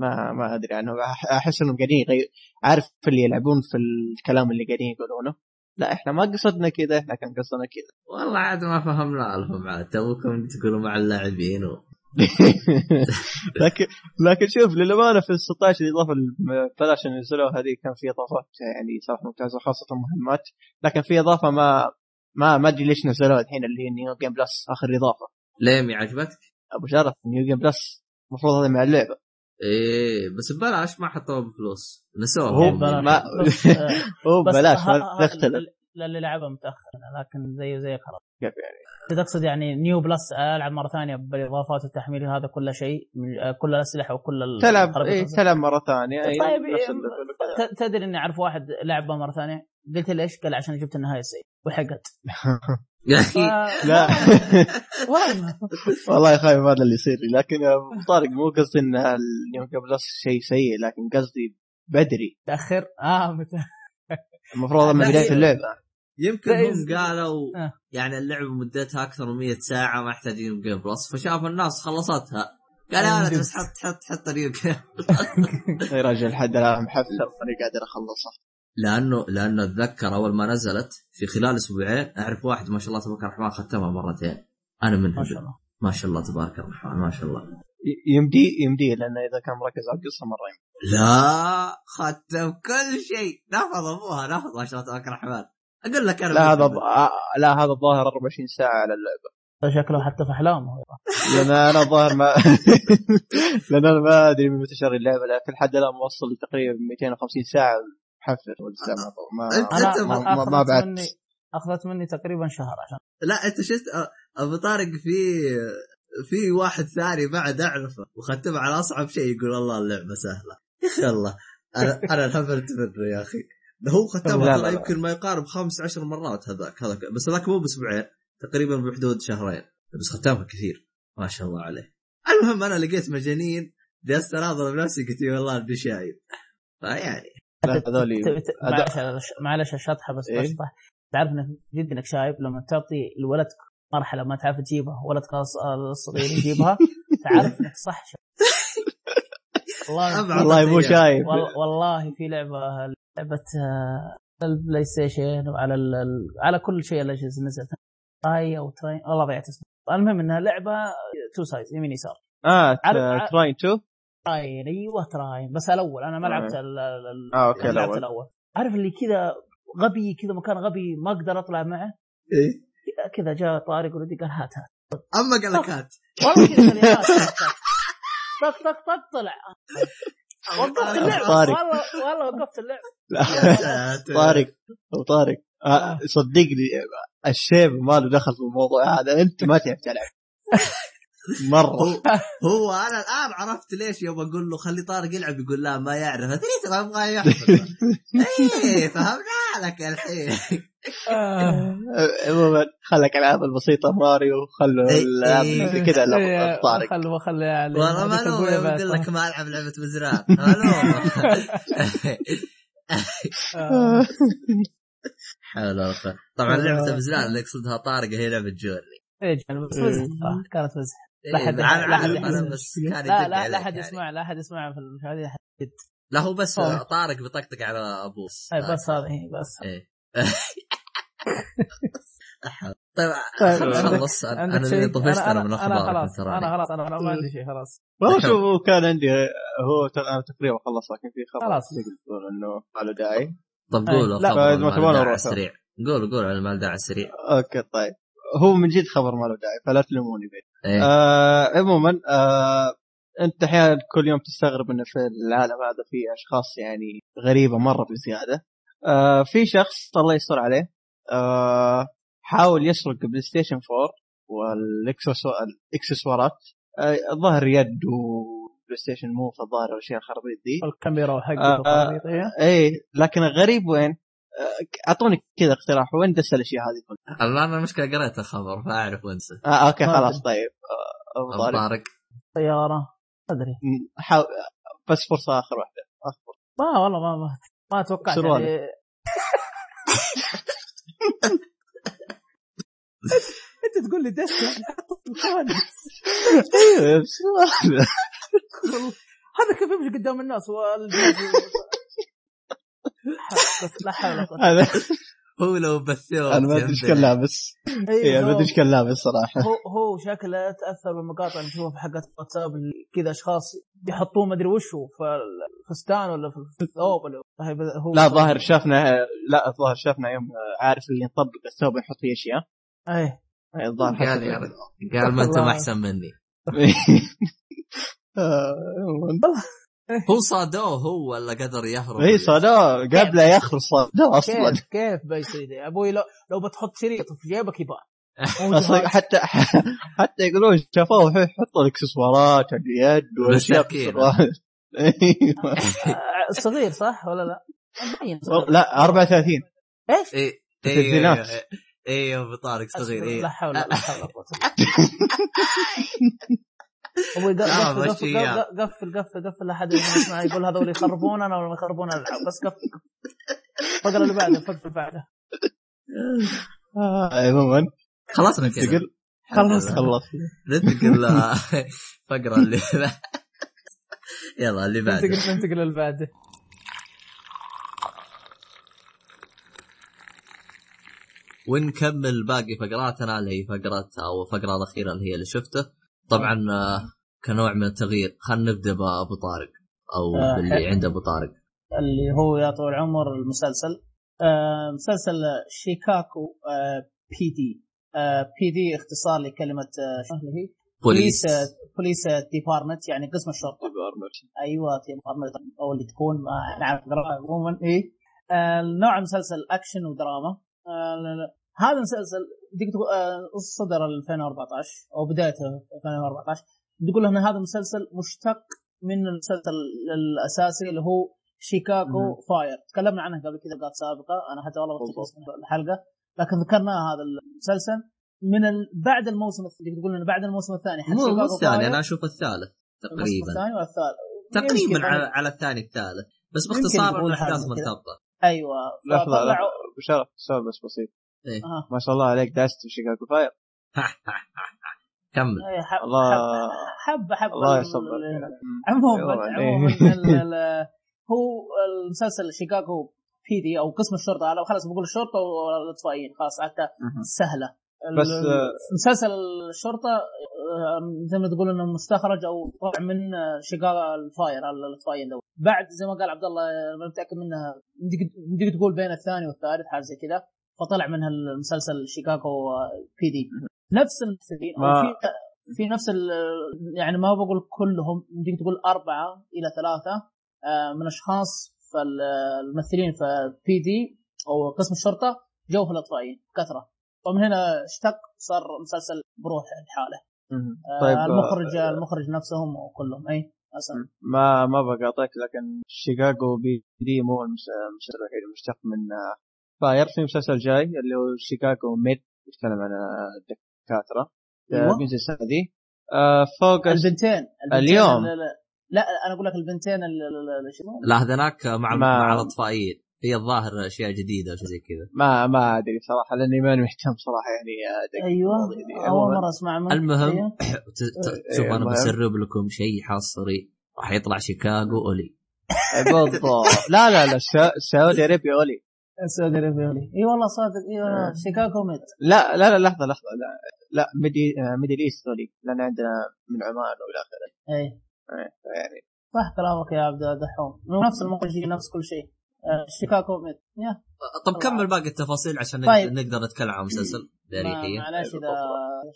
ما ما أدري عنه أح- أحس إنهم قاعدين يغير عارف اللي يلعبون في الكلام اللي قاعدين يقولونه؟ لا إحنا ما قصدنا كذا إحنا كان قصدنا كذا. والله عاد ما فهمنا لهم عاد. توكم تقولوا مع اللاعبين و... لكن لكن شوف للأمانة في ال 16 الاضافه اللي بلاش اللي نزلوها هذه كان في إضافات يعني صراحة ممتازة خاصة مهمات. لكن في إضافة ما ما ما أدري ليش نزلوها الحين اللي هي New Game Plus آخر إضافة. ليه عجبتك؟ أبو شرف New Game Plus المفروض هذا مع اللعبة. إيه بس ببلاش ما حطوها بفلوس. نسوها. هو هم. بلاش. ما بس- آه، هو بس بلاش ه- ما ه- تختلف للي لعبها متاخر لكن زيه زي خلاص. كيف يعني. تقصد يعني New Plus ألعب مرة ثانية بالإضافات والتحميل هذا كل شيء كل الأسلحة وكل ال- تلعب إيه. تلعب مرة ثانية. أي طيب إيه، تدري إني أعرف واحد لعبه مرة ثانية؟ قلت ليش؟ قال عشان جبت النهايه السيء وحقت. يا. أخي لا والله خايف هذا اللي يصير لي. لكن طارق مو قصدي إن ال New Plus شيء سيء لكن قصدي بدري. تاخر آه متى المفروض من بداية اللعبة. يمكن هم إز- قالوا آه. يعني اللعبة مدتها أكثر من 100 ساعة ما يحتاج New Game Plus فشاف الناس خلصتها. قال لا لا بس حط حط حط New يا رجل حد الان محفل ماني قادر اخلصها لأنه لأنه أتذكر أول ما نزلت في خلال أسبوعين أعرف واحد ما شاء الله تبارك الرحمن ختمها مرتين. أنا منهم. ما شاء الله. ما شاء الله تبارك الرحمن ما شاء الله. يمدي يمدي لأنه إذا كان مركز على القصة مرة يمدي. لا ختم كل شيء. نفض أبوها نفض ما شاء الله تبارك الرحمن. أقول لك أنا لا هذا منهم. آه، لا هذا الظاهر 24 ساعة على اللعبة. شكله حتى في أحلامه. لأن أنا الظاهر ما لأن أنا ما أدري من متى شاري اللعبة لكن لحد الآن موصل تقريبا 250 ساعة محفل والسلام ما ما, أنت ما, ما, ما أخذت بعد. مني أخذت مني تقريبا شهر عشان لا أنت شفت أبو طارق في في واحد ثاني بعد أعرفه وختمه على أصعب شيء يقول والله اللعبة سهلة. يا أخي الله. أنا أنا انهبلت منه يا أخي. ده هو لا، ترى لا. يمكن ما يقارب خمس عشر مرات هذاك هذاك. بس هذاك مو بأسبوعين تقريبا بحدود شهرين. بس ختمها كثير. ما شاء الله عليه. المهم أنا لقيت مجانين. جلست اناظر بنفسي قلت والله اني شايب فيعني. ت- معلش معلش الشطحه بس إيه؟ بشطح تعرف إنك جد إنك شايب لما تعطي لولدك مرحلة ما تعرف تجيبها ولدك الص- الصغير يجيبها تعرف إنك صح. شايب. والله. والله مو وال- والله في لعبة لعبة آه، البلاي ستيشن وعلى على كل شيء الاجهزه نزلت تراي أو تراي والله ضيعت اسمه. المهم إنها لعبة two sides يمين يسار. آه Trine تو تراين أيوه تراين. بس الأول أنا ما لعبت ال... آه okay لعبت الأول. عارف اللي كذا غبي كذا مكان غبي ما أقدر أطلع معه؟ إيه. كذا جاء طارق ولدي قال هات هات. أما قال لك هات. والله كذا قال لي هات هات هات. طق طق طق طلع. وقفت اللعبة. طارق. والله والله وقفت ساتر. طارق. طارق. آه، صدقني الشيب ما له دخل في الموضوع هذا. أنت ما تعرف تلعب مرة. هو هو أنا الآن عرفت ليش يوم أقول له خلي طارق يلعب يقول لا ما يعرف. ادري تبغى يبغى يحفظ إيه فهمنا لك الحين. عموما خلك العاب البسيطه ماريو خلوا إيه، الألعاب إيه. كذا لا طارق خل خل يعني والله يوم بعد. أقول لك ما ألعب لعبة مزرعه معلومه آه. حول ولا قوه طبعا لعبة مزرعه اللي يقصدها طارق هي لعبة جوري. إيه آه، كانت مزح لا إيه، أحد- أنا لا لا يدق لا احد يعني. يسمع لا احد يسمع في المشاهدين. لا هو بس أوه. طارق بيطقطق على ابوه اي بس هذه بس. طيب طيب، نخلص أنا اللي طفشت أنا من أنا أخبارك خلاص تراني. أنا خلاص أنا ما عندي شيء خلاص. والله شوف هو كان عندي هو أنا تقريبا خلص لكن في خبر خلاص. تقدر تقول إنه ما له داعي. طب. قولوا لا، خبر أروح. السريع قولوا قولوا على المال داعي السريع okay طيب. هو من جد خبر ما له داعي فلا تلوموني به إيه. آه عموما آه أنت أحيانا كل يوم تستغرب إنه في العالم هذا في أشخاص يعني غريبة مرة بزياده آه في شخص الله يستر عليه. آه حاول يسرق بلاي ستيشن 4 والاكسسوارات آه الظاهر يد وبلاي ستيشن موف الظاهر والاشياء الخرابيط دي. الكاميرا آه، وحقته آه. الخريطية. إيه. لكن الغريب وين؟ آه، أعطوني كذا اقتراح. وين دس الأشياء هذه؟ كلها؟ أنا أنا المشكلة قريت الخبر فاعرف وانسى آه أوكي ما خلاص. طيب. آه، أبو طارق. طيارة. أدري. حاول بس فرصة آخر واحدة. اصبر ما والله ما ما, ما توقعت. يعني. أنت تقول لي دش يعني أيوه بس. هذا كيف يمشي قدام الناس بس لا حول ولا هو لو بثوه أنا ما أدري إيش كان لابس. أيوة، اي أنا ما هو- ادري إيش كان لابس صراحة. هو هو شكله تأثر بالمقاطع اللي نشوفها في حقت واتساب اللي كذا أشخاص يحطوه ما أدري وش هو الفستان ولا في الثوب ولا هو لا ظاهر شافنا لا الظاهر شافنا يوم عارف اللي نطبق الثوب يحط فيه أشياء. إيه. أي الظاهر قال يا رجل. قال ما أنتم. أحسن مني. آه،. هو صادوه هو ولا قدر يهرب؟ اي صادوه. قبل يخرج صادوه أصلا. كيف؟ كيف بقى يصير أبوي لو لو بتحط شريط في جيبك يبان حتى حتى يقولون شافوه يحطوا الإكسسوارات اليد والاشياء أيوه. آه، صغير صح ولا لا؟ لا 34 إيش؟ إيه التسجيلات. يا أبو طارق صغير لا إيه حول ولا لا، قفل قفل. قفل قفل قفل لا حد يسمع يقول هذول يخربوننا ولا ما يخربون الالعاب بس قفل فقر اللي بعده فقر اللي بعده. آه، عموما. خلصنا كذا تقول خلص خلص ننتقل فقرة اللي يلا اللي بعده. ننتقل ننتقل اللي بعده. ونكمل باقي فقراتنا اللي هي فقرة أو الفقرة الأخيرة اللي هي اللي شفته طبعا آه، كنوع من التغيير. خلينا نبدأ بأبو طارق أو آه، باللي حلو. عند أبو طارق. اللي هو يا طول العمر المسلسل. آه مسلسل Chicago آه PD. آه PD اختصار لكلمة آه شو اللي هي؟ Police. Police Department يعني قسم الشرطة. أيوه Department أو اللي تكون ما نعرف عموما. اي آه نوع المسلسل اكشن ودراما. آه. هذا المسلسل آه صدر 2014 أو بدايته 2014 تقول إن هذا المسلسل مشتق من المسلسل الأساسي اللي هو شيكاغو فاير. تكلمنا عنه قبل كذا قات سابقة. أنا حتى والله اسم الحلقة. لكن ذكرنا هذا المسلسل. من ال... بعد الموسم الثاني تقول إنه بعد الموسم الثاني حق مو الثاني أنا أشوف الثالث الموسم تقريبا الثاني والثالث تقريبا على, يعني. على الثاني الثالث بس باختصار الاحداث. مرتبطه أيوه لحظه لحظة. بشرف سؤال بس بسيط إيه. آه. ما شاء الله عليك داست في Chicago Fire كمل الله حب حب الله ال- يصبر عموما عموما إيه. هو المسلسل Chicago PD أو قسم الشرطة خلاص بقول الشرطة والإطفائيين خلاص حتى. سهلة بس، آه، مسلسل الشرطة آه، زي ما تقول إنه مستخرج أو طلع من آه، Chicago ال Fire الاطفائيين دول بعد زي ما قال عبد الله أنا متأكد منها يمديك تقول بين الثاني والثالث حاجة زي كذا. فطلع منها المسلسل Chicago PD. نفس الممثلين ما- في في نفس يعني ما بقول كلهم يمديك تقول أربعة إلى ثلاثة من أشخاص فالممثلين في PD أو قسم الشرطة جو في الأطفائيين كثرة. ومن هنا اشتق صار مسلسل بروح لحاله. آه، طيب المخرج المخرج نفسهم وكلهم اي أصلاً. ما ما بقاطعك لكن Chicago PD مو المس- المسلسل الوحيد المشتق من آه، Fire في مسلسل جاي اللي هو Chicago Med يتكلم عن آه، الدكاتره. آه، بينزل السنة دي آه، فوق البنتين البنتين اليوم. ال- ال- لا أنا أقول لك البنتين؟ لا هذاك مع مع الاطفائيين هي الظاهر أشياء جديدة وشيء زي كذا. ما ما أدري صراحة لأني ماني مهتم صراحة يعني آه، أيوه. أول عموماً، مرة أسمع منك المهم أيوة. ت- ت- إيه، شوف أنا. بسرب لكم شيء حصري راح يطلع شيكاغو أولي. بالضبط. لا لا لا السعودي ارابيا أولي. السعودي الريفيولي إي والله صادق إي والله. آه. شيكاغو ميد لا لا لا لحظة لحظة. لا لا ميدي آه، ميدل إيست أولي لأن عندنا من عمان والى آخره. إي. يعني. صح كلامك يا عبد دحوم نفس المخرجين نفس كل شيء. شيكاغو ميد طب كمل باقي التفاصيل عشان طيب. نقدر نتكلم عن مسلسل ما- باريحيه معلش إذا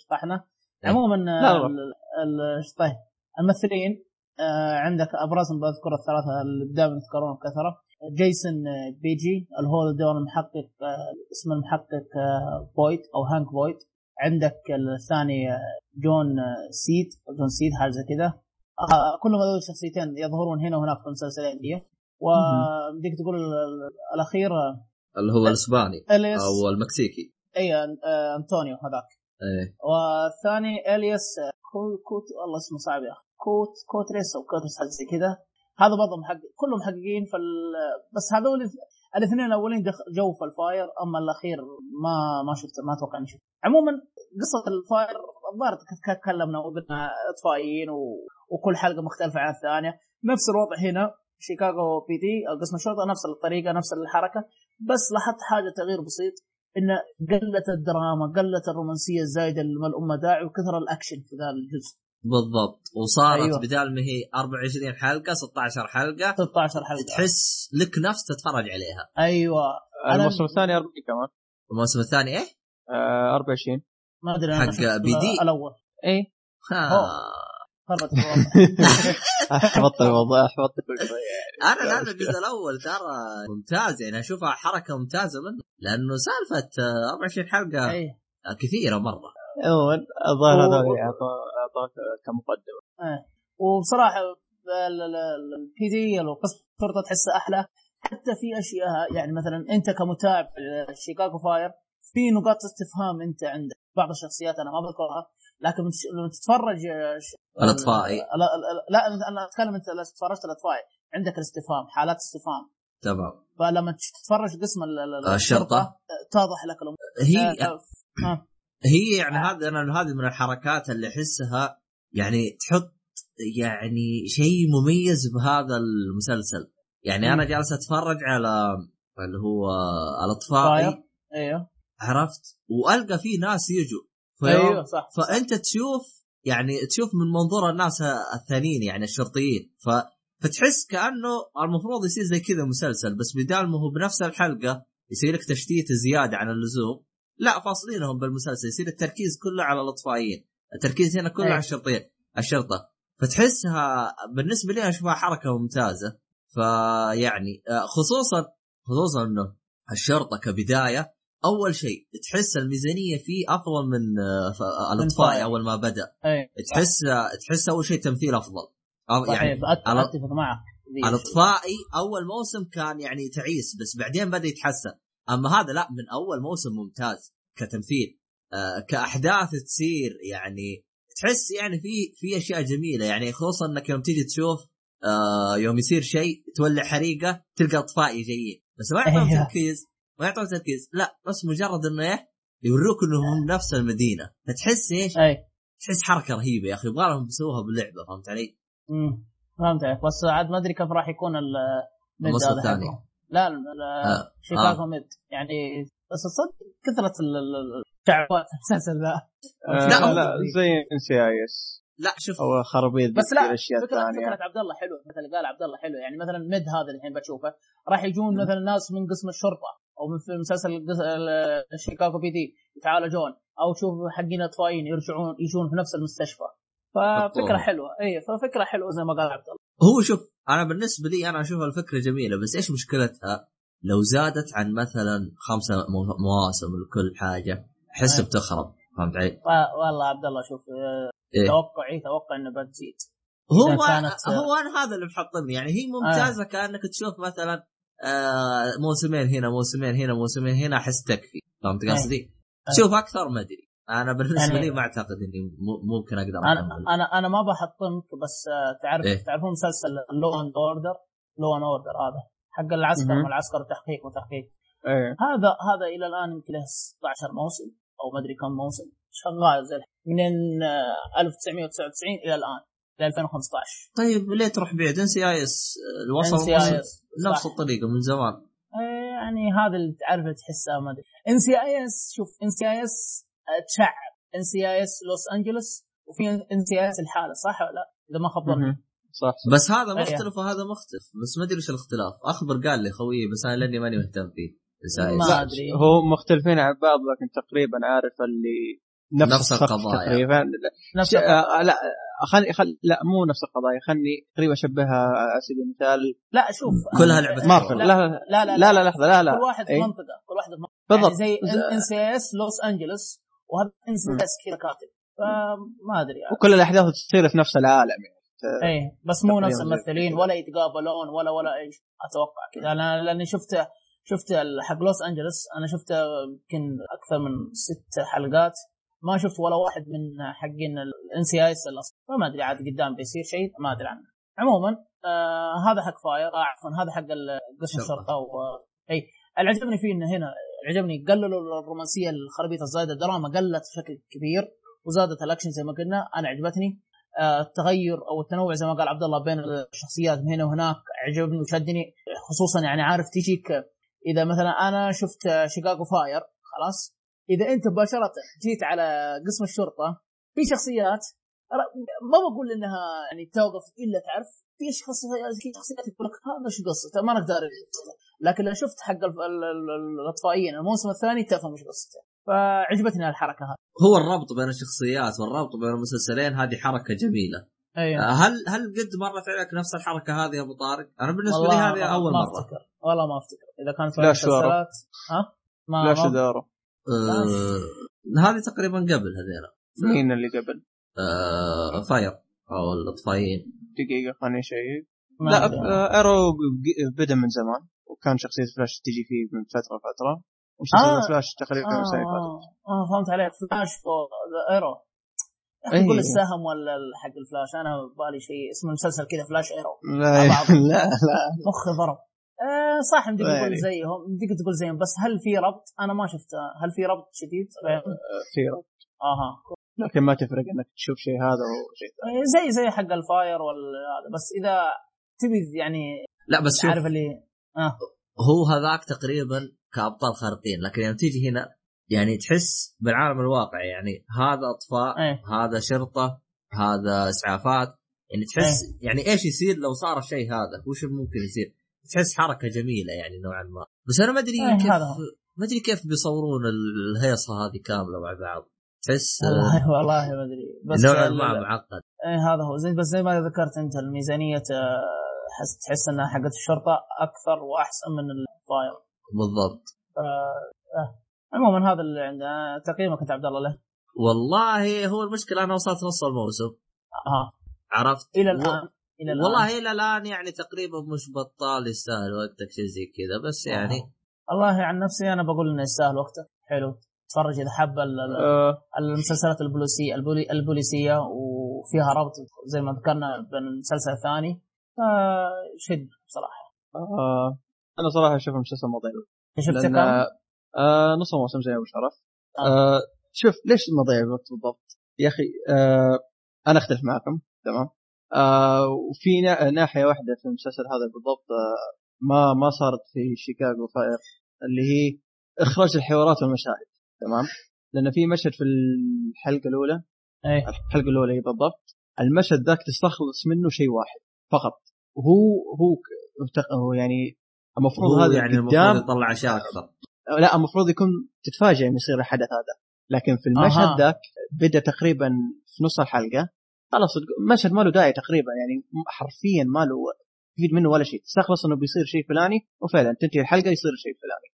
شطحنا. إيه. عموما ال- طيب؟ الممثلين آه، عندك ابرزهم بذكر الثلاثة اللي دائما يذكرون بكثرة. جيسون آه، بيجي اللي هو دور المحقق آه، اسمه المحقق آه، فويت أو هانك فويت. عندك الثاني آه، جون آه، سيد. جون سيد حاجة زي كذا. آه، كلهم هذول الشخصيتين يظهرون هنا وهناك في المسلسلين دي وبدك تقول ال- ال- الأخير اللي هو الإسباني أو المكسيكي. إي آه، أنطونيو هذاك. إيه. والثاني إلياس. كو كوت والله اسمه صعب يا أخي. كوت كوتريس أو كوتريس حاجة زي كذا هذا برضه محقق كلهم محققين في بس هذول الاثنين الأولين جو في ال Fire أما الأخير ما ما شفت ما أتوقع إني عموما قصة ال Fire الظاهر تك- تكلمنا وقلنا إطفائيين و... وكل حلقة مختلفة عن الثانية. نفس الوضع هنا. Chicago PD أو قسم الشرطة نفس الطريقة نفس الحركة. بس لاحظت حاجة تغيير بسيط إن قلت الدراما قلت الرومانسية الزايده اللي ما اللي ما له داعي وكثر الأكشن في ذا الجزء. بالضبط. وصارت أيوة. بدال ما هي 24 حلقة 16 حلقة 16 حلقة. تحس لك نفس تتفرج عليها. أيوه. الموسم الثاني 40 كمان. الموسم الثاني إيه؟ آه 24 ما أدري حق PD. الأول. اي ها. احبطت الموضوع احبطت كل شوية أنا لا الجزء الأول ترى ممتاز يعني أشوفها حركة ممتازة منه. لأنه سالفة آه، 24 حلقة اي آه، كثيرة مرة. عموما الظاهر أعطوا- اعطاك كمقدمة. وبصراحة البي دي القصة الشرطه تحسها أحلى. حتى في أشياء يعني مثلا أنت كمتابع شيكاغو فاير في نقاط استفهام أنت عندك. بعض الشخصيات أنا ما بذكرها. لكن لما تتفرج آه، ش- الأطفائي. لا, لا, أنا أتكلم أنت لو تفرجت الأطفائي عندك الاستفهام حالات استفهام تمام فلما تتفرج قسم ال- ال- آه، الشرطة. آه، تتضح لك الأمور هي آه، آه. هي يعني هذا أنا هذه من الحركات اللي أحسها يعني تحط يعني شيء مميز بهذا المسلسل يعني أنا. جالس أتفرج على اللي هو الأطفائي. أيوه عرفت وألقى في ناس يجوا أيوه صح فأنت تشوف يعني تشوف من منظور الناس الثانيين يعني الشرطيين. ف فتحس كأنه المفروض يصير زي كذا مسلسل بس بدال ما هو بنفس الحلقة يصير لك تشتيت زيادة عن اللزوم. لا فاصلينهم بالمسلسل يصير التركيز كله على الأطفائيين. التركيز هنا كله أي. على الشرطيين الشرطة. فتحسها بالنسبة لي أشوفها حركة ممتازة. فيعني آه، خصوصا خصوصا إنه الشرطة كبداية أول شيء تحس الميزانية فيه أفضل من آه، الاطفائي فاير. أول ما بدأ. أي. تحس تحس أول شيء تمثيل أفضل. يعني أتفق معك. ذي الأطفائي أول موسم كان يعني تعيس بس بعدين بدأ يتحسن. أما هذا لا من أول موسم ممتاز كتمثيل. آه كأحداث تصير يعني تحس يعني في في أشياء جميلة. يعني خصوصا إنك يوم تيجي تشوف آه يوم يصير شيء تولع حريقة تلقى أطفائي جايين. بس ما يعطون أيوه. تركيز ما يعطون تركيز. لا بس مجرد إنه إيه، يوروك إنهم نفس المدينة. فتحس إيش؟ أي. تحس حركة رهيبة يا أخي يبغى لهم يسووها باللعبة فهمت علي؟ امم فهمت عليك. بس عاد ما أدري كيف راح يكون ال- الميد هذا الثاني. لا ال- آه. شيكاغو ميد. يعني بس تصدق كثرة ال- ال- الشعوات في المسلسل ذا. آه، لا، لا, هو- لا زي NCIS لا شوف. أو خرابيط بس لا الاشياء فكره الثانية فكرة عبد الله حلوة مثل قال عبد الله حلو يعني مثلا Med هذا اللي الحين بتشوفه راح يجون مثلا ناس من قسم الشرطة. أو من في مسلسل Chicago PD يتعالجون أو شوف حقين الاطفائيين يرجعون يجون في نفس المستشفى ففكرة. حلوة اي ففكرة حلوة زي ما قال عبد الله هو شوف أنا بالنسبة لي أنا أشوف الفكرة جميلة بس إيش مشكلتها؟ لو زادت عن مثلا خمسة مو- مواسم لكل حاجة أحس أي. بتخرب فهمت علي؟ والله عبد الله شوف آه، إيه؟ توقعي توقع إنه بتزيد هو كانت- هو أنا هذا اللي محطمني يعني هي ممتازة كأنك تشوف مثلا آه موسمين هنا موسمين هنا موسمين هنا أحس تكفي فهمت أي. قصدي؟ أي. شوف أكثر ما أدري أنا بالنسبة يعني- لي ما أعتقد إني ممكن أقدر أنا أنا أنا ما بحطمك بس آه، تعرف إيه؟ تعرفون مسلسل Law and Order Law and Order هذا حق العسكر. والعسكر وتحقيق وتحقيق إيه هذا هذا إلى الآن يمكن له 16 موسم أو ما أدري كم موسم شغال زي. من آه، 1999 إلى الآن إلى 2015 طيب ليه تروح بعيد NCIS وصل NCIS نفس. الطريقة من زمان آه، يعني هذا اللي تعرف تحسها ما أدري إن سي آي إس شوف إن سي آي إس تشعب إن سي آي إس لوس أنجلوس وفي إن سي آي إس الحالة صح ولا لا؟ إذا ما خاب مهم. صح صح. بس هذا أيه. مختلف وهذا مختلف بس ما أدري إيش الاختلاف أخبر قال لي خويي بس أنا لأني ماني مهتم فيه ما لا، أدري. هو مختلفين عن بعض لكن تقريبا عارف اللي نفس, نفس القضايا. تقريبا. لا, نفس. آه لا خلي خل... لا مو نفس القضايا. خلني تقريبا أشبهها على سبيل المثال. لا شوف كلها لعبة مارفل لا لا لا لا لا لا لحظة لا لا. كل واحد في إيه؟ منطقة كل واحد في منطقة. بالضبط. يعني زي ان سي اس لوس انجلوس وهذا NCIS كذا كاتب. فما أدري يعني. وكل الأحداث تصير في نفس العالم يعني. إيه بس مو نفس الممثلين. ولا يتقابلون ولا ولا إيش. أتوقع كذا. أنا لأني شفت شفت حق لوس انجلوس أنا شفت يمكن أكثر من ست حلقات. ما شفت ولا واحد من حقين ال NCIS فما أدري عاد قدام بيصير شيء ما أدري عنه. عموما آه هذا حق Fire آه عفوا هذا حق قسم. الشرطه و... أي. اللي عجبني فيه إنه هنا عجبني قللوا الرومانسية الخرابيط الزايدة الدراما قلت بشكل كبير وزادت الأكشن زي ما قلنا. أنا عجبتني آه، التغير أو التنوع زي ما قال عبد الله بين الشخصيات من هنا وهناك عجبني وشدني خصوصا يعني عارف تجيك إذا مثلا أنا شفت Chicago Fire خلاص إذا أنت مباشرة جيت على قسم الشرطة في شخصيات ما بقول إنها يعني توقف إلا تعرف في شخصيات في شخصيات يقول لك هذا شو قصته؟ ما نقدر لكن لو شفت حق ال- ال- ال- الأطفائيين الموسم الثاني تفهم إيش قصته. فعجبتني الحركه هذه. هو الربط بين الشخصيات والربط بين المسلسلين هذه حركة جميلة. أيوه. آه، هل هل قد مرت عليك نفس الحركة هذه يا أبو طارق؟ أنا بالنسبة لي هذه أول ما مرة. أفتكر. والله ما أفتكر. إذا كانت في لا شو المسلسلات ها؟ ما لا دوره آه، هذه تقريبا قبل هذيلا. مين اللي قبل؟ آه Fire. أو الاطفائيين دقيقة خليني أشيّك. لا. آه، Arrow ب- بدأ من زمان وكان شخصية فلاش تجي فيه من فترة لفترة. ومسلسل آه. فلاش تقريبا آه, اللي فاتت آه فهمت عليك. Flash Arrow يا أخي إيه. قول السهم ولا حق الفلاش. أنا بالي شيء اسم المسلسل كذا Flash Arrow لا. لا لا. مخي ضرب. آه صح يمديك لا تقول يعني. زيهم يمديك تقول زيهم بس هل في ربط؟ أنا ما شفت هل في ربط شديد؟ بينهم؟ في رب. آها لكن ما تفرق إنك تشوف شيء هذا وشيء ثاني آه، زي زي حق الفاير ولا هذا بس إذا تبي يعني لا بس شوف عارف اللي آه هو هذاك تقريبا كأبطال خارقين لكن يوم تيجي هنا يعني تحس بالعالم الواقعي يعني هذا أطفاء إيه هذا شرطة هذا إسعافات يعني تحس يعني إيش يصير لو صار الشيء هذا وش ممكن يصير تحس حركة جميلة يعني نوعا ما. بس أنا ما أدري إيه، كيف. ما أدري كيف بيصورون الهيصة هذه كاملة مع بعض. تحس آه، والله والله ما أدري. بس نوعا ال- ما معقد. إيه هذا هو. زي بس زي ما ذكرت أنت الميزانية آه، حس تحس إنها حقت الشرطة أكثر وأحسن من الفاير. بالضبط. آه. عموما هذا اللي عندنا. تقييمك أنت عبد الله له؟ والله هو المشكلة أنا وصلت نص الموسم. آه. عرفت؟ إلى و- الآن. إلى الآن. والله إلى الآن يعني تقريبا مش بطال يستاهل وقتك شيء زي كذا بس يعني. والله عن نفسي أنا بقول إنه يستاهل وقته. حلو. تفرج إذا حب آه. المسلسلات البوليسية البولي البوليسية وفيها ربط زي ما ذكرنا بين المسلسل الثاني فشد بصراحة آه. أنا صراحة أشوف المسلسل ما ضيع شفت لأن كم؟ آه نص موسم زي أبو شرف. آه. آه شوف ليش ما ضيع الوقت بالضبط؟ يا أخي آه أنا أختلف معكم تمام؟ آه وفي نا- ناحية واحدة في المسلسل هذا بالضبط آه ما ما صارت في شيكاغو فاير اللي هي إخراج الحوارات والمشاهد تمام؟ لأن في مشهد في الحلقة الأولى إيه الحلقة الأولى هي بالضبط المشهد ذاك تستخلص منه شيء واحد فقط وهو هو هو يعني المفروض هذا يعني قدام المفروض يطلع أشياء أكثر لا المفروض يكون تتفاجئ من يصير الحدث هذا لكن في المشهد. ذاك بدأ تقريبا في نص الحلقة خلاص المشهد ما له داعي تقريبا يعني حرفيا ما له يفيد منه ولا شيء. تستخلص إنه بيصير شيء فلاني وفعلا تنتهي الحلقة يصير شيء فلاني.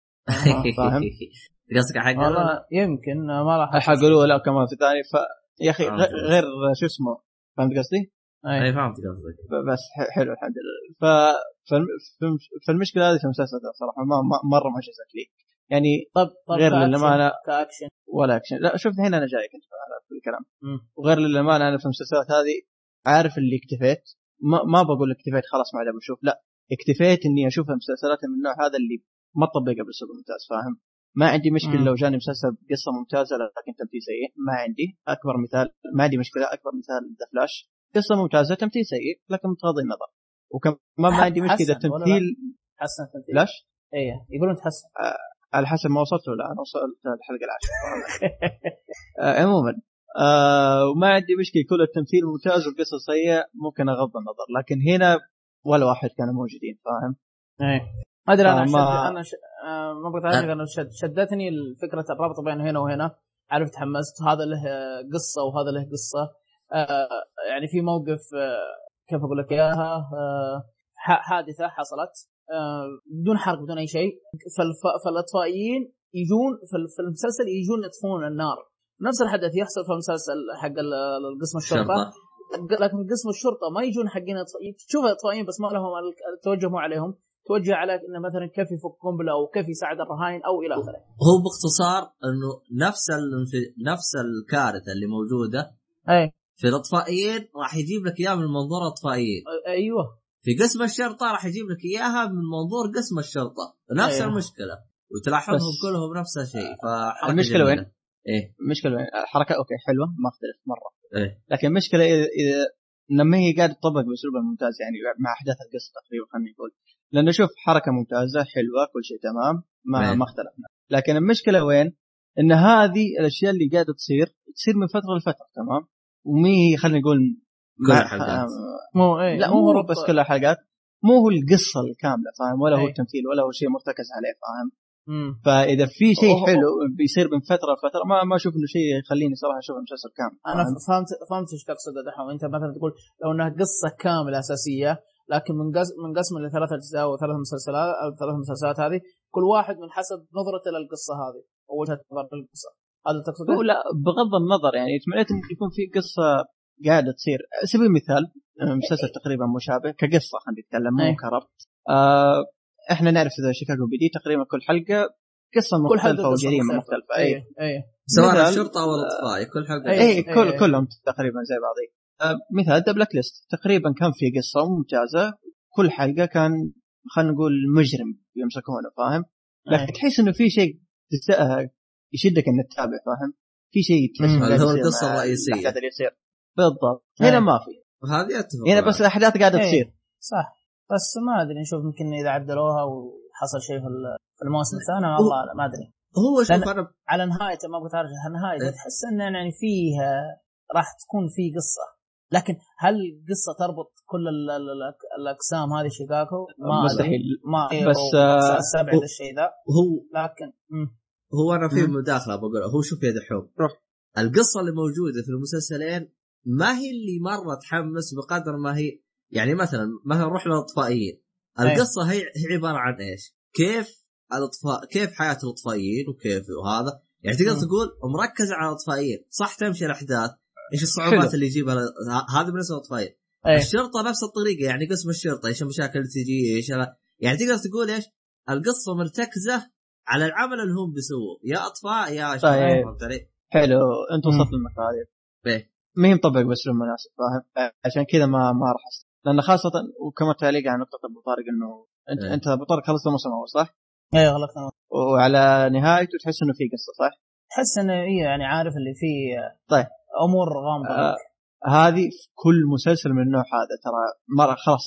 فاهم؟ قصدك حق والله يمكن ما راح الحلقة الاولى كمان في الثاني ف يا أخي آه. غير شو اسمه فهمت قصدي؟ أي. فهمت قصدك. بس ح- حلو الحمد لله. ف فالم- فالم- فالمشكلة هذه في المسلسل صراحة ما مرة ما جزت لي. يعني طب طب غير للأمانة. كأكشن. ولا أكشن. لا شوف الحين أنا جايك أنت في الكلام. مم. وغير للأمانة أنا في المسلسلات هذه عارف اللي اكتفيت. ما, ما بقول اكتفيت خلاص ما عاد بشوف لا اكتفيت إني أشوف المسلسلات من النوع هذا اللي ما تطبقها بالاسلوب الممتاز فاهم؟ ما عندي مشكلة. لو جاني مسلسل قصه ممتازة لكن تمثيل سيء ما عندي. أكبر مثال ما عندي مشكلة أكبر مثال The Flash قصة ممتازة تمثيل سيء لكن بغض النظر. وكمان ما عندي مشكلة؟ تمثيل حسن تمثيل. فلاش إيه يقولون تحسن. على حسب ما وصلت له لا أنا وصلت الحلقة العاشرة. آه، عموما. آه وما عندي مشكلة يكون التمثيل ممتاز والقصة سيئة ممكن أغض النظر لكن هنا ولا واحد كانوا موجودين فاهم؟ إيه. ما أدري أنا آه، ما- أنا ش... آه ما بقطع عليك أنا شد... شدتني فكره الربط بين هنا وهنا. عارف تحمست هذا له آه، قصة وهذا له قصة. آه يعني في موقف آه كيف أقول لك إياها؟ آه حادثة حصلت. آه بدون حرق بدون أي شيء. فالأطفائيين يجون في ال- في المسلسل يجون يطفون النار. نفس الحدث يحصل في المسلسل حق قسم الشرطة. شرطه لكن قسم الشرطة ما يجون حقين تشوف الاطفائيين بس ما لهم ال- التوجه مو عليهم. توجه على إنه مثلا كيف يفك قنبلة أو كيف يساعد الرهاين أو إلى آخره. هو باختصار إنه نفس نفس الكارثة اللي موجودة اي في الأطفائيين راح يجيب لك إياها من منظور الاطفائيين أيوه. في قسم الشرطة راح يجيب لك إياها من منظور قسم الشرطة نفس أيوه. المشكلة وتلاحظهم بس- كلهم نفس الشيء فحركة المشكلة جميلة. وين؟ إيه المشكلة وين؟ الحركه أوكي حلوة ما أختلف مرة إيه لكن المشكلة إذا إذا لما هي قاعدة تطبق باسلوب الممتاز يعني مع أحداث القصة تقريبا خلينا نقول لأنه شوف حركة ممتازة حلوة كل شيء تمام ما نعم. ما اختلفنا لكن المشكلة وين؟ إن هذه الأشياء اللي قاعدة تصير تصير من فترة لفترة تمام ومي خلينا نقول كل الحلقات. مو إيه لا مو ربط- بس كل الحلقات مو هو القصة الكاملة فاهم ولا هو أي. التمثيل ولا هو شيء مرتكز عليه فاهم مم. فإذا في شيء أوه. حلو بيصير من فترة لفترة ما ما أشوف إنه شيء يخليني صراحة أشوف المسلسل كامل أنا فهمت فهمت إيش تقصد دحوم انت مثلا تقول لو إنها قصة كاملة أساسية لكن من قسم من قسم لثلاث أجزاء وثلاث مسلسلات أو ثلاث مسلسلات هذه كل واحد من حسب نظرته للقصة هذه أو وجهة نظر للقصة هذا تقصده؟ هو لا بغض النظر يعني تمنيت إنه يكون في قصة قاعدة تصير. على سبيل المثال آه، مسلسل تقريبا مشابه كقصة خلينا نتكلم مو إيه. كربط. آه إحنا نعرف ذا شيكاغو بي دي تقريبا كل حلقة قصة مختلفة قصة وجريمة مختلفة. اي اي اي سواء مثال- الشرطة أو الاطفاء كل حلقة إيه. اي إيه. كل كلهم تقريبا زي بعضي آه مثال The Blacklist تقريبا كان في قصة ممتازة. كل حلقة كان خلينا نقول مجرم يمسكونه فاهم؟ لكن إيه. تحس إنه في شيء يشدك إنك تتابع فاهم؟ في شيء تحس هو الرئيسية. الأحداث اللي يصير. بالضبط إيه. هنا ما في هذه أتفق هنا. بس الأحداث قاعدة إيه. تصير صح بس ما أدري نشوف يمكن إذا عدلوها وحصل شيء في ال- في الموسم الثاني والله لا ما أدري هو شوف أنا على نهايته ما أبغى تعرف نهايته إيه. تحس انه يعني فيه راح تكون في قصة لكن هل قصة تربط كل ال ال ال الأقسام هذه شيكاكو؟ ما مستحيل ما بس، آه، أستبعد الشيء ذا هو لكن مم. هو أنا في. مداخلة بقول هو شوف يا دحوم روح. القصة اللي موجودة في المسلسلين ما هي اللي مرة تحمس بقدر ما هي يعني مثلا مثلا نروح للأطفائيين. القصة هي هي عبارة عن إيش؟ كيف الأطفاء كيف حياة الأطفائيين وكيف وهذا. يعني تقدر. تقول مركزه على الأطفائيين. صح تمشي الأحداث. إيش الصعوبات حلو. اللي يجيبها؟ هذا بالنسبة للأطفائيين. إيه. الشرطة نفس الطريقة يعني قسم الشرطة إيش المشاكل اللي تجي إيش يعني تقدر تقول إيش؟ القصة مرتكزة على العمل اللي هم بيسووه. يا أطفاء يا شباب طيب. حلو. أنت وصلت مم. ما هي مطبق باسلوب مناسب فاهم عشان كذا ما ما راح. لأن خاصة وكما تعليق على نقطة أبو طارق إنه انت إيه. أنت أبو طارق خلصت الموسم الأول صح؟ إيه غلطنا وعلى نهايته تحس إنه في قصة صح؟ تحس إنه إيه يعني عارف اللي فيه طيب. أمور غامضة آه هذه في كل مسلسل من النوع هذا ترى مرة خلاص.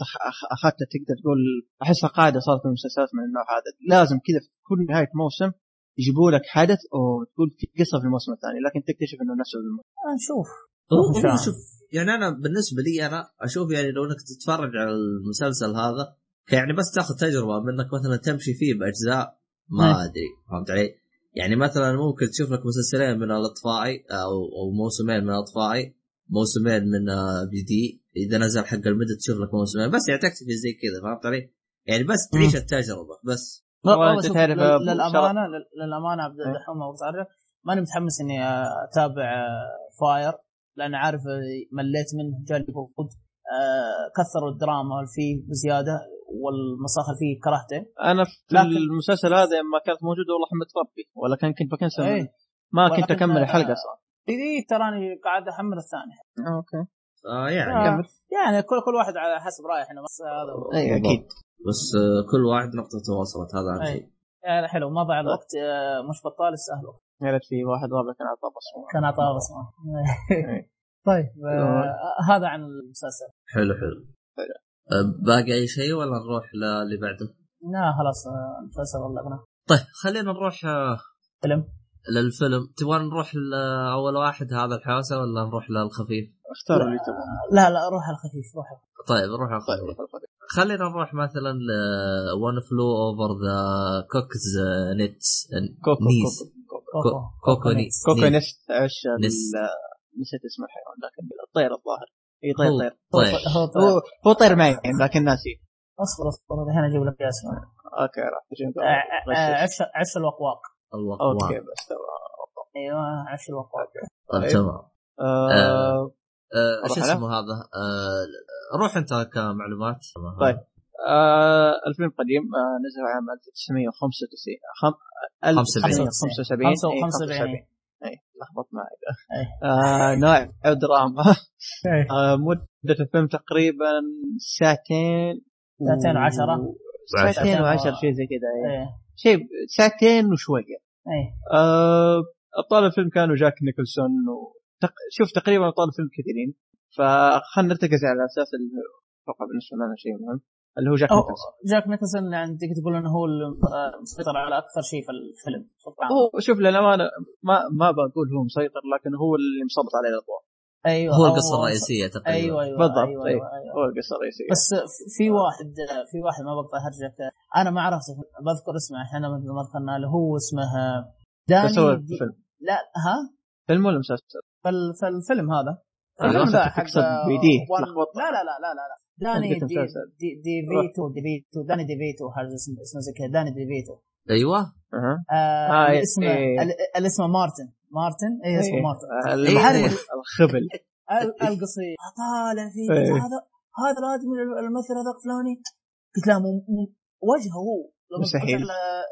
اخذتها تقدر تقول احسها قاعدة صارت في المسلسلات من النوع هذا لازم كذا في كل نهاية موسم يجيبوا لك حدث وتقول في قصة في الموسم الثاني لكن تكتشف إنه نفسه في الموسم. آه، نشوف هو هو. شوف يعني أنا بالنسبة لي أنا أشوف يعني لو إنك تتفرج على المسلسل هذا يعني بس تاخذ تجربة منك مثلا تمشي فيه بأجزاء ما مم. أدري فهمت علي؟ يعني مثلا ممكن تشوف لك مسلسلين من الاطفائي أو أو موسمين من الاطفائي موسمين من آه، بي دي إذا نزل حق المدة تشوف لك موسمين بس يعني تكتفي زي كذا فهمت علي؟ يعني بس تعيش التجربة بس والله تعرف للامانه لل- للأمانة عبد. الرحمن تعرف ماني متحمس إني أتابع آه، فاير لأن عارف آه، مليت منه. جالي بود كثروا الدراما اللي فيه بزيادة والمساخر فيه كرهته. أنا في لكن- المسلسل هذا لما كانت موجودة والله متربي ولا كان كنت بكنسل إيه. ما كنت ولكن- أكمل الحلقة أصلا في ذي تراني قاعد أحمل الثانية. أوكي. آه يعني. آه، يعني كل كل واحد على حسب رأيه أنا بس هذا. اي أكيد. بس آه، كل واحد نقطة تواصلت هذا أهم أي. شيء. يعني حلو ما ضيع الوقت آه، مش بطال يستاهلوا يا ريت في واحد رابع كان اعطاه بصمة. كان عطاه بصمة. طيب آه، هذا عن المسلسل. حلو حلو. حلو. آه، باقي أي شيء ولا نروح للي بعده؟ لا خلاص آه، المسلسل غلقنا طيب خلينا نروح فيلم. للفيلم. تبغى نروح لاول واحد هذا الحوسة ولا نروح للخفيف؟ اختار اللي تبغى. لا لا روح على الخفيف روح على الخفيف. طيب نروح على الخفيف. خلينا نروح مثلا ل One Flew Over the Cuckoo's Nest Cuckoo Nest Cuckoo Cuckoo Nest Cuckoo Nest. عش nest. نسيت اسم الحيوان لكن الطير الظاهر. إي طير هو طير. هو طيب. هو طير. معي لكن ناسي. أصبر أصبر الحين أجيب لك اسمه okay راح تجيب. آه، آه، عش عش الوقواق. okay بس تمام أيوه عش الوقواق طيب طيب. تمام. آه، آه، أنا؟ اسمه هذا؟ آه، روح أنت كمعلومات. طيب. آه، الفيلم قديم آه، نزل عام 1995 خم... 1975 إيه، 75 اي لخبط معي. إيه. آه، نوع دراما آه، مدة الفيلم تقريبا ساعتين و- ساعتين وعشرة. ساعتين وعشر ساعتين. و- شيء زي كذا إيه. إيه. شيء ساعتين وشوية. إيه. آه، أبطال الفيلم كانوا جاك نيكلسون و... تق... شوف تقريبا أبطال الفيلم كثيرين. فخلنا نرتكز على أساس أتوقع بالنسبة لنا شيء مهم. اللي هو جاك نيكلسون جاك نيكلسون يعني تقدر تقول إنه هو المسيطر على أكثر شيء في الفيلم. هو شوف للامانه ما ما بقول هو مسيطر لكن هو اللي مسلط عليه الاضواء أيوه هو القصة الرئيسية تقريبا. أيوه أيوه بالضبط، أيوة أيوة. أيوة أيوة. هو القصة الرئيسية. بس في واحد في واحد ما بقطع هرجك أنا ما أعرف بذكر اسمه إحنا مثل ما ذكرنا اللي هو اسمه داني بس هو دي... فيلم لا ها؟ فيلم ولا مسلسل؟ فال- فالفيلم هذا. أيوة، الفيلم ذا حق بيديه، لا لا لا لا لا. داني دي. دي, دي فيتو دي فيتو داني دي فيتو هذا اسمه اسمه زي كذا داني دي فيتو أيوه أها آه آه، اللي اسمه إيه. اللي اسمه مارتن مارتن اي اسمه إيه. مارتن الخبل ال- القصير طالع فيه. هذا هذا الادمي الممثل هذاك فلاني قلت له مو- وجهه هو مستحيل.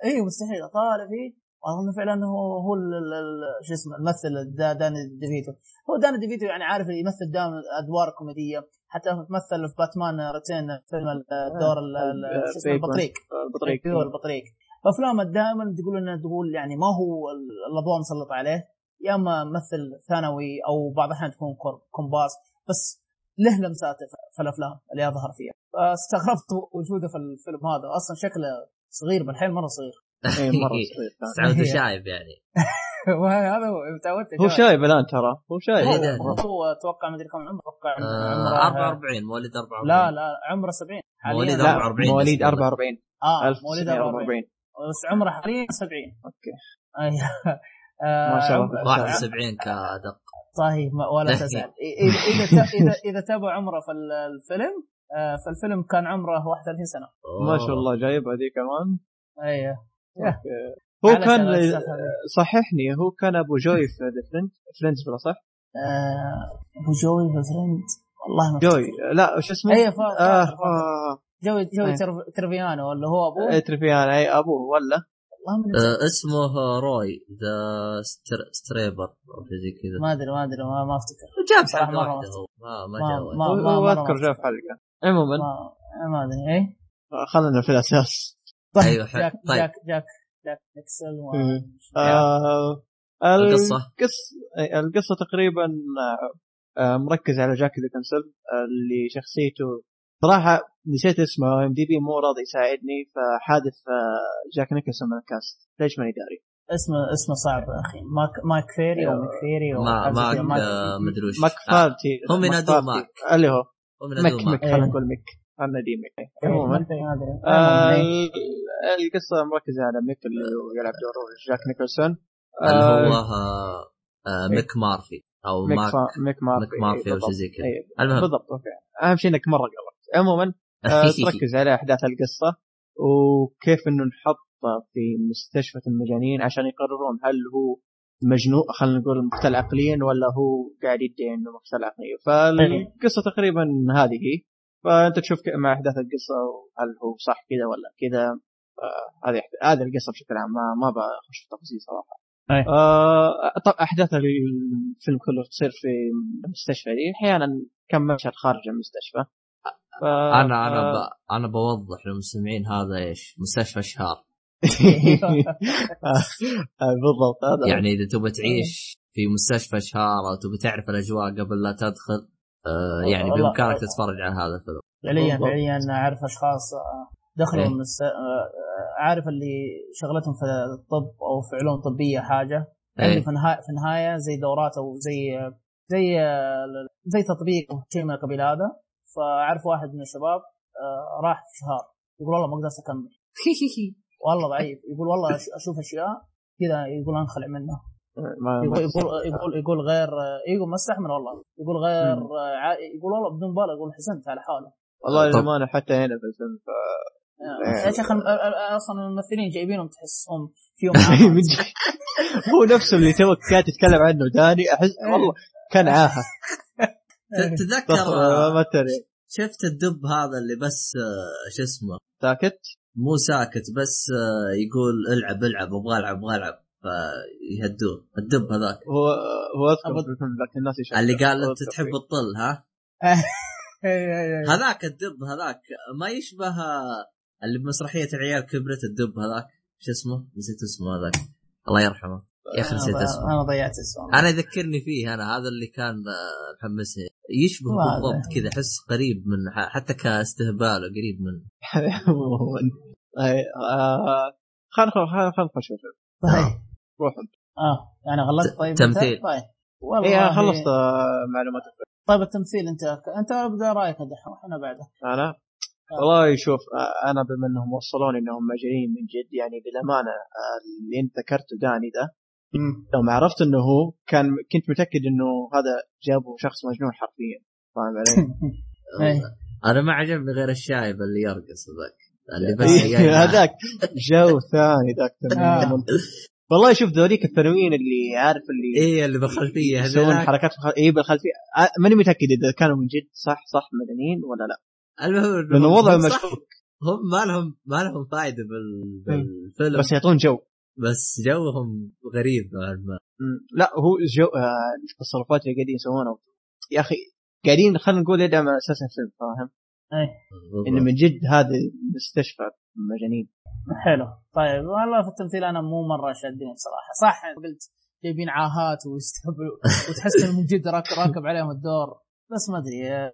اي مستحيل طالع فيه اظن فعلا هو هو ال- ال- ال- شو اسمه الممثل دا داني ديفيتو هو داني ديفيتو يعني عارف يمثل دائما ادوار كوميديه حتى مثل في Batman Returns فيلم الدور ال- ال- شو اسمه. البطريق. البطريق. أيوه البطريق. فافلامه دائما تقول إنه تقول يعني ما هو ال- الاضواء مسلط عليه. يا إما ممثل ثانوي أو بعض الأحيان تكون كومبارس بس له لمساته في- الأفلام اللي يظهر فيها. فاستغربت وجوده في الفيلم هذا. أصلا شكله صغير بالحيل مرة صغير. مرة صغير كان. تعود هي. شايب يعني هذا هو متعودت هو شايب الآن ترى هو شايب إيه. هو, أتوقع ما أدري كم عمره أتوقع آه، عمره 44 مواليد 44 لا لا عمره 70 حاليا مواليد لا 44 مواليد بس. 44 آه مواليد 44 1944 بس عمره حاليا 70 okay أيوه. آه، ما شاء الله. عمره- 71 كأدق طيب ما- ولا تزعل إذا اذا إذا تابع عمره في ال- الفيلم آه، فالفيلم كان عمره 31 سنة ما شاء الله جايب هذه كمان أيوه. هو كان. صححني هو كان أبو جوي في the Friend Friends بلا صح؟ آه، أبو جوي في Friend والله ما جوي. لا وش اسمه؟ أيوه فا- آه جوي جوي. ترف- ترفيانو اللي هو أبوه؟ إيه، ترفيان اي أبوه ولا؟ والله. آه، اسمه روي ذا ستر- ستريبر أو شيء زي كذا. ما أدري ما أدري ما, ما أفتكر. جاب حلقة واحدة هو. ما ما ما- جاوب ما- أذكر في حلقة. عموما. ما, أدري إيه؟ خلينا في الأساس. طيب أيوة، حلو. جاك طيب. جاك جاك جاك نيكسل و... آه القصة؟ القصة أي، القصة تقريبا آه، آه، مركز على جاك ديكنسل آه، اللي شخصيته صراحة نسيت اسمه إم دي بي مو راضي يساعدني فحادث جاك نيكلسون من الكاست ليش ماني داري اسمه اسمه صعب أخي ماك ماك فيري أو أيوة. ماك فيري أو ما ماك مدري وش ماك فارتي هم ينادوه. ماك. اللي هو هم مك ينادوه مك ماك خلينا إيه. نقول مك خلينا دي مك إيه، عموما. آه، إيه. القصة مركزة على ميك اللي يلعب دور جاك نيكلسون. اللي آه، هو آه، آه، ميك مارفي أو ميك ماك ميك مارفي. ميك مارفي أو بالضبط. شيء زي كذا. إيه، المهم. بالضبط okay. أهم شيء إنك مرة قربت. عموما آه، تركز على أحداث القصة وكيف إنه نحط في مستشفى المجانين عشان يقررون هل هو مجنون خلينا نقول مختل عقليا ولا هو قاعد يدعي إنه مختل عقليا. فالقصة تقريبا هذه هي. فأنت تشوف مع أحداث القصة هل هو صح كذا ولا كذا آه، هذه هذه القصة بشكل عام ما ما بخش في تفاصيل صراحة. آه أحداث الفيلم كله تصير في المستشفى دي. أحيانا كم مشهد خارج المستشفى. ف... أنا أنا ب... أنا بوضح للمستمعين هذا إيش؟ مستشفى اشهار آه، بالضبط هذا. يعني إذا تبغى تعيش في مستشفى اشهار أو تبغى تعرف الأجواء قبل لا تدخل آه يعني بإمكانك تتفرج على هذا الفيلم. فعليا. فعليا أعرف أشخاص آه، دخلوا إيه. من الس... آه، عارف اللي شغلتهم في الطب أو في علوم طبية حاجة. عندي إيه. في النهايه في النهاية زي دورات أو زي زي زي تطبيق أو شيء من القبيل هذا. فأعرف واحد من الشباب راح في شهر يقول والله ما أقدر أكمل. والله ضعيف. يقول والله أشوف أشياء كذا يقول أنخلع منه. ما يقول يقول يقول, يقول غير يقول ما استحمل والله. يقول غير يقول والله بدون بالغ يقول حزنت على حاله. والله للأمانة حتى هنا في الفيلم ف... يا شيخ الم- ال- ال- أصلا الممثلين جايبينهم تحسهم فيهم. هو نفسه اللي توك قاعد تتكلم عنه داني احس والله كان عاهة. تتذكر ما آه، شفت الدب هذا اللي بس آه، شو اسمه؟ ساكت؟ مو ساكت بس آه، يقول العب العب أبغى ألعب أبغى ألعب. فيهدوه الدب هذاك. هو هو أذكر أبد. في الفيلم لكن الناس يشوفون. اللي قال انت تحب. الطل ها. هذاك الدب هذاك ما يشبه آه، اللي بمسرحية العيال كبرت الدب هذاك. شو اسمه؟ نسيت اسمه هذاك. الله يرحمه. يا أخي نسيت اسمه. أنا ضيعت اسمه. أنا يذكرني فيه أنا هذا اللي كان آه، محمسني يشبه بالضبط كذا أحس قريب من حتى كاستهبال قريب من عموما أي، آه، خلنا خلنا خلنا في الفيلم طيب. روح انت. آه يعني غلطت طيب؟ تمثيل. طيب. والله اي خلصت آه، معلومات طيب التمثيل انت انت ابدا رايك دحين إحنا بعده. أنا؟ والله شوف آه، أنا بما انهم وصلوني إنهم مجانين من جد يعني بالأمانة آه، اللي أنت ذكرته داني ده لو ما عرفت إنه هو كان كنت متأكد إنه هذا جابوا شخص مجنون حرفيا. فاهم علي؟ إيه. أنا ما عجبني غير الشايب اللي يرقص هذاك اللي بس إيه،. هذاك جو ثاني ذاك تماما. والله شوف ذوليك الثانويين اللي عارف اللي إيه اللي بالخلفية يسوون حركات بخ... اي بالخلفية. آه، ماني متأكد إذا كانوا من جد صح صح مدنيين ولا لا. المهم لأنه وضعه هم صح، مشكوك. هم ما لهم ما لهم فائده بال... بالفيلم. بس يعطون جو. بس جوهم غريب ما. لا هو جو آه التصرفات اللي قاعدين يسوونها. يا أخي قاعدين خلينا نقول يدعم أساس الفيلم فاهم؟ إيه. انه من جد هذا مستشفى مجانين. حلو. طيب والله في التمثيل أنا مو مرة شادين بصراحة. صح قلت جايبين عاهات ويستهبلوا وتحس انه من جد راك- راكب عليهم الدور. بس ما أدري آه،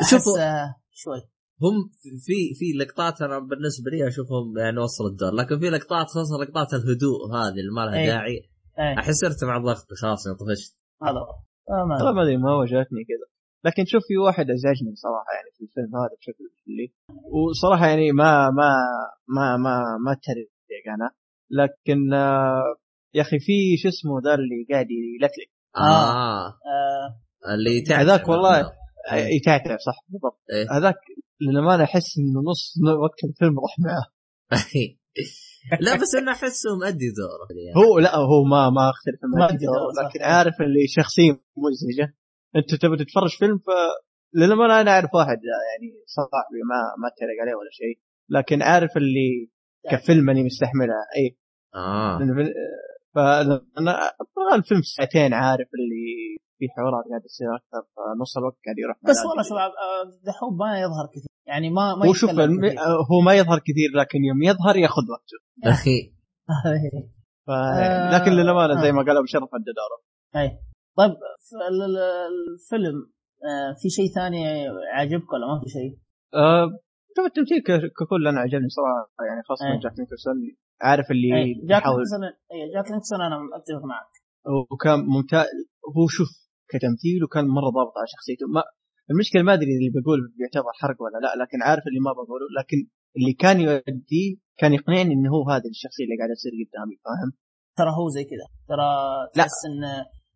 أحس شوفوا- آه، شوي. هم في في لقطات أنا بالنسبة لي أشوفهم يعني وصل الدور. لكن في لقطات خاصة لقطات الهدوء هذه اللي ما لها إيه. داعي إيه. أحس صرت مع الضغط خلاص طفشت. هذا هو. آه، ما والله أدري. ما أدري ما واجهتني كذا. لكن شوف في واحد أزعجني صراحة يعني في الفيلم هذا بشكل كلي. وصراحة يعني ما ما ما ما ما اتريق أنا. لكن آه، يا أخي في شو اسمه ذا اللي قاعد يلكلك. آه, آه، اللي تعرف هذاك والله إيه. يتعتع صح بالضبط. إيه. هذاك للأمانة أحس إنه نص وقت الفيلم راح معه. لا بس أنا أحسه مؤدي دوره. يعني. هو لا هو ما ما أختلف. ما معك أدري دور، صح. لكن عارف اللي شخصية مزعجة. انت تبي تتفرج فيلم ف للأمانة أنا أعرف واحد يعني صاحبي ما ما اتريق عليه ولا شيء لكن عارف اللي كفيلم أني مستحملها أي. آه. فانا أبغى الفيلم ساعتين عارف اللي في حوارات قاعدة تصير أكثر فنص الوقت قاعد يروح بس. والله شباب آه، دحوم ما يظهر كثير يعني ما ما هو شوف الم... كثير. هو ما يظهر كثير لكن يوم يظهر ياخذ وقته. أخي. ف... آه، لكن للأمانة زي آه. ما قالوا بشرف ادى دوره أي. طيب الفيلم آه، في شيء ثاني عاجبك ولا ما في شيء؟ أه... شوف التمثيل ككل أنا عجبني صراحة يعني خاصة أي. جاك نيكلسون عارف اللي أي، جاك نيكسون اي جاك نيكسون أنا أتفق معك وكان ممتاز هو شوف كتمثيل وكان مرة ضابط على شخصيته ما المشكلة ما أدري اللي بقول بيعتبر حرق ولا لا لكن عارف اللي ما بقوله لكن اللي كان يؤديه كان يقنعني إنه هو هذه الشخصية اللي قاعدة تصير قدامي فاهم؟ ترى هو زي كذا ترى لا. تحس ان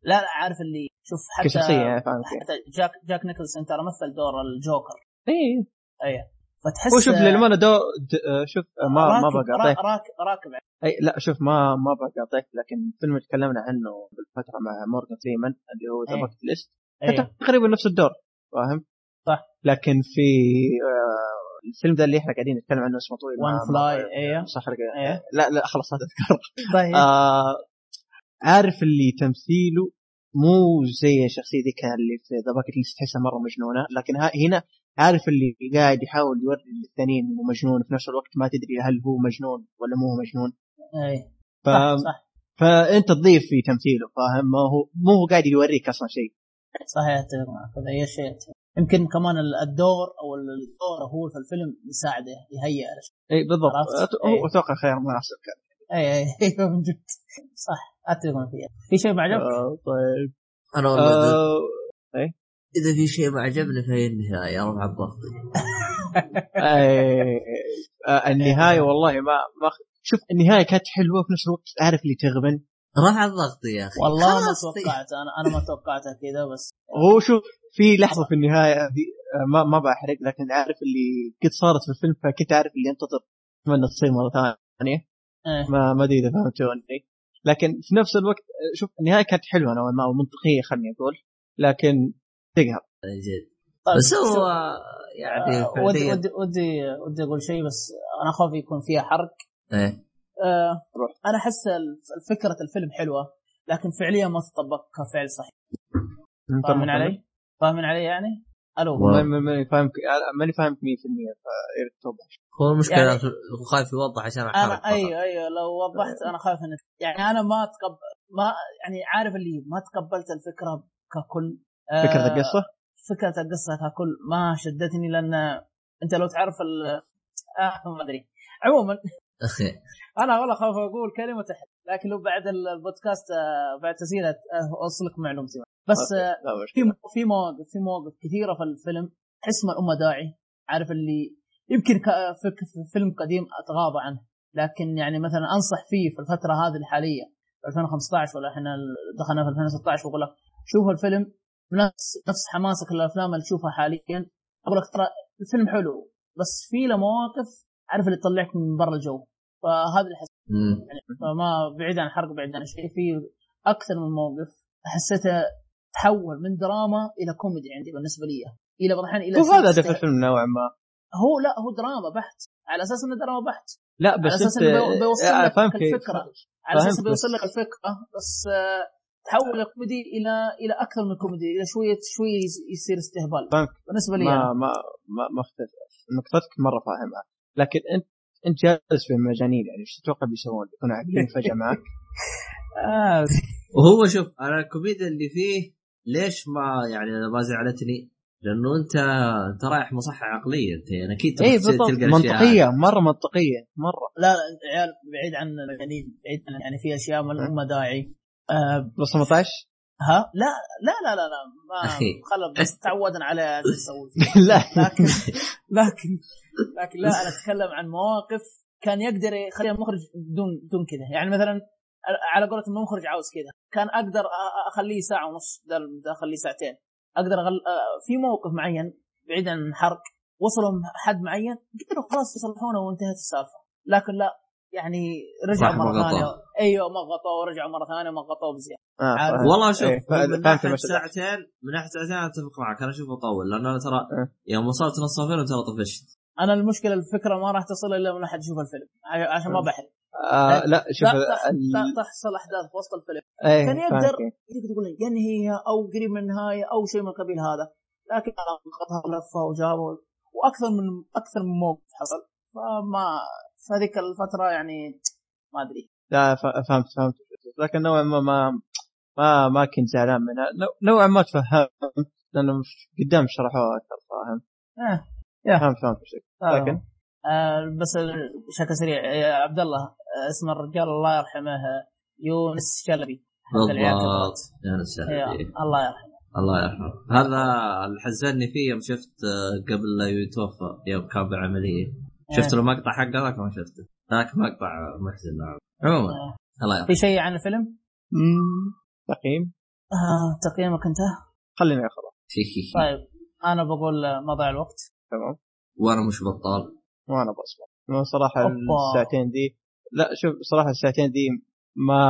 لا لا عارف اللي شوف حتى كشخصية يعني فاهم؟ حتى جاك جاك نيكلسون ترى مثل دور الجوكر اي أي فتحس هو شوف للامانه دو آه، شوف آه، ما ما راكب بقاطعك را- راك- راكب أي لا شوف ما ما بقاطعك لكن اللي تكلمنا عنه بالفترة مع مورجان فريمان اللي هو The. Bucket List تقريبا نفس الدور فاهم؟ صح. لكن في آه، الفيلم ده اللي إحنا قاعدين نتكلم عنه اسمه طويل One ما- fly ما- أيوه صح إيه. لا لا خلاص هذا اذكر طيب آه عارف اللي تمثيله مو زي الشخصيه ذيك اللي في The Bucket List تحسها مرة مجنونة لكن ها هنا عارف اللي قاعد يحاول يوري الثانيين إنه مجنون في نفس الوقت ما تدري هل هو مجنون ولا مو هو مجنون. أي. ف... صح صح. فأنت تضيف في تمثيله فاهم؟ ما هو مو هو قاعد يوريك أصلا شيء. صحيح أتفق معك هذا أي شيء. يمكن كمان ال- الدور أو الدور هو في الفيلم يساعده يهيئ. إي بالضبط. أتوقع خيار مناسب كان إي إي أيوه من جد صح. أتفق معك فيها. في شيء ما عجبك؟ آه طيب. أنا والله إذا- آه إذا في شيء ما عجبني فهي النهاية. رفع الضغط. آه النهاية والله ما ما شوف النهاية كانت حلوة في نفس الوقت. عارف اللي تغبن؟ رفع الضغط يا أخي. والله ما توقعت. أنا أنا ما توقعتها كذا بس هو شوف في لحظة في النهاية في آه، ما ما بحرق لكن عارف اللي قد صارت في الفيلم فكنت عارف اللي انتظر أتمنى تصير مرة ثانية. إيه. ما ما أدري إذا فهمتوني لكن في نفس الوقت شوف النهاية كانت حلوة نوعا ما ومنطقيه خليني أقول لكن تقهر. جد. طيب بس هو يعني آه، ودي ودي ودي ودي أقول شيء بس أنا أخاف يكون فيها حرق. إيه. آه روح. أنا أحس فكرة الفيلم حلوة لكن فعليا ما تطبق كفعل صحيح. فاهمين علي؟ فاهمين علي يعني؟ ما- ماني فاهم ماني فاهم 100% فياريت توضح هو المشكلة يعني- خايف يوضح عشان أنا. أيوه أيوه لو وضحت أنا خايف ان يعني أنا ما تقبل ما يعني عارف اللي ما تقبلت الفكرة ككل آه، فكرة القصة؟ فكرة القصة ككل ما شدتني لأن أنت لو تعرف ال آه ما أدري. عموما أخي. أنا والله خايف أقول كلمة تحت لكن لو بعد البودكاست آه، بعد تسجيل آه، أوصلك معلومتي. بس في في مواقف في مواقف كثيرة في الفيلم. تحس ما الأمة داعي. عارف اللي يمكن في في فيلم قديم أتغاضى عنه. لكن يعني مثلا أنصح فيه في الفترة هذه الحالية في 2015 ولا إحنا دخلنا في 2016 واقول لك شوف الفيلم نفس نفس حماسك للأفلام اللي تشوفها حاليا. أقول لك ترى الفيلم حلو بس في له مواقف عارف اللي تطلعك من برا الجو. فهذا اللي حس مم. فما بعيد عن الحرق بعيد عن شيء في أكثر من موقف حسيته تحول من دراما إلى كوميدي عندي بالنسبة لي إلى بعض الاحيان إلى هذا هدف. الفيلم نوعا ما هو لا هو دراما بحت على أساس إنه دراما بحت لا على بس أساس أنت إنه بي- بيوصل آه، لك الفكرة على أساس بيوصل بس. لك الفكرة بس آه، تحول الكوميدي إلى إلى أكثر من كوميدي إلى شوية شوية يصير استهبال فهمت. بالنسبة لي ما أنا. ما ما ما اختلف نقطتك مرة فاهمها لكن أنت أنت جالس في مجانين يعني إيش تتوقع بيسوون؟ بيكونوا عاقلين فجأة معك؟ آه وهو شوف أنا الكوميديا اللي فيه ليش ما يعني أنا ما زعلتني؟ لأنه انت أنت رايح مصحة عقلية أنت يعني أكيد تبغى اي تلقى بالضبط. الأشياء منطقية مرة منطقية مرة. لا لا عيال بعيد عن يعني بعيد عن يعني في أشياء ما ما داعي. آه بلس 18 ها؟ لا لا لا لا, لا ما. خلاص بس تعودنا على شو نسوي. لا. لكن لكن لكن لا أنا أتكلم عن مواقف كان يقدر يخلي المخرج بدون بدون كذا يعني مثلا على قولة المخرج عاوز كذا كان أقدر أخليه ساعة ونص ده ده أخليه ساعتين. أقدر أغل... في موقف معين بعيد عن الحرق وصلوا حد معين قدروا خلاص يصلحونه وانتهت السالفة. لكن لا يعني رجعوا مرة مغطاه. ثانية. أيوه مغطوا ورجعوا مرة ثانية مغطوا بزيادة. آه. والله شوف إيه، فا- من ناحية. ساعتين من ناحية ساعتين أنا أتفق معك. أنا أشوفه طول. لأن أنا ترى إيه. يوم وصلت نص الفيلم ترى طفشت. أنا المشكلة الفكرة ما راح تصل إلا من أحد يشوف الفيلم. عشان ما بحرق. آه لا شوف تحصل احداث في وسط الفيلم. إيه، كان يقدر تقول ينهيها أو قريب من النهايه أو شيء من القبيل هذا. لكن أخذها لفه وجابه وأكثر من أكثر من موقف حصل. فما في هذيك الفترة يعني ما أدري. لا فهمت فهمت. لكن نوعا ما ما ما, ما كنت زعلان منها. نوع- نوعا ما تفهمت لأنه قدام شرحوها أكثر فاهم. آه. فهمت فهمت شيء. لكن آه بس بشكل سريع يا عبد الله آه، اسم الرجال الله يرحمه آه، يونس شلبي بالضبط نساء إيه، الله يرحمه. الله يرحمه. هذا اللي حزني فيه يوم شفت آه، قبل لا يتوفى يوم كان بالعملية شفت له مقطع حقه؟ ذاك ما شفته. ذاك مقطع محزن نعم. عموما آه. الله يرحمه. في شيء عن الفيلم؟ تقييم. آه تقييمك انت؟ خليني أخذه. طيب أنا بقول آه، ما ضيع الوقت. تمام. وأنا مش بطال. وأنا بصبر لأنه صراحة أوبا. الساعتين دي لا شوف صراحة الساعتين دي ما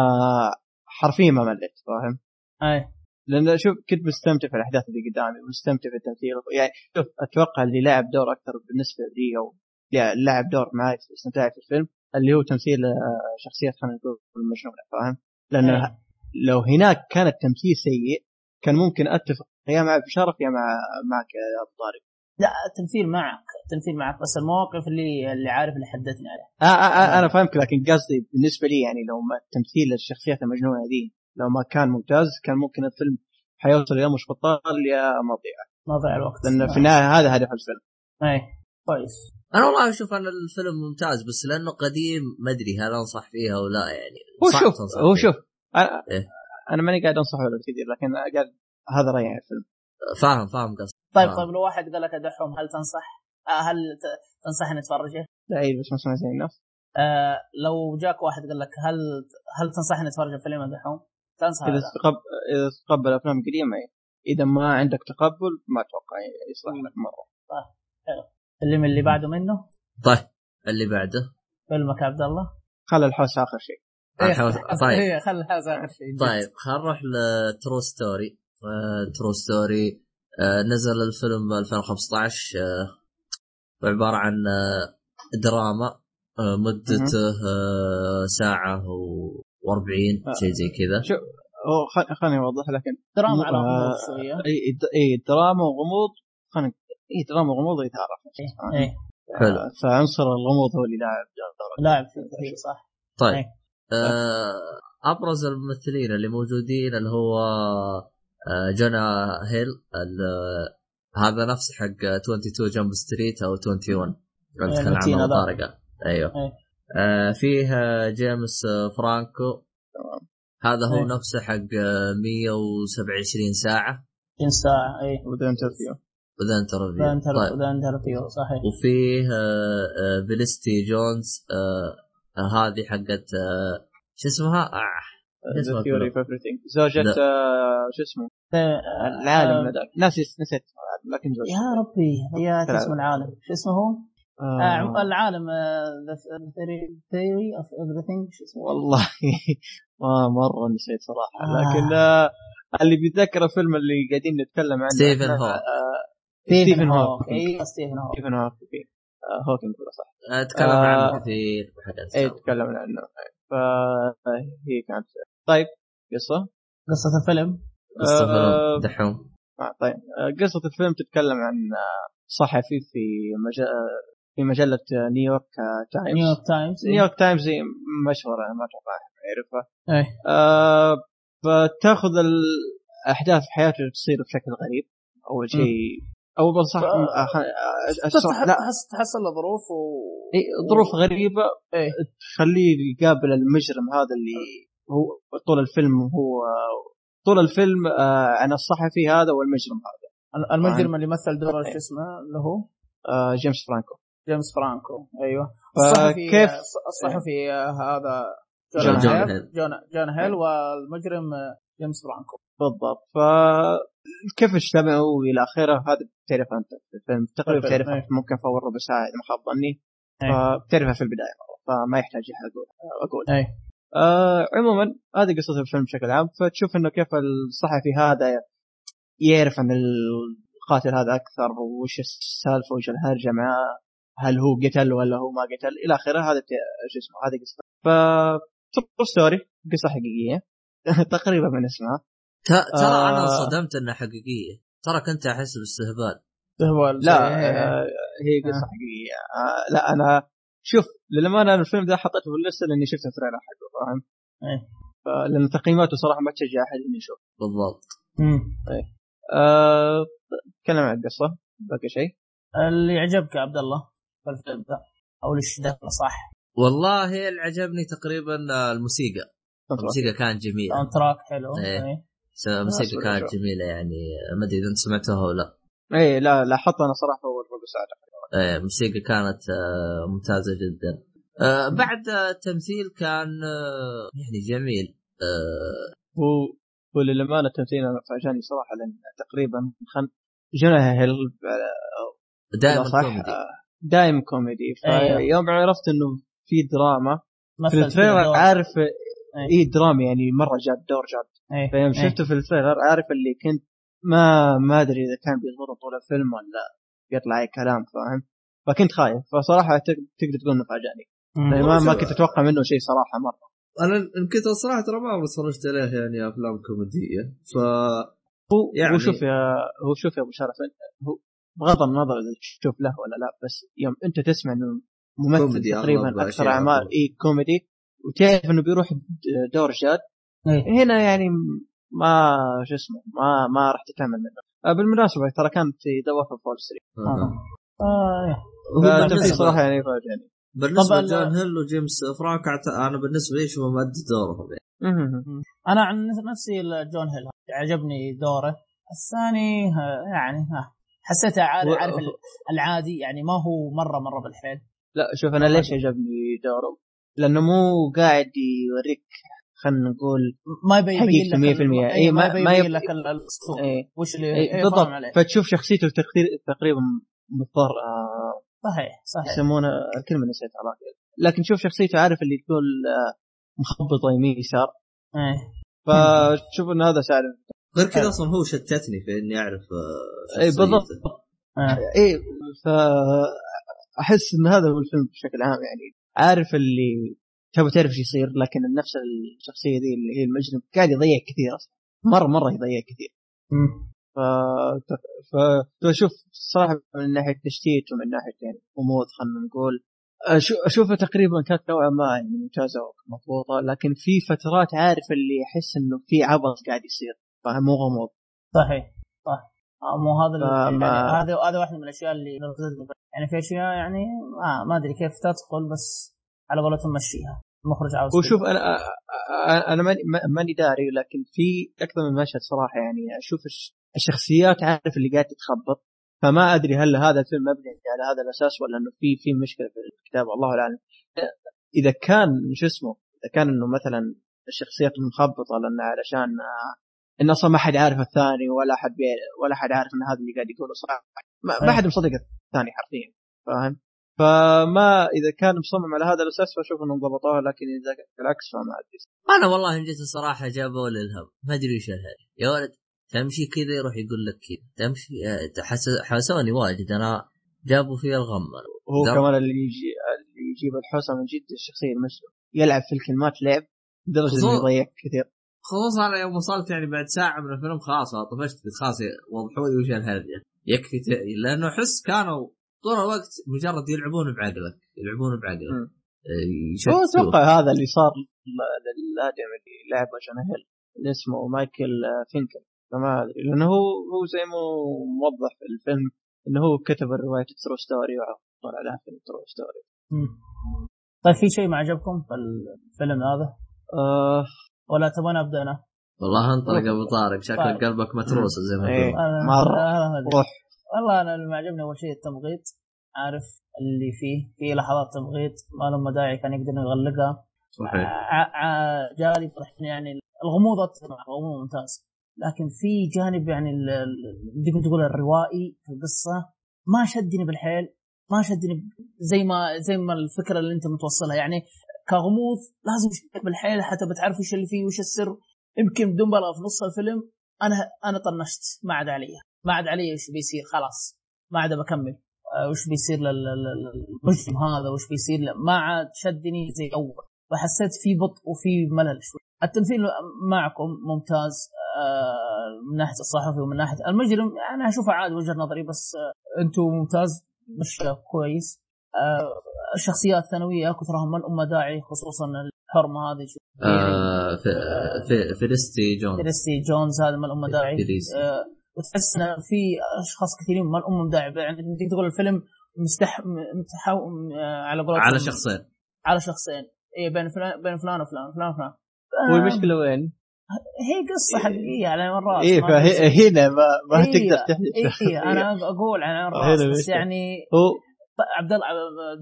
حرفيا ما مليت فاهم أي لأن شوف كنت مستمتع في الأحداث اللي قدامي مستمتع في التمثيل يعني شوف أتوقع اللي لعب دور أكثر بالنسبة لي أو يعني لعب دور معي في استمتاعي في الفيلم اللي هو تمثيل آه، شخصية خلينا نقول المجنونة فاهم؟ إيه. لو هناك كان التمثيل سيء كان ممكن أتفق يا مع بشرف يا مع معك يا أبو طارق لا التمثيل معك التمثيل معك بس المواقف اللي اللي عارف اللي حدثني عليها. آه آه آه أنا فاهمك لكن قصدي بالنسبة لي يعني لو ما تمثيل الشخصيات المجنونة دي لو ما كان ممتاز كان ممكن الفيلم حيوصل يا مش بطال يا مضيع ما ضيع. الوقت. لأن في النهاية هذا هدف الفيلم. أي كويس. أنا والله أشوف أن الفيلم ممتاز بس لأنه قديم ما أدري هل أنصح فيه أو لا يعني. هو صعب شوف تنصح هو. شوف أنا, إيه. أنا ماني قاعد أنصحه ولا كثير لكن قاعد هذا رأيي عن الفيلم. فاهم فاهم قصدي طيب آه. طيب لو واحد قال لك ادحهم هل تنصح؟ آه هل تنصحني أتفرجه؟ لا عيد بس ما سمعت زي الناس آه لو جاك واحد قال لك هل هل تنصحني أتفرج الفيلم ادحهم؟ تنصح إذا؟ تقبل إذا تقبل أفلام قديمة إيه. إذا ما عندك تقبل ما أتوقع يصلح لك مرة. اللي من اللي بعده منه؟ طيب اللي بعده؟ فيلمك يا عبد الله. خلى الحوسه آخر شيء. الحوس- طيب. إيه، خل هذا آخر شيء. طيب خلينا نروح ل True Story. True Story نزل الفيلم ب 2015 آه، عبارة عن آه، دراما آه، مدته آه، ساعة و40 شيء زي كذا. شو هو خل- خليني أوضح لكن دراما على آه، غموض شوية إي إي دراما وغموض. خلينا إي دراما وغموض يتعرف إيه، إيه حلو. آه، فعنصر الغموض هو اللي لاعب دور لاعب كثير صح. طيب. آه، أبرز الممثلين اللي موجودين اللي هو آه، جونا هيل ال- هذا نفس حق 22 Jump Street أو 21 اللي إيه، تكلم المتين عنه هذا. طارق أيوه إيه. آه، فيه آه، جيمس آه، فرانكو هذا هو إيه. نفسه حق آه، 127 ساعة 20 ساعة اي و The Interview و The The Interview Inter طيب The Interview صحيح وفيه آه، آه، فيلستي جونز آه، آه، هذه حقت آه، شو اسمها؟ آه، اسمها Theory. of زوجة. آه، شو اسمه آه، العالم آه، هذاك ناسي نسيت. لكن زوجة يا ربي هي تلعب. اسم العالم. شو اسمه هو؟ آه. آه العالم The Theory of Everything شو اسمه؟ والله. ما مرة نسيت صراحة. آه. لكن آه اللي بيتذكر الفيلم اللي قاعدين نتكلم عنه ستيفن هوك. آه ستيفن هوك. أيوه ستيفن هوك. ستيفن هوكينج آه هوكينج ولا صح أتكلم آه. عنه كثير اي. تكلمنا عنه. فهي كانت. طيب قصة؟ قصة الفيلم. آه، دحوم. آه طيب. آه، قصة الفيلم تتكلم عن آه، صحفي في مج... آه، في مجلة آه، نيويورك تايمز. نيويورك تايمز نيويورك تايمز هي مشهورة ما أتوقع يعرفها. إيه. آه فتأخذ الاحداث في حياته تصير بشكل غريب. أول شيء أول بس صح اشرح لا. تحس تحصل له ظروف و إيه، ظروف غريبة. إيه. تخليه يقابل المجرم هذا اللي هو طول الفيلم هو طول الفيلم آه عن الصحفي هذا والمجرم هذا. المجرم اللي مثل دور شو اسمه؟ اللي هو؟ آه جيمس فرانكو. جيمس فرانكو أيوه. فكيف- الصحفي الصحفي هذا جون جون هيل. هيل. جون جون هيل والمجرم جيمس فرانكو. بالضبط. ف كيف اجتمعوا إلى آخره؟ هذا بتعرف أنت في الفيلم. تقريبا إيه. في ممكن في اول ربع ساعه اذا ما خاب ظني إيه. فبتعرفها في البداية فما يحتاج أقول أقول. اي آه عموما هذه قصة الفيلم بشكل عام فتشوف إنه كيف الصحفي هذا يعرف عن القاتل هذا أكثر وش السالفة وش الهرجة معاه هل هو قتل ولا هو ما قتل إلى آخره. هذا شو اسمه هذه قصة. ف True Story قصة حقيقية. تقريبا من اسمها. ترى أنا آه. انصدمت إنها حقيقية. ترى كنت أحس باستهبال. هو لا. إيه. آه هي قصة حقيقية. آه لا أنا شوف للأمانة أنا الفيلم ده حطيته في اللسته لأني شفت ال trailer حقه. فاهم؟ إيه. ف- لأن تقييماته صراحة ما تشجع أحد إنه يشوف. بالضبط. مم. آه، تكلم عن القصة باقي شيء؟ اللي يعجبك يا عبد الله في الفيلم ده أو اللي شدك صح؟ والله اللي عجبني تقريبا آه، الموسيقى الموسيقى كانت جميلة. sound track حلو. إيه. إيه. س- الموسيقى كانت. جميلة يعني. ما أدري إذا أنت سمعتوها ولا لا. اي لا لاحظت أنا صراحة اول ربع ساعه إيه، الموسيقى كانت آه، ممتازة جدا. آه، بعد آه، التمثيل كان آه، يعني جميل. آه، هو هو للأمانة التمثيل أنا فاجأني صراحة لأن تقريبا خن جونا هيل دائما صح كوميدي. آه، دايم كوميدي. أيوه. فيوم عرفت إنه في دراما. في ال trailer. عارف أي. درامي يعني مرة جاد دور جاد. إيه. فيوم إيه. شفته في ال trailer عارف اللي كنت ما ما أدري إذا كان بيضبط طول الفيلم ولا بيطلع أي كلام فاهم؟ فكنت خايف. فصراحة تق- تقدر تقول إنه فاجأني. ما ما كنت أتوقع منه شيء صراحة مرة أنا يمكن الصراحه ترى ما اتفرجت عليه يعني أفلام كوميدية ف هو يعني- يعني هو شوف يا هو شوف يا أبو شرف هو بغض النظر إذا تشوف له ولا لا بس يوم أنت تسمع إنه ممثل تقريبا أكثر أعمال. إي كوميدي وتعرف إنه بيروح دور جاد إيه. هنا يعني ما شو اسمه ما ما راح تتعمل منه آه، بالمناسبة ترى كان في The Wall Street آه. آه. بالنسبة- صراحة يعني فاجاني بالنسبة لجونا هيل وجيمس فرانكو أنا بالنسبة لي اشوفهم مؤدي دورهم يعني. أنا عن نفسي جونا هيل عجبني دوره. الثاني آه، يعني ها حسيته عارف, و- عارف العادي يعني ما هو مره مرة بالحيل. لا شوف أنا ليش عجبني دوره؟ لأنه مو قاعد يوريك خلينا نقول ما يبين لك 100%. ال- إيه، إيه، ما- ما يبين يب- لك ال- الأسلوب. إيه. وش اللي إيه إيه، بالضبط. فتشوف شخصيته تقريبا مضطر آه صحيح صحيح. يسمونه الكلمة نسيتها راجل لكن شوف شخصيته عارف اللي تقول آه مخبطه يمين يسار. إيه. فشوف إن هذا ساعد غير كذا حلو. أصلا هو شتتني في إني أعرف آه، اي. بالضبط. آه. اي ف أحس إن هذا هو الفيلم بشكل عام يعني. عارف اللي تبغى تعرف إيش يصير لكن نفس الشخصية ذي اللي هي المجرم قاعد يضيع كثير أصلا. مرة مرة يضيع كثير. ف فشوف صراحة من ناحية تشتيت ومن ناحية يعني غموض خلينا نقول. اشوفها تقريبا كانت نوعا ما يعني ممتازة ومضبوطة لكن في فترات عارف اللي يحس إنه في عبث قاعد يصير. مو غموض. صحيح صح. آه، مو هذا يعني هذا هذا واحد من الأشياء اللي يعني في أشياء يعني ما ما أدري كيف تدخل بس على قولتهم مشيها. المخرج عاوز وشوف. أنا أنا ماني ماني داري لكن في أكثر من مشهد صراحة يعني أشوف الشخصيات عارف اللي قاعد تتخبط. فما أدري هل هذا الفيلم مبني على هذا الأساس ولا إنه في في مشكلة في الكتابه الله أعلم. إذا كان شو اسمه إذا كان إنه مثلا الشخصيات مخبطه لأن علشان آه، إن أصلا ما حد عارف الثاني ولا حد بي ولا حد عارف إن هذا اللي قاعد يقوله صح. ما, ما أي. حد مصدق الثاني حرفيا فاهم؟ فما إذا كان مصمم على هذا الأساس فأشوف انهم ضبطوها لكن إذا العكس فما أدري. أنا والله ان جيت الصراحة جابوا لي الهم ما أدري وش الهرجه يا ولد تمشي كذا يروح يقول لك كذا. تمشي آه، حس- حسوني واجد. أنا جابوا فيها الغم. هو دم. كمان اللي يجي اللي يجيب الحوسه من جد الشخصية المسلم يلعب في الكلمات لعب لدرجة إنه يضيق كثير. خصوصا أنا يوم وصلت يعني بعد ساعة من الفيلم خلاص طفشت قلت خلاص وضحوا لي وش الهرجة. يكفي ت... لأنه أحس كانوا طول الوقت مجرد يلعبون بعقلك يلعبون بعقلك. آه، هو أتوقع هذا اللي صار ل- للآدم اللي لعب عشان هيل اللي اسمه مايكل فينكل. فما أدري لأنه هو هو زي ما هو موضح في الفيلم إنه هو كتب الرواية true story وطلع لها فيلم ترو ستوري. طيب في شيء ما عجبكم في الفيلم هذا آه ولا تبغى أبدأ أنا؟ والله انطلق ابو طارق شكل طيب. قلبك متروس زي ما إيه. تقول ما أدري. روح والله أنا اللي ما عجبني أول شيء التمغيط عارف اللي فيه في لحظات تمغيط ما لهم داعي كان يقدر يغلقها صحيح ع- ع- جانب يعني الغموض أتفق معك، الغموض ممتاز لكن في جانب يعني تقدر تقول الروائي في القصة ما شدني بالحيل ما شدني زي ما زي ما الفكرة اللي أنت متوصلها. يعني كغموض لازم يشدك بالحيل حتى بتعرف وش اللي فيه وش السر. يمكن بدون بلا في نص الفيلم أنا أنا طنشت. ما عاد علي. ما عاد علي وش بيصير. خلاص. ما عاد بكمل آه، وش بيصير لل- لل- لل- للمجرم هذا؟ وش بيصير. ما عاد شدني زي أول. فحسيت في بطء وفي ملل شوي. التمثيل معكم ممتاز. من ناحية الصحفي ومن ناحيه المجرم أنا أشوفه عادي وجهة نظري بس آه، أنتم ممتاز مش كويس. آه، الشخصيات الثانوية كثرهم ما لهم داعي خصوصا الحرمة هذه. شو- آه في في فيرستي جون كريستي جونز هذا من ام داعي. آه، وتحس ان في أشخاص كثيرين ما لهم داعي. يعني تقدر تقول الفيلم مستح متحو آه، على قولتهم على شخصين. على شخصين. اي بين فلان بين فلان وفلان فلان وفلان. هو آه، المشكلة وين؟ هي قصة حقيقية على إيه ما في شيء. فهنا ما, ما إيه، تقدر تحدث اي اي أنا أقول عن هنا الراس بس. يعني هو عبد الله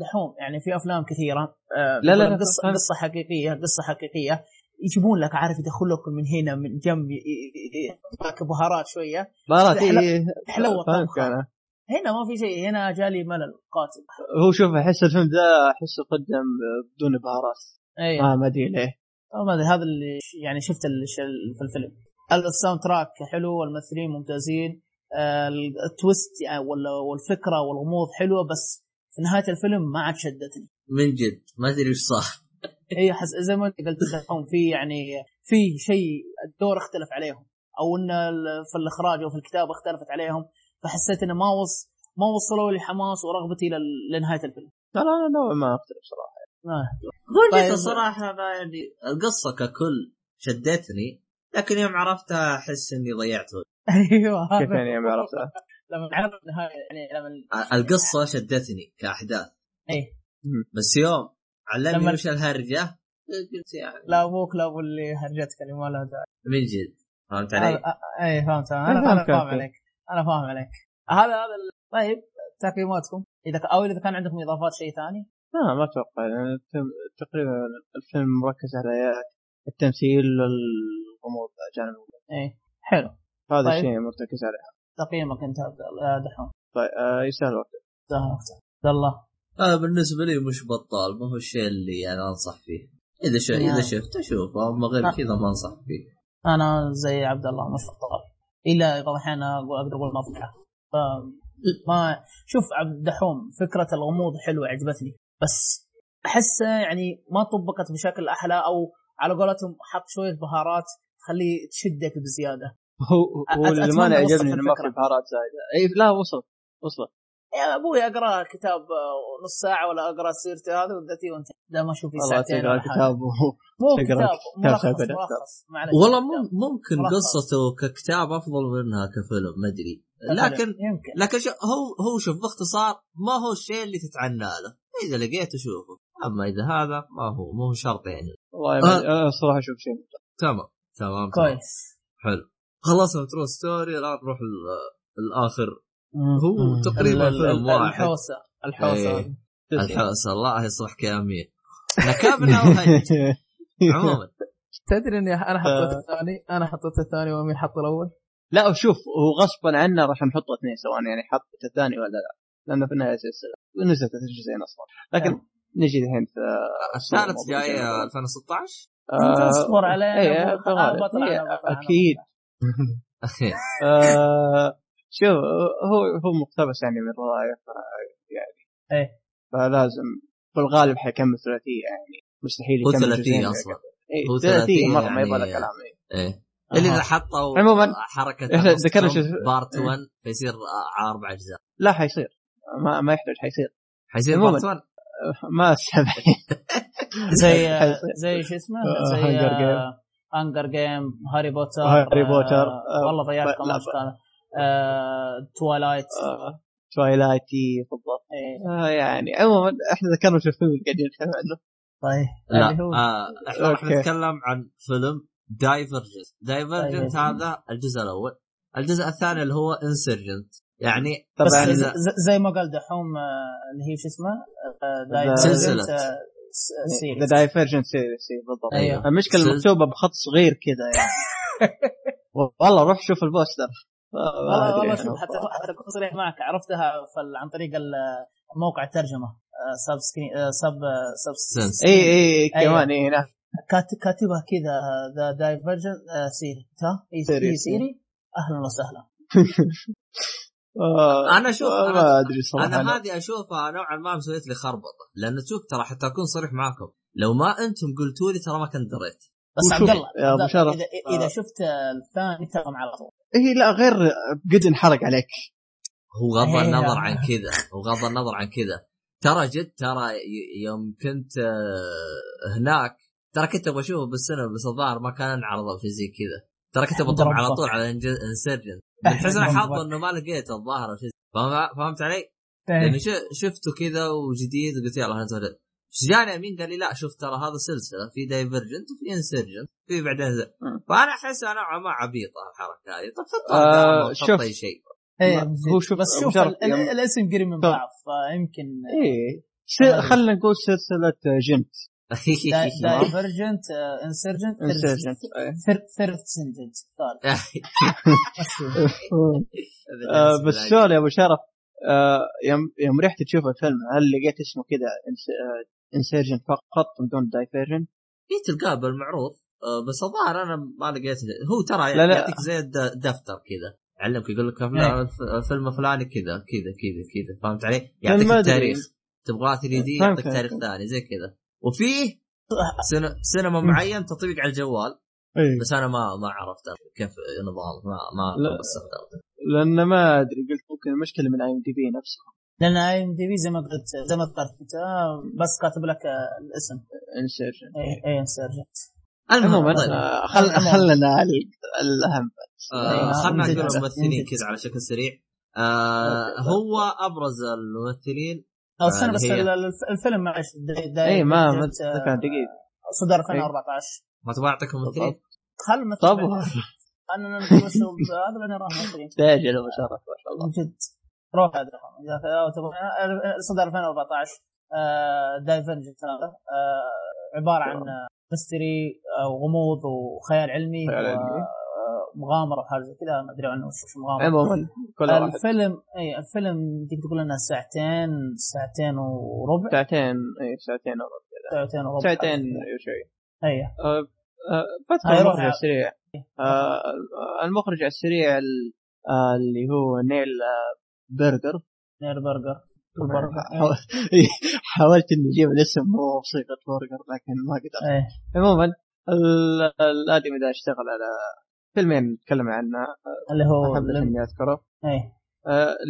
دحوم يعني في أفلام كثيرة آه، لا، لا، قصه. قصة حقيقية قصة حقيقية يجيبون لك عارف يدخل لك من هنا من جنب ي- ي- ي- يعطاك بهارات شوية. بهارات حلو- حلوة فاهمك طبخة. أنا. هنا ما في شيء هنا جالي ملل قاتل. هو شوف أحس الفيلم ده احسه قدم بدون بهارات. اي ما ما أدري ليه. ما أدري هذا اللي يعني شفت اللي في الفيلم. ال soundtrack حلو والممثلين ممتازين. آه، ال twist يعني ولا والفكرة والغموض حلوة بس في نهاية الفيلم ما عاد شدتني. من جد ما أدري وش صار. اي حس زي ما أنت قلت دحوم في يعني في شيء الدور اختلف عليهم أو إن ال- في الإخراج أو في الكتابة اختلفت عليهم. فحسيت إنه ما وص ما وصلوا لي حماس ورغبتي لنهاية الفيلم. لا لا لا نوعا ما اختلف صراحة آه. هو طيب. جيت الصراحة أنا يعني القصة ككل شدتني لكن يوم عرفتها أحس إني ضيعت وقت. أيوه. كيف يعني ما عرفتها؟ لما عرف النهايه يعني لما القصة شدتني كأحداث. إيه. بس يوم علمني وش الهرجة قلت يعني لا أبوك لا أبو اللي هرجتك اللي ما لها داعي. من جد؟ فهمت علي؟ آه، آه، إيه فهمت. أنا فاهم. عليك. أنا فاهم عليك. هذا هذا طيب تقييماتكم إذا أو إذا كان عندكم إضافات شيء ثاني؟ لا ما أتوقع. يعني الفيلم- تقريبا الفيلم مركز على التمثيل والغموض جانب الغموض. إيه حلو. هذا طيب. الشيء مرتكز عليه. تقييمك أنت عبد الله- آه، دحوم. طيب آه يستاهل وقت. سهل أكثر. عبد الله. أنا بالنسبة لي مش بطال ما هو الشيء اللي يعني أنصح فيه. إذا شو. إذا شفته شوفه أما غير آه. كذا ما أنصح فيه. أنا زي عبد الله مش بطال إلا بعض الاحيان أقول- أقدر أقول مضحكة. ف ما شوف عبد الدحوم فكرة الغموض حلوة عجبتني. بس احسها يعني ما طبقت بشكل أحلى أو على قولتهم حط شوية بهارات تخليه تشدك بزيادة. هو هو ما عجبني إنه ما. في بهارات زايدة. اي لا وصل وصل. يا أبوي أقرأ كتاب آه، نص ساعة ولا أقرأ سيرتي هذه ودتي وانت. ده ما أشوف ساعتين تقرأ كتاب مو كتاب ملخص. ملخص. والله ممكن ملخص. قصته ككتاب أفضل منها كفيلم ما أدري. لكن يمكن. لكن هو هو شوف باختصار ما هو الشيء اللي تتعنى له. إذا لقيته شوفه أما إذا هذا ما هو مو شرط يعني. والله آه. أنا الصراحة أشوف شيء تمام تمام تمام. كويس. حلو. خلصنا True Story الان نروح ال- الآخر. هو. تقريبا فيلم واحد. الحوسة الحوسة. إيه. الحوسة الله يصلحك يا امير نكابنا وهج عموما. تدري إني أنا حطيت الثاني؟ أنا حطيت الثاني وامير حط الأول؟ لا شوف هو غصبا عنا راح نحط اثنين سواء يعني حط الثاني ولا لا. لأنه في النهاية سلسله ونزلت جزئين أصلا لكن نعم. نجي الحين في الثالث موضوع جاي الجنة. 2016 انت أصبر علينا إيه، إيه، أنا أكيد آه، شوف هو هو مقتبس يعني من روايه يعني إيه. فلازم في الغالب حيكمل ثلاثية يعني مستحيل هو يكمل ثلاثية. أصلا إيه، هو ثلاثية مرة ما يعني- يبغى لك كلام إيه. إيه اللي. إذا حطوا عموماً، حركة ذكرنا بارت إيه. 1 فيصير آه، أربع أجزاء لا حيصير ما, ما يحتاج حيصير حيصير. Part 1 ما استبعد زي. زي شو اسمه آه، زي. Hunger Games هاري بوتر هاري بوتر. والله ضيعت لا، كم لا. كان Twilight Twilight بالضبط آه يعني عموما إحنا ذكرنا شو الفيلم اللي قاعدين نتكلم عنه طيب لا آه إحنا راح. نتكلم عن فيلم Divergent Divergent Divergent. هذا الجزء الأول الجزء الثاني اللي هو Insurgent يعني بس طبعا ز- زي ما قال دحوم آه، اللي هي شو اسمه آه، Divergent، سلسلة. آه، The Series Divergent Series بالضبط. أيوه. المشكلة مكتوبه بخط صغير كذا يعني. والله روح شوف البوستر. والله والله يعني. شوف حتى حتى اكون صريح معك عرفتها عن طريق موقع الترجمة. Subscene سب سب اي اي. كمان اي نعم. كات- كاتبها كذا The Divergent Series ها؟ هي series. Series أهلا وسهلا. آه، أنا شوف ما أنا أدري صراحة أنا هذه أشوفها نوعا ما مسويت لي خربطة لأنه شوف ترى حتى أكون صريح معاكم لو ما أنتم قلتوا لي ترى ما كنت دريت. بس عبد الله يا الله، شرف. اذا إذا شفت الثاني تفهم على طول. اي لا غير قد انحرق عليك. هو غض إيه، النظر. عن كذا هو غض النظر عن كذا. ترى جد ترى يوم كنت آه، هناك ترى كنت أبغى أشوفه بالسينما بس الظاهر ما كان انعرض في زي كذا. ترى كنت بطلع على طول على Insurgent من حسن حظ إنه ما لقيت الظاهر فهمت علي؟ إيه. ش- شفته كذا وجديد وقلت يلا بس جاني أمين قال لي لا شوف ترى هذا سلسلة في Divergent وفي Insurgent في بعدين زي. مم. فأنا احسها نوعا ما عبيطه الحركة هذه طب حط آه، آه شوف. شوف أي شيء إيه، هو شوف بس شوف يوم- الاسم قريب من بعض فيمكن اي س- خلينا نقول سلسلة جنت Divergent Insurgent Insurgent third سنجنت آه، بس سؤال يا ابو شرف آه، يوم يوم رحت تشوف الفيلم هل لقيت اسمه كذا Insurgent فقط من دون Divergent؟ في تلقاه بالمعروض آه، بس الظاهر أنا ما لقيت هو ترى. يعطيك زي الد- دفتر كذا يعلمك يقول لك الفيلم الفلاني كذا كذا كذا كذا فهمت علي؟ يعطيك. التاريخ تبغاه 3D يعطيك. تاريخ ثاني زي كذا وفيه سينما, سينما معين تطبيق على الجوال اي بس أنا ما ما عرفت كيف نظام ما ما لا. استخدمته لأن ما أدري قلت ممكن المشكلة من IMDb نفسه لأن IMDb زي ما قلت زي ما ذكرت أنت بس كاتب لك الاسم انسرجن اي اي انسرجنت عموما طيب. خل. خلنا ال- الأهم آه أيوة، خلنا. نقول الممثلين. كذا على شكل سريع آه هو أبرز الممثلين أو آه، استنى بس الفيلم معلش اي ما ما جت، آه، كان دقيقة. صدر 2014 ما تبغى أعطيك ممثلين؟ خل مثل طب. أنا شو هذا بعدين راح تاجل أبو شرف ما شاء الله. من جد. روح هذا. إذا تبغى آه، صدر 2014 آه، Divergent هذا آه، عبارة عن آه، mystery آه، وغموض وخيال علمي خيال علمي. ومغامره وحاجه زي كذا ما أدري عنه وش مغامرة. عموما كل واحد. الفيلم اي الفيلم تقدر تقول إنه ساعتين ساعتين وربع. ساعتين اي ساعتين وربع ساعتين وربع. ساعتين وشوي اي بدخل روح المخرج على السريع. آه، المخرج على السريع ال- آه، اللي هو نيل آه، برجر. نير برجر. حاول- حاولت إني أجيب الاسم بصيغه برجر لكن ما قدرت. إيه. عموما ال- الآدمي ده اشتغل على فيلمين نتكلم عنه. اللي هو احب اني أذكره. إيه.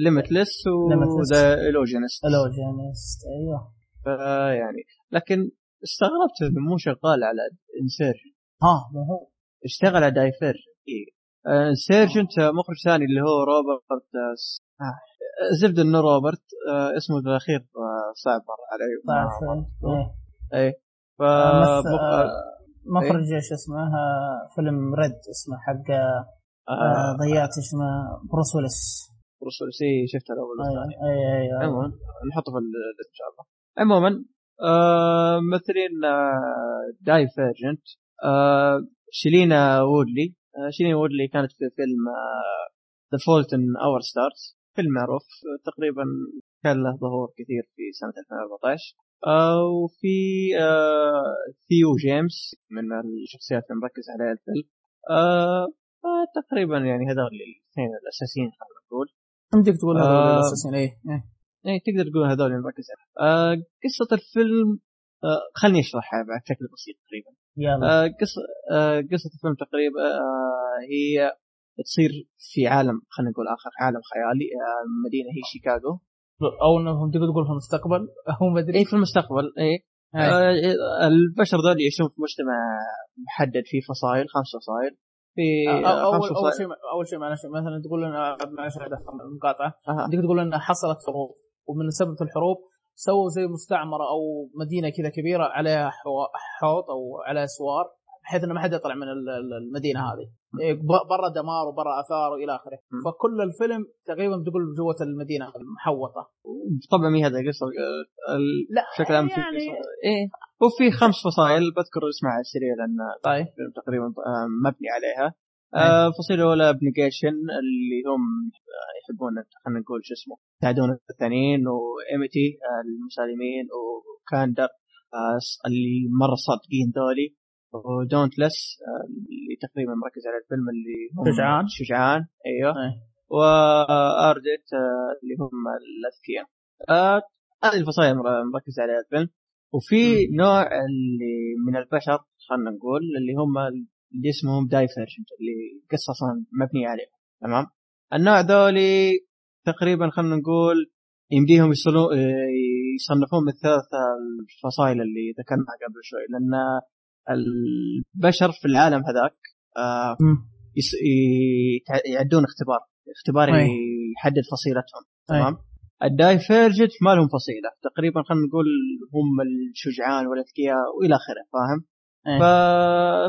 ليمتلس و Limitless. ذا الوجينست الوجينيست أيوه. يعني لكن استغربت انه مو شغال على انسيرجن ها مو هو. اشتغل على دايفر انسيرجنت مخرج ثاني اللي هو روبرت آه، آه، زبد انه روبرت آه، اسمه الاخير آه، صعب مره علي ما- ما- إيه. إيه. ف مخرج إيش اسمه؟ آه، فيلم ريد اسمه حق آه، آه، ضيعت اسمه؟ بروس ويلس بروس ويلس إيه، شفته الأول اي والثاني اي اي عموما نحطه في إن شاء الله. عموما آه، ممثلين Divergent شيلينا وودلي. آه، شيلينا وودلي كانت في فيلم The Fault in Our Stars فيلم معروف تقريبا كان له ظهور كثير في سنة 2014 آه وفي آه ثيو جيمس من الشخصيات اللي مركز عليها الفيلم. آه آه تقريبا يعني هذول الاثنين الأساسيين خلينا نقول. عندك تقول هذول. الأساسيين؟ اي إيه. إيه تقدر تقول هذول اللي مركز عليهم. قصة الفيلم خلني أشرحها بشكل بسيط تقريبا. يلا. آه قصة الفيلم تقريبا هي تصير في عالم خلينا نقول آخر عالم خيالي مدينة هي شيكاغو. أو إنهم تقدر تقول في المستقبل؟ أو ما أدري. اي في المستقبل اي إيه. آه البشر ذول يعيشون في مجتمع محدد فيه فصائل خمس فصائل في آه، اول خمس أول شيء أول شيء معلش مثلا تقول لنا معلش مقاطعة. تقدر تقول انها حصلت حروب ومن سبب الحروب سووا زي مستعمرة أو مدينة كذا كبيرة عليها حو- حوض أو على اسوار بحيث إنه ما حد يطلع من ال- ال- المدينة هذه. إيه، برا دمار وبرا آثار وإلى آخره. فكل الفيلم تقريبا بتقول جوة المدينة المحوطه طبعا مي هذا قصة آه، ال- لا بشكل عام يعني إيه. هو في خمس فصائل بذكر اسمها على السريع لأن طيب. تقريبا آه، مبني عليها. الفصيلة الأولى ابنيجيشن اللي هم آه، يحبون خلينا نقول شو اسمه يساعدون الثانيين وإيميتي آه، المسالمين وكاندر اللي مرة صادقين ذولي. ودونتلس آه، اللي تقريبا مركز على الفيلم اللي هم شجعان. شجعان أيوه. إيه. واردت آه، اللي هم الأذكياء. آه، هذه الفصائل مر- مركز عليها الفيلم. وفي نوع اللي من البشر خلينا نقول اللي هم اللي اسمهم دايفرجنت اللي قصة أصلا مبنية عليه تمام؟ النوع ذولي تقريبا خلينا نقول يمديهم يصنفون من الثلاث الفصائل اللي ذكرناها قبل شوي. لأن البشر في العالم هذاك آه، يعدون اختبار اختبار أي. يحدد فصيلتهم. تمام ال Divergent ما لهم فصيلة تقريبا خلينا نقول هم الشجعان والأذكياء وإلى آخره فاهم. ف...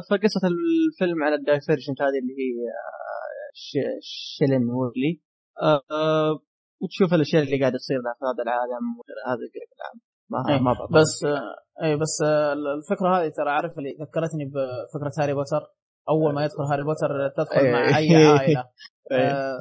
فقصة الفيلم على ال Divergent هذه اللي هي آه، ش... شيلين وودلي آه، آه، وتشوف الأشياء اللي قاعدة تصير لها في هذا العالم هذا قريب العالم ما أي. ما بطل. بس آه، اي بس آه، الفكرة هذه ترى عارف اللي ذكرتني بفكرة هاري بوتر أول ما يدخل هاري بوتر تدخل أي. مع أي عائلة. آه،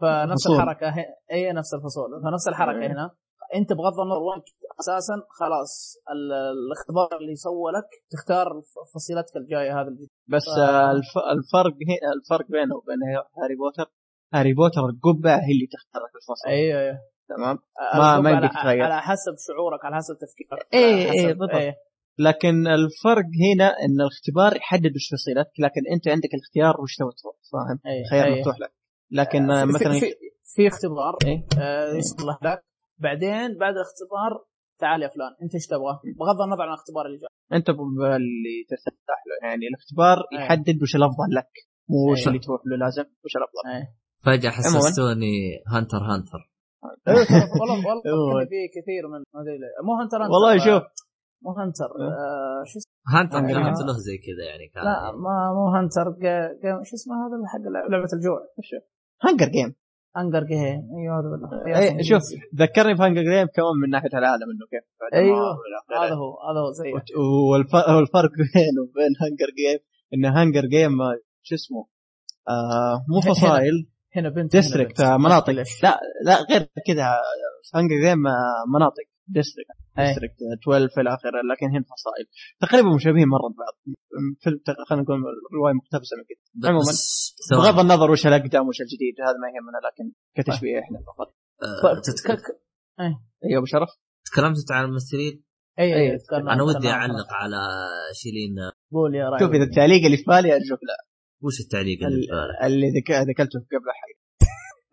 فنفس فصول. الحركة اي نفس الفصول فنفس الحركة أي. هنا أنت بغض النظر وانت أساسا خلاص ال- الاختبار اللي سوى لك تختار فصيلتك الجاية هذا الجديد بس ف- الف... الفرق الفرق بينه وبين هاري بوتر هاري بوتر القبعه هي اللي تختار لك الفصل أيوه أيوه تمام ما- ما على, يمديك تغير. على حسب شعورك على حسب تفكيرك إيه، إيه، حسب- بالضبط. إيه. لكن الفرق هنا إن الاختبار يحدد وش فصيلتك لكن أنت عندك الاختيار وش تبغى تروح فاهم إيه، خيار إيه. مفتوح لك لكن آه، في- مثلا في, في اختبار إيه. آه، يصلح لك بعدين بعد الاختبار تعال يا فلان أنت إيش تبغى؟ بغض النظر عن الاختبار اللي جاء أنت اللي ترتاح له يعني الاختبار إيه. يحدد وش الأفضل لك مو وش إيه. اللي تروح له لازم وش الأفضل إيه. فجأة. حسستوني Hunter Hunter والله والله هو- فكرني في كثير من ما ادري ليه. مو Hunter Hunter والله آه، شوف. مو Hunter آه، شو اسمه؟ هانتر هانتر كانت. له زي كذا يعني كان لا ما مو Hunter شو اسمه هذا حق لعبة الجوع؟ هانجر جيم هانجر جيم أيوه هذا أخي، شوف ذكرني في Hunger Games كمان من ناحية العالم إنه كيف آخره. هذا هو هذا هو والف- والفرق بينه وبين Hunger Games إن Hunger Games آه، شو اسمه؟ آه مو فصائل. هنا بنت district. آه، مناطق؟ لا لا غير كذا Hunger Games مناطق. district. District 12 إلى آخره لكن هنا فصائل. تقريبا مشابهين مرة ببعض. خلينا نقول رواية مقتبسة من كذا عموما. بغض النظر وش الاقدم وش الجديد هذا ما يهمنا لكن كتشبيه إحنا فقط. آه، طيب، تتك- ك- ك- أيوه أبو شرف؟ تكلمت عن الممثلين؟ أي. أي ذكرنا- أنا ودي. أعلق على شيلين قول يا راعي شوف إذا التعليق اللي في بالي ارجوك لا. وش التعليق اللي؟ اللي ذك- ذكرته قبل حاجة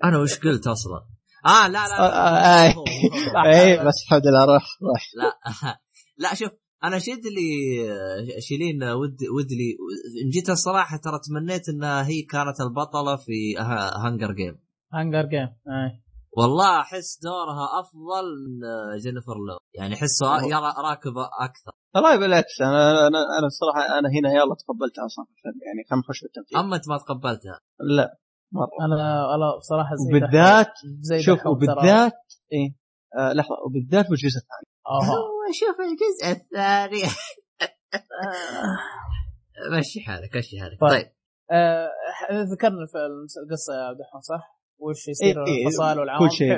أنا وش قلت أصلا؟ آه لا لا آه، آه، آه. اي بس الحمد لله روح روح لا لا شوف أنا شد لي شيلين وود وودلي ان جيت الصراحة ترى تمنيت انها هي كانت البطلة في هانجر جيم هانجر جيم اي والله أحس دورها أفضل من جينيفر لو يعني أحسه يرى راكبه أكثر. والله بالعكس أنا أنا أنا الصراحة أنا هنا يلا تقبلتها أصلا يعني خلينا نخش في التمثيل أما أنت ما تقبلتها؟ لا. مرة. أنا أنا بصراحة زي وبالذات زي شوف. وبالذات إيه آه لحظة وبالذات في الجزء الثاني. أها. شوف الجزء الثاني. آه. مشي حالك مشي حالك. طيب. طيب. آه، ذكرنا في القصة يا عبد الرحمن صح؟ وش يصير إيه، الفصائل والعوامل كل شيء. إيه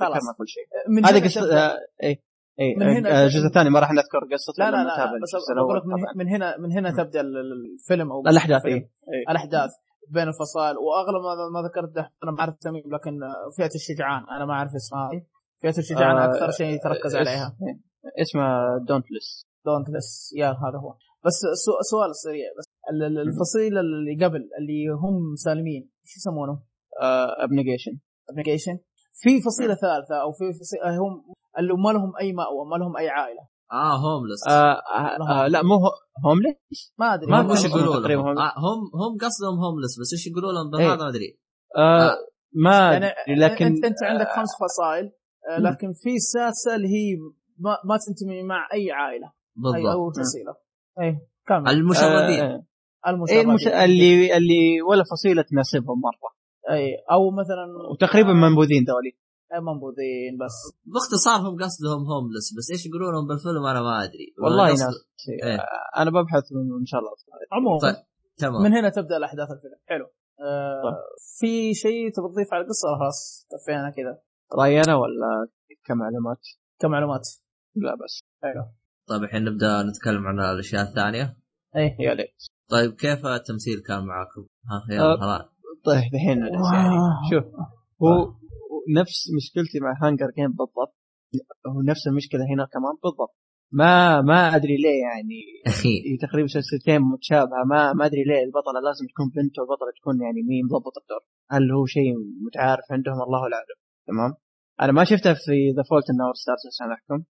خلاص. ذكرنا كل شيء هنا قصة اي اي من هنا الجزء الثاني ما راح نذكر قصته لا لا لا, بس الأول لك من, هنا من هنا. تبدأ ال- ال- الفيلم أو الأحداث. اي إيه. الأحداث بين الفصائل وأغلب ما, ما ذكرته أنا ما أعرف التمييز لكن فئة الشجعان أنا ما أعرف اسمها فئة الشجعان آه، أكثر شيء تركز آه، عليها إيه. اسمه دونتلس دونت لس يا هذا هو بس سؤال سريع بس ال- ال- الفصيله اللي قبل اللي هم سالمين إيش يسمونه؟ ابنيجيشن ابلكيشن في فصيلة ثالثة أو في فصيلة هم اللي ما لهم أي مأوى ما لهم أي عائلة. آه هوملس لا مو هومليس ما أدري. ما هم- وش هم- يقولوا لهم؟ هم- آه هم هم قصدهم هوملس بس إيش يقولوا لهم؟ إيه. بالهذا ما أدري. آه ما يعني لكن انت أنت عندك خمس فصائل آه،. لكن في السادسة اللي هي ما, ما تنتمي مع أي عائلة. أي أو بالضبط فصيلة. اي كمل. المشردين. آه، آه. المشردين. إيه المش... اللي اللي ولا فصيلة تناسبهم مرة. أي أو مثلا وتقريبا منبوذين ذولي آه، منبوذين بس. باختصار هم قصدهم هوملس بس إيش يقولون بالفيلم أنا ما أدري. والله قصد- ناس إيه. أنا ببحث إن شاء الله عموما طيب تمام. من هنا تبدأ الأحداث الفيلم. حلو. آه طيب. في شيء تبغى تضيف على القصة؟ خلاص كفينا كذا. رأيي أنا ولا كمعلومات؟ كمعلومات. لا بس. حلو. طيب الحين نبدأ نتكلم عن الأشياء الثانية. اي يا ليت طيب كيف التمثيل كان معاكم؟ ها آه. يلا خلاص. الحين يعني شوف هو نفس مشكلتي مع Hunger Game بالضبط. هو نفس المشكلة هنا كمان بالضبط. ما ما أدري ليه يعني أخي. هي تقريبا سلسلتين متشابهة. ما ما أدري ليه البطلة لازم تكون بنت والبطلة تكون يعني مين مضبط الدور. هل هو شيء متعارف عندهم؟ الله اعلم تمام؟ أنا ما شفتها في The Fault in Our Stars عشان أحكم.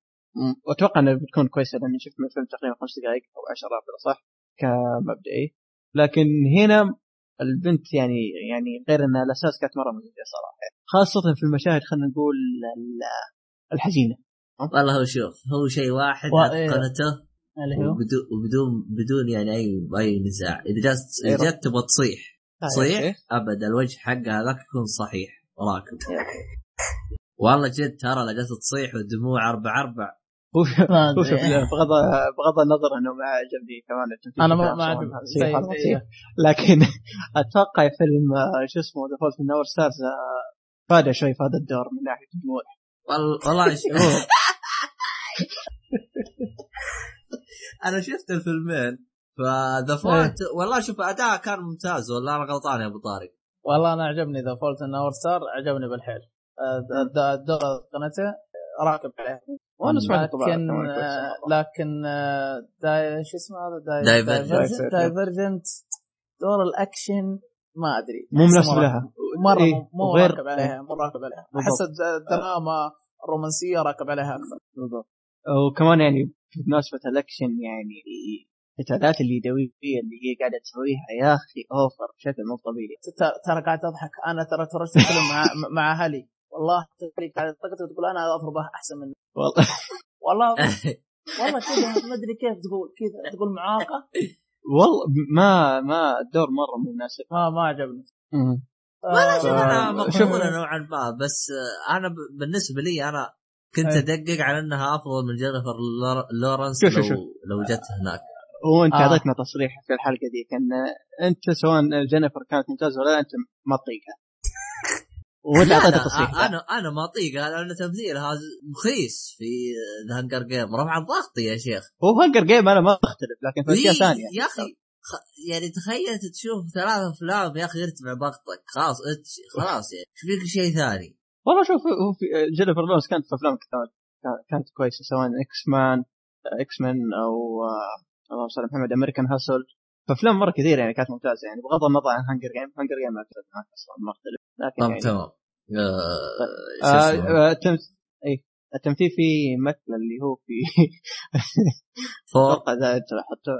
واتوقع انها بتكون كويسة لأني شفت من الفيلم تقريبا خمس دقائق أو عشر رابطه صح؟ كمبدئي. لكن هنا البنت يعني يعني غير انها الأساس كانت مرة مزعجه صراحة. خاصة في المشاهد خلينا نقول ال- الحزينة. والله هو شوف هو شيء واحد و- إيه. اتقنته هو؟ وبدون وبدون بدون يعني أي أي نزاع. إذا جات إيه. إذا جت تبغى تصيح. تصيح إيه. ابدا الوجه حقها هذاك يكون صحيح. راكب والله جد ترى لا جت تصيح والدموع أربع أربع. أدري. بغض بغض النظر إنه ما عجبني كمان التمثيل أنا ما ما سواء عجب سيء زي- أو زي- بسيط. لكن أتوقع فيلم آه، شو اسمه The Fault in Our Stars فاد شوي فاد الدور من ناحية الدموع وال- والله شوف أنا شفت الفيلمين ف The Fault والله شوف أداء كان ممتاز ولا أنا غلطان يا أبو طارق. والله أنا عجبني The Fault in Our Star عجبني بالحيل. آه، الد- الدور قناته راكب عليه. وأنا سمعت طبعا لكن. لكن آه، داي شو اسمه هذا. Divergent. Divergent دور الأكشن ما أدري. مو مناسب مرة- لها. مرة إيه، مو- وغير- راكب عليها مو راكب عليها. أحس الد- الدراما الرومانسية راكب عليها أكثر. بالضبط. وكمان يعني بمناسبه الأكشن يعني القتالات اليدوية اللي هي قاعدة تسويها يا أخي أوفر بشكل مو طبيعي. ترى قاعد اضحك أنا ترى تفرجت الفيلم مع مع أهلي والله قاعد تقول أنا اضربه أحسن منه والله. والله والله كذا ما أدري كيف تقول كذا تقول معاقة. والله ما ما الدور مرة مو مناسب. ما ما عجبني. والله شوف أنا آه، مقبولة نوعا ما بس آه، أنا بالنسبة لي أنا كنت. أدقق على إنها أفضل من جينيفر لور- لورنس شوف- لو شوف- شوف. لو جت هناك. وانت آه. أعطيتنا تصريح في الحلقة دي كان أنت سواء جينيفر كانت ممتازه ولا لا أنت ما تطيقها وانت لا اعطيتها لا تصريح. أنا أنا ما اطيقها لأن تمثيلها مخيس في The Hunger Game رفع ضغطي يا شيخ. هو Hunger Game أنا ما أختلف لكن في أشياء ثانية. يا أخي خ... يعني تخيل تشوف ثلاث أفلام يا أخي يرتفع ضغطك. خلاص خلاص يعني. شو فيك شيء ثاني؟ والله شوف هو في جينيفر لورنس كانت في أفلام كثير كان- كانت كويسة سواء X-Men X-Men أو آه، اللهم صل على محمد American Hustle فافلام مرة كثير يعني كانت ممتازة يعني بغض النظر عن Hunger Game Hunger Game معك أصلا ما أختلف. لكن طب يعني تمام. آه... آه اسمه؟ آه التمث- اي التمثيل في مثل اللي هو في Four؟ أتوقع ذا حتى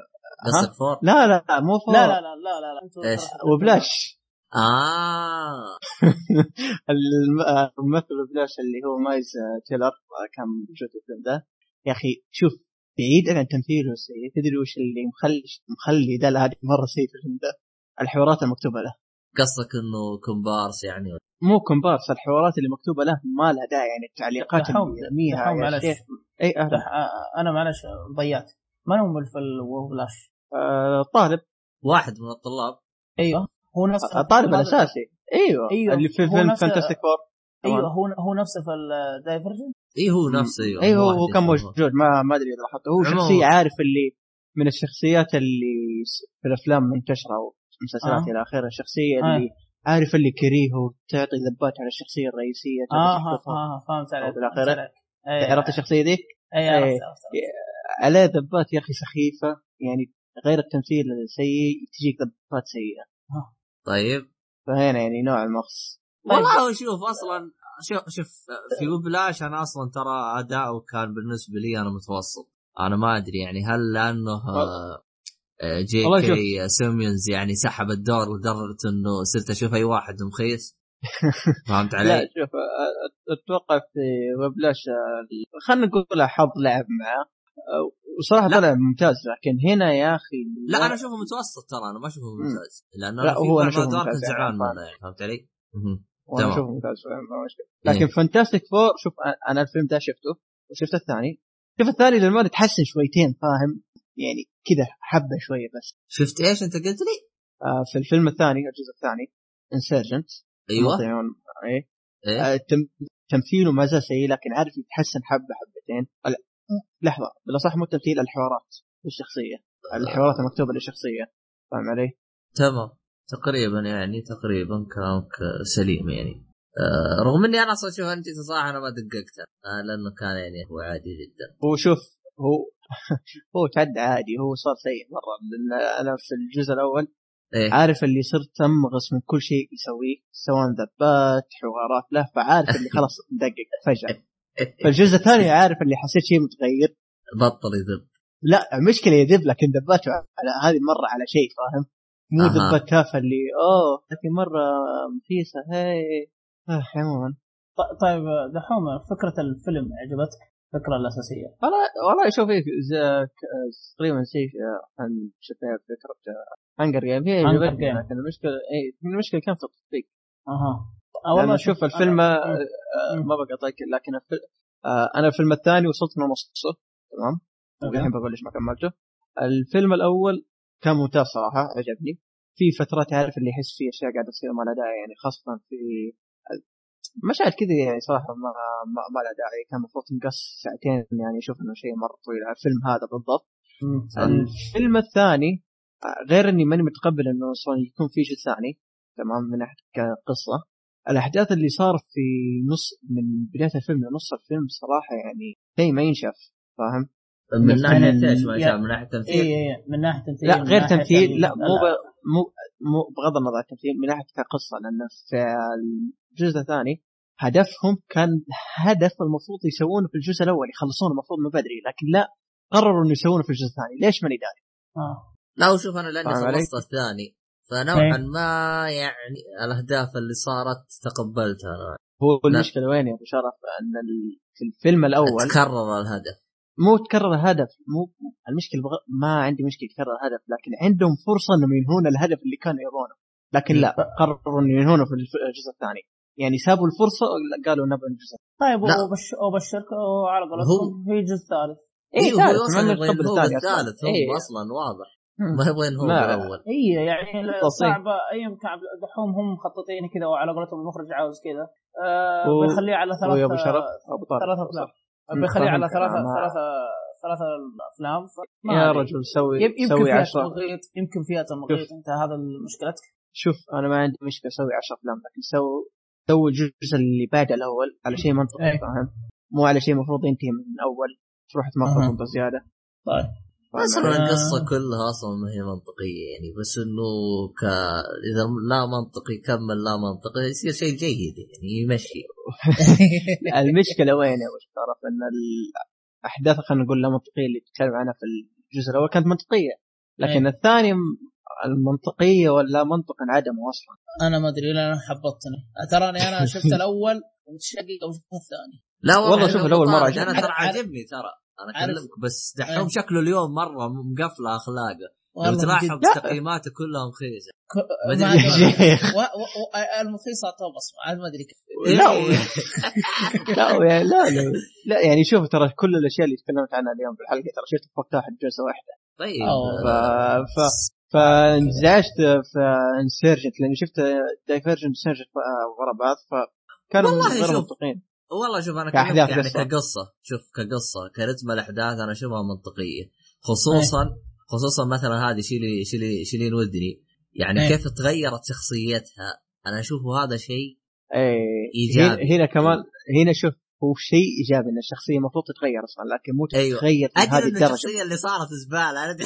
قصدك Four لا لا لا مو Four. لا لا لا لا لا, إيش؟ Whiplash. آه. آه، الممثل Whiplash اللي هو مايلز آه، تيلر كان موجود في الفيلم ده. يا أخي شوف بعيد عن تمثيله السيء تدري وش اللي مخلي مخلي ده الهادي مره سيء في الفيلم ده؟ الحوارات المكتوبة له. قصدك إنه كومبارس يعني؟ مو كومبارس الحوارات اللي مكتوبة له ما لها داعي يعني التعليقات اللي يرميها يا. شيخ. إي أهلا. آه، أنا معلش ضيعت. من هو في Whiplash آه طالب. واحد من الطلاب. أيوه هو نفس الطالب هذا- الأساسي. أيوه. أيوه، اللي في هو فيلم Fantastic Four أيوه هو هو نفسه في ال Divergent إي هو نفسه أيوه. أيوه هو كان. موجود ما ما أدري إذا لاحظت هو. شخصية عارف اللي من الشخصيات اللي في الأفلام منتشرة ومسلسلات آه. إلى آخره. الشخصية آه. اللي عارف اللي كريه وتعطي ذبات على الشخصية الرئيسية آه تبغى آه فهمت عليك عليك. إيه، عرفت الشخصية دي؟ اي عرفت. عرفت عليه ذبات يا أخي سخيفة يعني غير التمثيل السيء تجيك ذبات سيئة. طيب. فهنا يعني نوع المخص والله شوف أصلا شوف شوف في Whiplash أنا أصلا ترى أداؤه كان بالنسبة لي أنا متوسط. أنا ما أدري يعني هل لأنه آه، آه، J والله K سيمونز يعني سحب الدور لدرجه انه صرت أشوف اي واحد مخيس فهمت لا علي؟ شوف أ- أ- أتوقع في Whiplash آه، خلينا نقول حظ لعب معه آه، وصراحة لا. طلع ممتاز لكن هنا يا أخي لا أنا أشوفه متوسط ترى أنا ما أشوفه ممتاز لأن لا، أنا هو الأدوار كنت ممتاز يعني، زعلان. منه يعني فهمت علي؟ وأنا تمام. أشوفه ممتاز ما مشكلة لكن إيه. Fantastic Four شوف أنا الفيلم ده شفته وشفت الثاني شوف الثاني للمال تحسن شويتين فاهم يعني كذا حبة شوية بس. شفت إيش أنت قلت لي؟ آه في الفيلم الثاني الجزء الثاني انسرجنت أيوه. إيه. إيه؟ آه، تم- تمثيله ما زال سيء لكن عارف يتحسن حبة حبتين. لحظة بالأصح مو التمثيل الحوارات الشخصية. الحوارات المكتوبة للشخصية. فاهم علي؟ تمام. تقريبا يعني تقريبا كلامك سليم يعني. آه رغم إني أنا أصلا شوف أنت صراحة أنا ما دققت آه لأنه كان يعني هو عادي جدا. هو شوف هو هو تعدى عادي هو صار سيء مرة. لأن أنا في الجزء الأول إيه. عارف اللي صرت امغص من كل شيء يسويه سواء ذبات حوارات له فعارف اللي خلاص مدقق فجأة. فالجزء الثاني عارف اللي حسيت شيء متغير. بطل يذب. لا المشكلة يذب لكن ذباته على هذه المره على شيء فاهم؟ مو. ذبات تافهه اللي أوه هذه مرة مخيسه هي آه عموما ط- طيب دحوم فكرة الفيلم عجبتك؟ الفكرة الأساسية والله والله شوف إيه، تقريبا شيء آه، عن شفنا فكره Hunger Game هي. لكن المشكلة اي المشكلة كان في التطبيق أها والله شوف، الفيلم أنا- آه، آه،. ما بقاطعك لكن الفيلم آه، أنا الفيلم الثاني وصلت من نصه تمام okay. والحين بقول ليش ما كملته الفيلم الأول كان ممتاز صراحة عجبني في فترات عارف اللي يحس في أشياء قاعدة تصير ما لها داعي يعني خاصة في مشاهد كذا يعني صراحة ما ما, ما لها داعي كان المفروض تنقص ساعتين يعني أشوف إنه شيء مرة طويل على الفيلم هذا بالضبط. الفيلم الثاني غير إني ماني متقبل إنه أصلا يكون في شيء ثاني تمام من ناحية كقصة الأحداث اللي صارت في نص من بداية الفيلم لنص الفيلم صراحة يعني شيء ما ينشاف فاهم؟ من ناحية إيش ما شاء من ناحية اي تمثيل اي من ناحية تمثيل لا غير تمثيل لا مو ب... مو مو بغض النظر عن التمثيل من ناحية كقصة لأن في الجزء الثاني هدفهم كان هدف المفروض يسوونه في الجزء الأول يخلصونه المفروض من بدري لكن لا قرروا إنه يسوونه في الجزء الثاني. ليش ماني داري؟ آه. لا وشوف أنا لأني؟ خلصت الثاني فنوعا إيه. ما يعني الأهداف اللي صارت تقبلتها. أنا هو لا. المشكلة وين يا أبو شرف؟ أن ال- في الفيلم الأول تكرر الهدف. مو تكرر الهدف مو المشكلة بغ... ما عندي مشكلة يتكرر الهدف لكن عندهم فرصة إنهم ينهون الهدف اللي كانوا يبغونه. لكن لا قرروا انه ينهونه في الجزء الثاني. يعني سابوا الفرصة قالوا نبغى الجزء طيب. وبش وبشرك وعلى قولتكم في جزء ثالث. إيه، أيوه ثالث، الثاني. بالثالث هو إيه. أصلا واضح. ما يبغى ينهو ما- بالاول اي يعني صعبه أيام كان دحوم هم مخططين كذا وعلى قولتهم المخرج عاوز كذا. آه و- بيخليه على ثلاث ثلاث أفلام. بيخليه على. ثلاثة ثلاثة ثلاثة افلام يا. رجل سوي يم- يمكن سوي فيها 10 تمغيط يمكن فيها تمغيط أنت هذا مشكلتك شوف أنا ما عندي مشكلة أسوي 10 افلام لكن سوي سوي الجزء اللي بعد الأول على شيء منطقي إيه. فاهم مو على شيء المفروض ينتهي من الأول تروح تمطط أها. بزياده طيب أصلا؟ القصة كلها أصلا ما هي منطقية يعني بس إنه ك إذا لا منطقي كمل لا منطقي يصير شيء جيد يعني يمشي. المشكلة وين يا ابو شرف إن الاحداث خلينا نقول لا منطقية اللي تتكلم عنها في الجزء الأول كانت منطقية لكن الثاني م- المنطقية ولا منطق انعدموا أصلا؟ أنا ما أدري لأن حبطتني. تراني أنا شفت الأول ومتشقق وشفت الثاني؟ لا والله شوف أنا الأول مرة أنا. ترى عاجبني ترى. أنا عارف- اكلمك بس دحوم. شكله اليوم مرة مقفله أخلاقه لو تلاحظ. تقييماته كلها مخيسه ك- ما. يا. شيخ و- المخيصة توبص عاد ما أدري كيف لا إيه. لا لا لا, لا يعني شوف ترى كل الأشياء اللي تكلمت عنها اليوم في الحلقة ترى شفت في وقت واحد جلسة واحدة طيب. ف... ف... فانزعجت في Insurgent لأني شفت Divergent Insurgent ورا بعض فكانوا غير. منطقيين والله شوف أنا كأحداث يعني قصة. كقصة شوف كقصة كرتم الأحداث أنا أشوفها منطقية خصوصا خصوصا مثلا هذه شيلي شيلي شيلين ودني يعني إيه. كيف تغيرت شخصيتها أنا اشوفه هذا شيء إيه إيجابي. هنا, كمان هنا شوف هو شيء إيجابي إن الشخصية المفروض تتغير أصلا لكن مو أيوة. تتغير أجل من الدرجة الشخصية اللي صارت زبالة أنا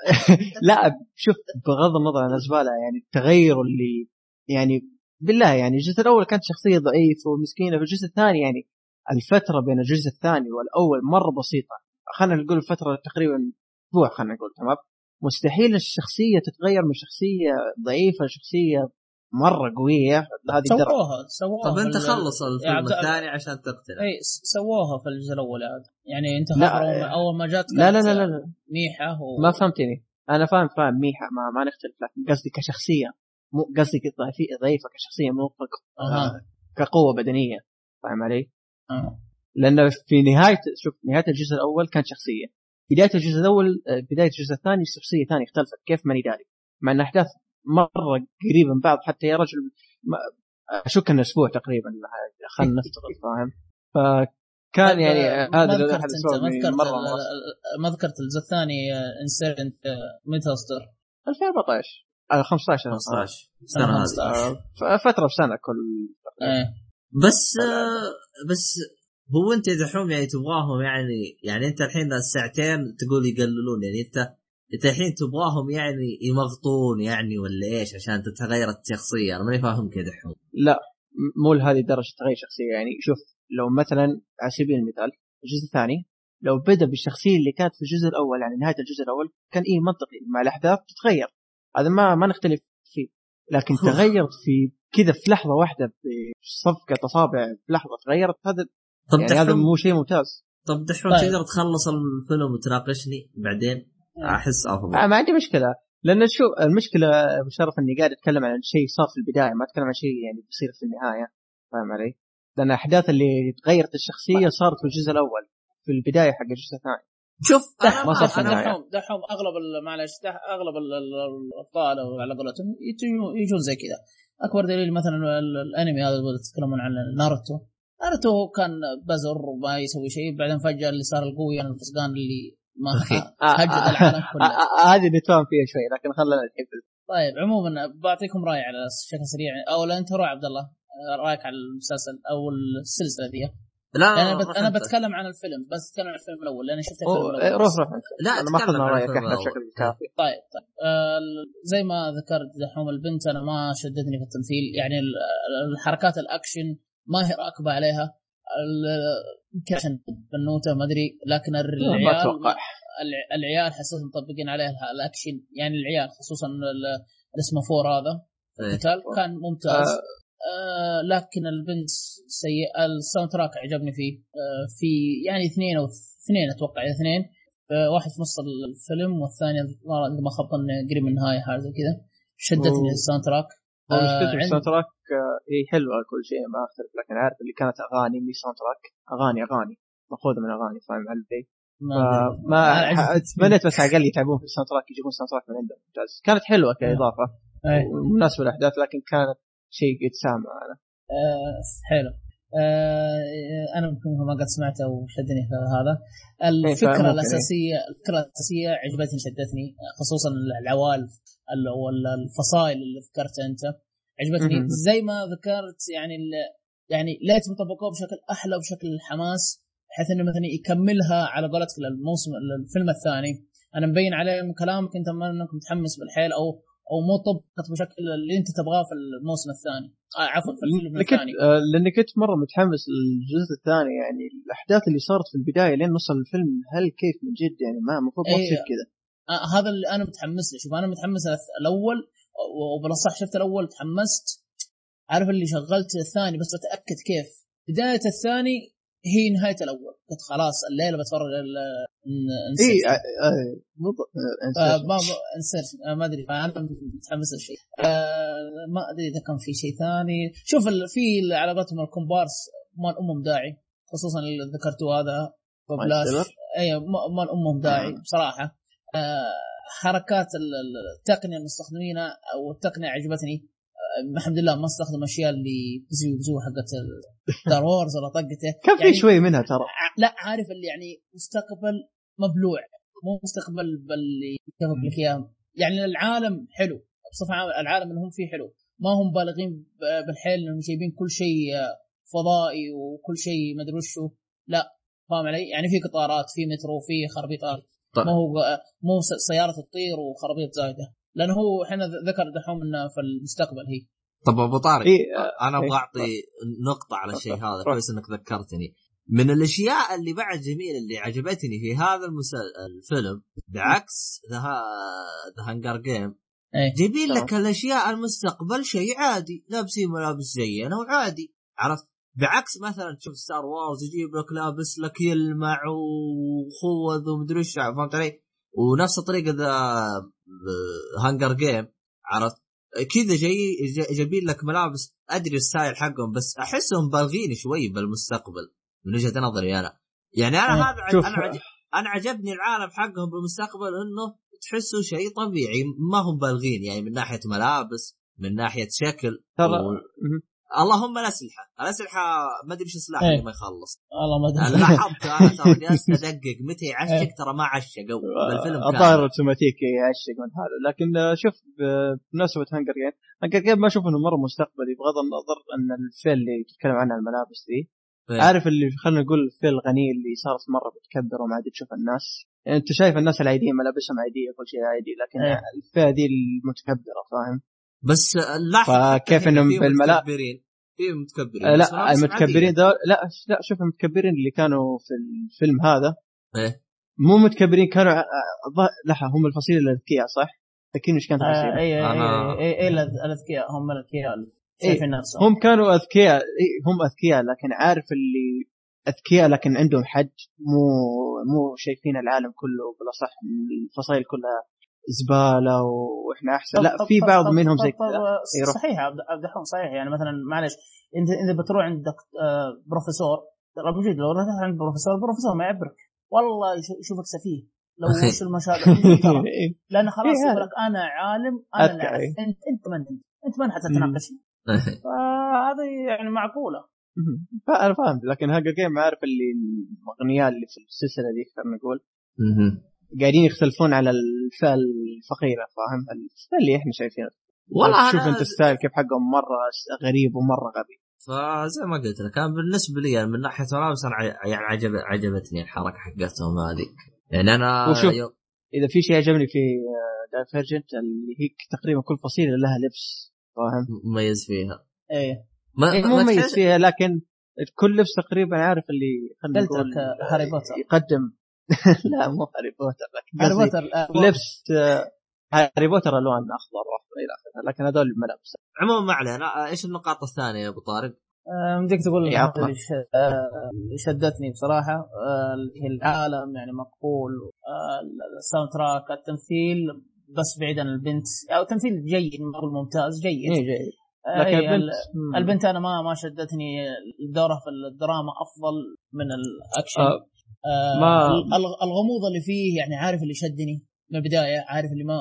لا شوف بغض النظر عن الزبالة يعني التغير اللي يعني بالله يعني الجزء الأول كانت شخصية ضعيفة ومسكينة في الجزء الثاني يعني الفترة بين الجزء الثاني والأول مرة بسيطة. خلينا نقول الفترة تقريبا أسبوع خلينا نقول تمام؟ مستحيل الشخصية تتغير من شخصية ضعيفة لشخصية مرة قوية. الدرجة. سووها سووها طب أنت خلص الفيلم عبد- الثاني عشان تقتنع. إي سووها في الجزء الأول عاد. يعني أنت لا، إيه. أول ما جات لا لا كانت لا لا, لا. ميحة و... ما فهمتني. أنا فاهم فاهم ميحة ما, ما نختلف لكن قصدي كشخصية. مو قصدي ضعيفة كشخصية مو ك- أها كقوة بدنية. فاهم علي؟ آه. لأنه في نهايه شوف نهاية الجزء الأول كانت شخصية. بداية الجزء الأول آه، بداية الجزء الثاني شخصية ثانية اختلفت كيف ماني داري. مع إن أحداث مرة قريبة من بعض حتى يا رجل ما أشك إنه أسبوع تقريبا خلينا نفترض فاهم؟ فكان طيب، يعني آه، آه، هذا ما ذكرت أنت؟ ما ذكرت الجزء الثاني انسيرنت متى اصدر؟ 2014 آه، 15 15 السنة هذه. 15. فترة بسنه كل إيه. بس آه، بس هو أنت دحوم يعني تبغاهم يعني يعني أنت الحين الساعتين تقول يقللون يعني أنت أنت الحين تبغاهم يعني يمغطون يعني ولا إيش عشان تتغير الشخصية؟ أنا ماني فاهم كذا دحوم لا مو لهذه الدرجه تغير شخصية. يعني شوف لو مثلا على سبيل المثال الجزء الثاني لو بدأ بالشخصية اللي كانت في الجزء الأول يعني نهاية الجزء الأول كان إيه منطقي. مع الأحداث تتغير. هذا ما ما نختلف فيه. لكن تغيرت في كذا في لحظة واحدة بصفقه أصابع في لحظة تغيرت هذا طب يعني هذا مو شيء ممتاز. طب دحوم طيب. تقدر تخلص الفيلم وتناقشني بعدين؟ أحس افضل آه ما عندي مشكلة. لأن شو المشكلة أبو شرف إني قاعد أتكلم عن شيء صار في البداية ما أتكلم عن شيء يعني بيصير في النهاية. فاهم علي؟ لأن الاحداث اللي تغيرت الشخصية صارت في الجزء الأول في البداية حق الجزء الثاني. شوف دحوم. دحوم دحوم أغلب معلش أغلب ال- ال- الابطال على قولتهم يجون- زي كذا. أكبر دليل مثلا ال- الأنمي هذا اللي تتكلمون عن ناروتو. ناروتو كان بزر وما يسوي شيء بعدين فجأة اللي صار القوي أنا الفسقان اللي ما أخي. هجت العالم كله. آه، آه، هذه نتفاهم فيها شوي لكن خلينا الحين طيب عموما بعطيكم رأي على بشكل سريع. أو لا انت روح عبد الله رأيك على المسلسل أو السلسلة ذي؟ لا أنا بت... أنا. بتكلم عن الفيلم بس اتكلم عن الفيلم الأول لاني شفت الفيلم الأول. روح روح. لا أنا ما اخذنا رأيك إحنا. بشكل كافي طيب طيب. آه زي ما ذكرت دحوم البنت أنا ما شدتني في التمثيل. يعني ال- الحركات الأكشن ما هي راكبة عليها. ال- يمكن عشان بنوتة ما أدري لكن ما العيال أتوقع. الع- العيال حسيت مطبقين عليها الأكشن. يعني العيال خصوصا ال- الاسمه فور هذا إيه. القتال كان ممتاز. آه. آه لكن البنت سيء. ال soundtrack عجبني فيه. آه في يعني اثنين أو اثنين أتوقع اثنين. آه واحد في نص الفيلم والثاني ما ما خاب ظني قريب من النهاية حاجة زي كذا. شدتني. الساوند تراك آه، الساوند تراك هي حلوة كل شيء ما أختلف لكن عارف اللي كانت أغاني مي soundtrack أغاني أغاني. مأخوذة من أغاني فاهم علي؟ ما. ما. تمنيت بس على الأقل يتعبون في ال soundtrack يجيبون soundtrack من عندهم. ممتاز. كانت حلوة كإضافة. إيه. مناسبه للاحداث لكن كانت شيء يتسامع أنا. آه حلو. آه أنا يمكن ما قد سمعته وشدني في هذا. الفكرة. الأساسية الفكرة الأساسية عجبتني شدتني خصوصا العوالف ال- ولا الفصائل اللي ذكرتها أنت. عجبتني. زي ما ذكرت يعني يعني ليتهم طبقوها بشكل أحلى وبشكل حماس بحيث إنه مثلا يكملها على قولتك للموسم الفيلم الثاني. أنا مبين عليه من كلامك أنت ما إنك متحمس بالحيل أو أو مو طبقت بشكل اللي أنت تبغاه في الموسم الثاني. آه عفوا في الفيلم الثاني. آه، لأني كنت مرة متحمس للجزء الثاني يعني الأحداث اللي صارت في البداية لين نص الفيلم هل كيف من جد؟ يعني ما المفروض ما إيه. تصير كذا. آه هذا اللي أنا متحمس له شوف أنا متحمس الأول وبالأصح شفت الأول تحمست. عارف اللي شغلت الثاني بس بتاكد كيف. بداية الثاني هي نهاية الأول. قلت خلاص الليلة بتفرج ال- اي. آه، آه، بالضبط آه،. ما آه، ما أدري فأنا متحمس للشيء آه، ما أدري إذا كان في شيء ثاني. شوف ال- في على قولتهم الكومبارس مال أمهم داعي خصوصا اللي ذكرتوه هذا تيلر؟ أيوه مال أمهم داعي بصراحة. آه، حركات ال- ال- التقنية المستخدمينها أو التقنية عجبتني. الحمد لله ما استخدم أشياء اللي بزو بزو حقت Star Wars ولا طقته. كان في يعني شوي منها ترى. لا عارف اللي يعني مستقبل مبالغ مو مستقبل باللي يتفق لك اياه يعني العالم حلو بصفة عامة العالم اللي هم فيه حلو. ما هم بالغين بالحيل إنهم جايبين كل شيء فضائي وكل شيء مدري وشو. لا فاهم علي؟ يعني في قطارات في مترو في خربيطات. طيب. ما هو مو سيارة تطير وخرابيط زايدة. لأنه هو إحنا ذكر دحوم إنه في المستقبل هي طب أبو طارق إيه، أنا أبغى إيه. أعطي نقطة على الشيء هذا. كويس إنك ذكرتني من الأشياء اللي بعد جميله اللي عجبتني في هذا المسل... الفيلم بعكس ذا The Hunger Game إيه جايبين. لك الأشياء المستقبل شيء عادي لابسين ملابس زينا وعادي عرفت بعكس مثلا تشوف Star Wars يجيب لك لابس لك يلمع وخوذ ومدري إيش فهمت علي؟ ونفس الطريقة The Hunger Game عرفت؟ كذا جاي جا- جايبين لك ملابس أدري ال style حقهم بس أحسهم بالغين شوي بالمستقبل من وجهة نظري أنا يعني أنا إيه. هذا أنا أنا عجبني العالم حقهم بالمستقبل إنه تحسه شيء طبيعي ما هم بالغين يعني من ناحية ملابس من ناحية شكل ترى و... اللهم الاسلحه، الاسلحه ما أدري إيش السلاح إيه. اللي ما يخلص. والله ما أنا ادري لاحظت أنا ترى جالس أدقق متى يعشق إيه. ترى ما عشق أو بالفيلم الظاهر اوتوماتيكي يعشق من حاله لكن آه، شوف بمناسبه Hunger Game Hunger Game ما أشوف إنه مرة مستقبلي بغض النظر إن الفئة اللي تتكلم عنها الملابس دي. إيه. عارف اللي خلينا نقول الفئة الغني اللي صارت مرة بتكبر وما عاد تشوف الناس. يعني أنت شايف الناس العاديين ملابسهم عادية كل شيء عادي لكن. الفئة دي المتكبرة فاهم؟ بس لاحظ فكيف حتى هنا إنهم في بالملا- متكبرين في متكبرين آه، لا المتكبرين. دول لا لا شوف المتكبرين اللي كانوا في الفيلم هذا إيه. مو متكبرين كانوا ع- ظ- لحظة هم الفصيلة الأذكياء صح؟ لكن إيش كانت آه، الفصيلة؟ اي اي اي الأذكياء هم الأذكياء اللي إيه. شايفين نفسهم هم كانوا أذكياء إيه، هم أذكياء لكن عارف اللي أذكياء لكن عندهم حج مو مو شايفين العالم كله بالأصح الفصائل كلها زبالة وإحنا أحسن. طب- لا طب- في طب- بعض طب- منهم طب- زي طب- كذا. إيه،. صحيح عبد الحكم صحيح. يعني مثلا معلش انت اذا بتروح عند آه، بروفيسور. ترى موجود لو رحت عند بروفيسور البروفيسور ما يعبرك. والله يش- يشوفك سفيه. لو وش المشاكل ترى. لأن خلاص إيه، يقول هذا. لك أنا عالم أنا اللي اعرف إيه. انت إنت من أنت؟ إنت من حتتناقش فهذه يعني معقولة. فأنا فاهم لكن Hunger Game عارف اللي الأغنياء اللي في السلسلة دي خلينا نقول. قاعدين يختلفون على الفئة الفقيرة فاهم؟ اللي إحنا شايفينها. والله شوف أنا- أنت ال style كيف حقهم مرة غريب ومرة غبي. فزي ما قلت لك أنا بالنسبة لي من ناحية ملابس أنا ع- يعني عجب عجبتني الحركة حقتهم هذه. يعني أنا وشوف. يوم- إذا في شيء عجبني في Divergent اللي هي تقريبا كل فصيلة لها لبس فاهم؟ مميز فيها. إيه. ما إيه مميز تحس- فيها لكن كل لبس تقريبا عارف اللي خلينا قلت نقول لك آه، هاري بوتر يقدم لا مو هاري بوتر لكن هاري قصدي بوتر آه، لبس آه، هاري بوتر الوان اخضر واحمر إلى آخره لكن هذول الملابس عموما ما علينا. إيش النقاط الثانية يا أبو طارق؟ آه، بدك تقول إيه،. اللي آه، شدتني بصراحة آه، اللي هي العالم يعني مقبول آه، ال soundtrack التمثيل بس بعيد عن البنت. أو تمثيل جيد ما أقول ممتاز جيد. إيه جيد. آه، لكن إيه، البنت. البنت أنا ما ما شدتني دورها في الدراما أفضل من الأكشن. آه، آه ما- الغ- الغموض اللي فيه يعني عارف اللي شدني من البداية عارف اللي ما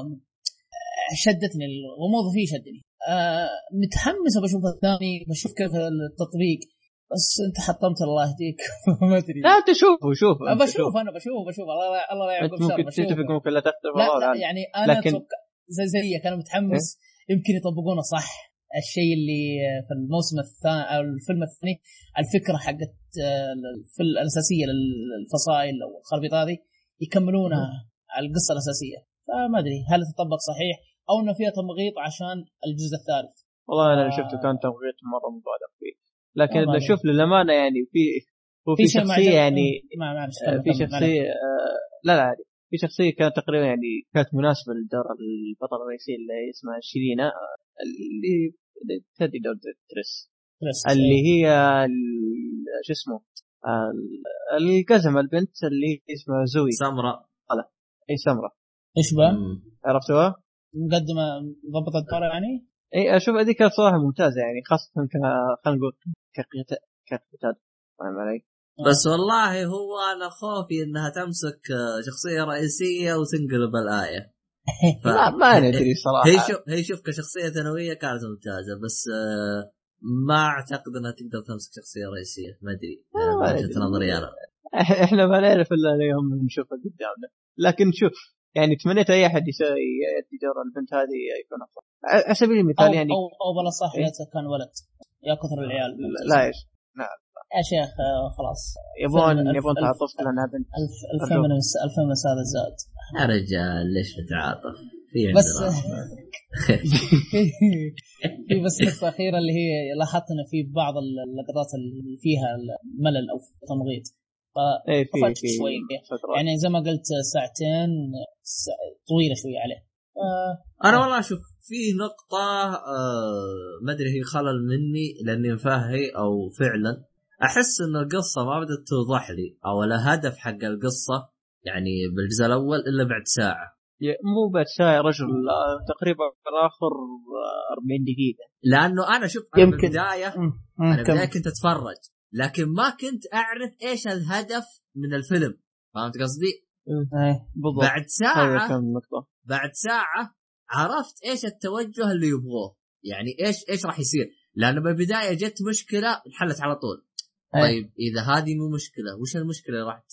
شدتني الغموض فيه شدني. آه متحمس بشوف الثاني بشوف كيف التطبيق بس أنت حطمت الله يهديك. ما أدري. لا أنت شوفه شوف بشوف أنا بشوف بشوف. الله الله لا يعقب ممكن تتفق ممكن لا تختلف لا, لا. يعني أنا لكن- لكن زي زيك أنا متحمس. يمكن يطبقونه صح. الشيء اللي في الموسم الثاني أو الفيلم الثاني الفكرة حقت آه، الفل الأساسية للفصائل أو الخربيط هذه يكملونها على القصة الأساسية. فما أدري هل تطبق صحيح أو إنه فيها تمغيط عشان الجزء الثالث؟ والله أنا اللي آه. شفته كان تمغيط مرة مبالغ فيه. لكن اذا شوف للأمانة يعني في هو في شخصية يعني في. شخصية آه، لا لا عادي. في شخصية كانت تقريبا يعني كانت مناسبة لدور البطله الرئيسية اللي اسمها شيرينا اللي تدي دور تريس بس. اللي هي ال- شو اسمه القزمه البنت اللي اسمها زوي سمراء اي سمره إيش بقى؟ عرفتوها؟ مقدمة ضبط الدور يعني؟ اي أشوف هذيك كانت صراحة ممتازة يعني خاصة ك خلينا نقول كقتال فاهم علي؟ بس والله هو أنا خوفي إنها تمسك آه، شخصية رئيسية وتنقلب الآية. ف... ما, ما ندري صراحة. هي شوف هي شوف كشخصية ثانوية كانت ممتازة بس آه، ما أعتقد إنها تقدر تمسك شخصية رئيسية ما أدري. آه، أدري. وجهة نظري أنا. إح- إحنا ما نعرف إلا يوم نشوفه قدامنا. لكن شوف يعني تمنيت أي أحد يسوي يأدي دور البنت هذه يكون أفضل. على سبيل أو المثال يعني أو, أو بلا صح يا كان ولد. يا كثر العيال. لا إيش يا شيخ آه، خلاص. يبون الف- يبون الف- تعاطف لانها بنت الف الفيمنس الفيمنس هذا زاد يا رجال ليش نتعاطف في عندنا بس في بس نقطة أخيرة اللي هي لاحظت إن في بعض اللقطات اللي فيها ملل أو تمغيط. طفشت في شوي. يعني زي ما قلت ساعتين سا- طويلة شوية عليه. آه، أنا والله شوف في نقطة آه ما أدري هي خلل مني لأني مفهي أو فعلا. أحس إن القصة ما بدأت توضح لي أو الهدف حق القصة يعني بالجزء الأول إلا بعد ساعة. ي- مو بعد ساعة يا رجل آه، تقريبا آخر آه، 40 دقيقة. لأنه أنا شوف أنا يمكن. بالبداية مم، أنا. كنت أتفرج لكن ما كنت أعرف إيش الهدف من الفيلم. فهمت قصدي؟ إيه. بالضبط. بعد كم نقطة. بعد ساعة عرفت إيش التوجه اللي يبغوه. يعني إيش إيش راح يصير. لأنه بالبداية جت مشكلة انحلت على طول. إيه. طيب إذا هذه مو مشكلة وش المشكلة اللي راح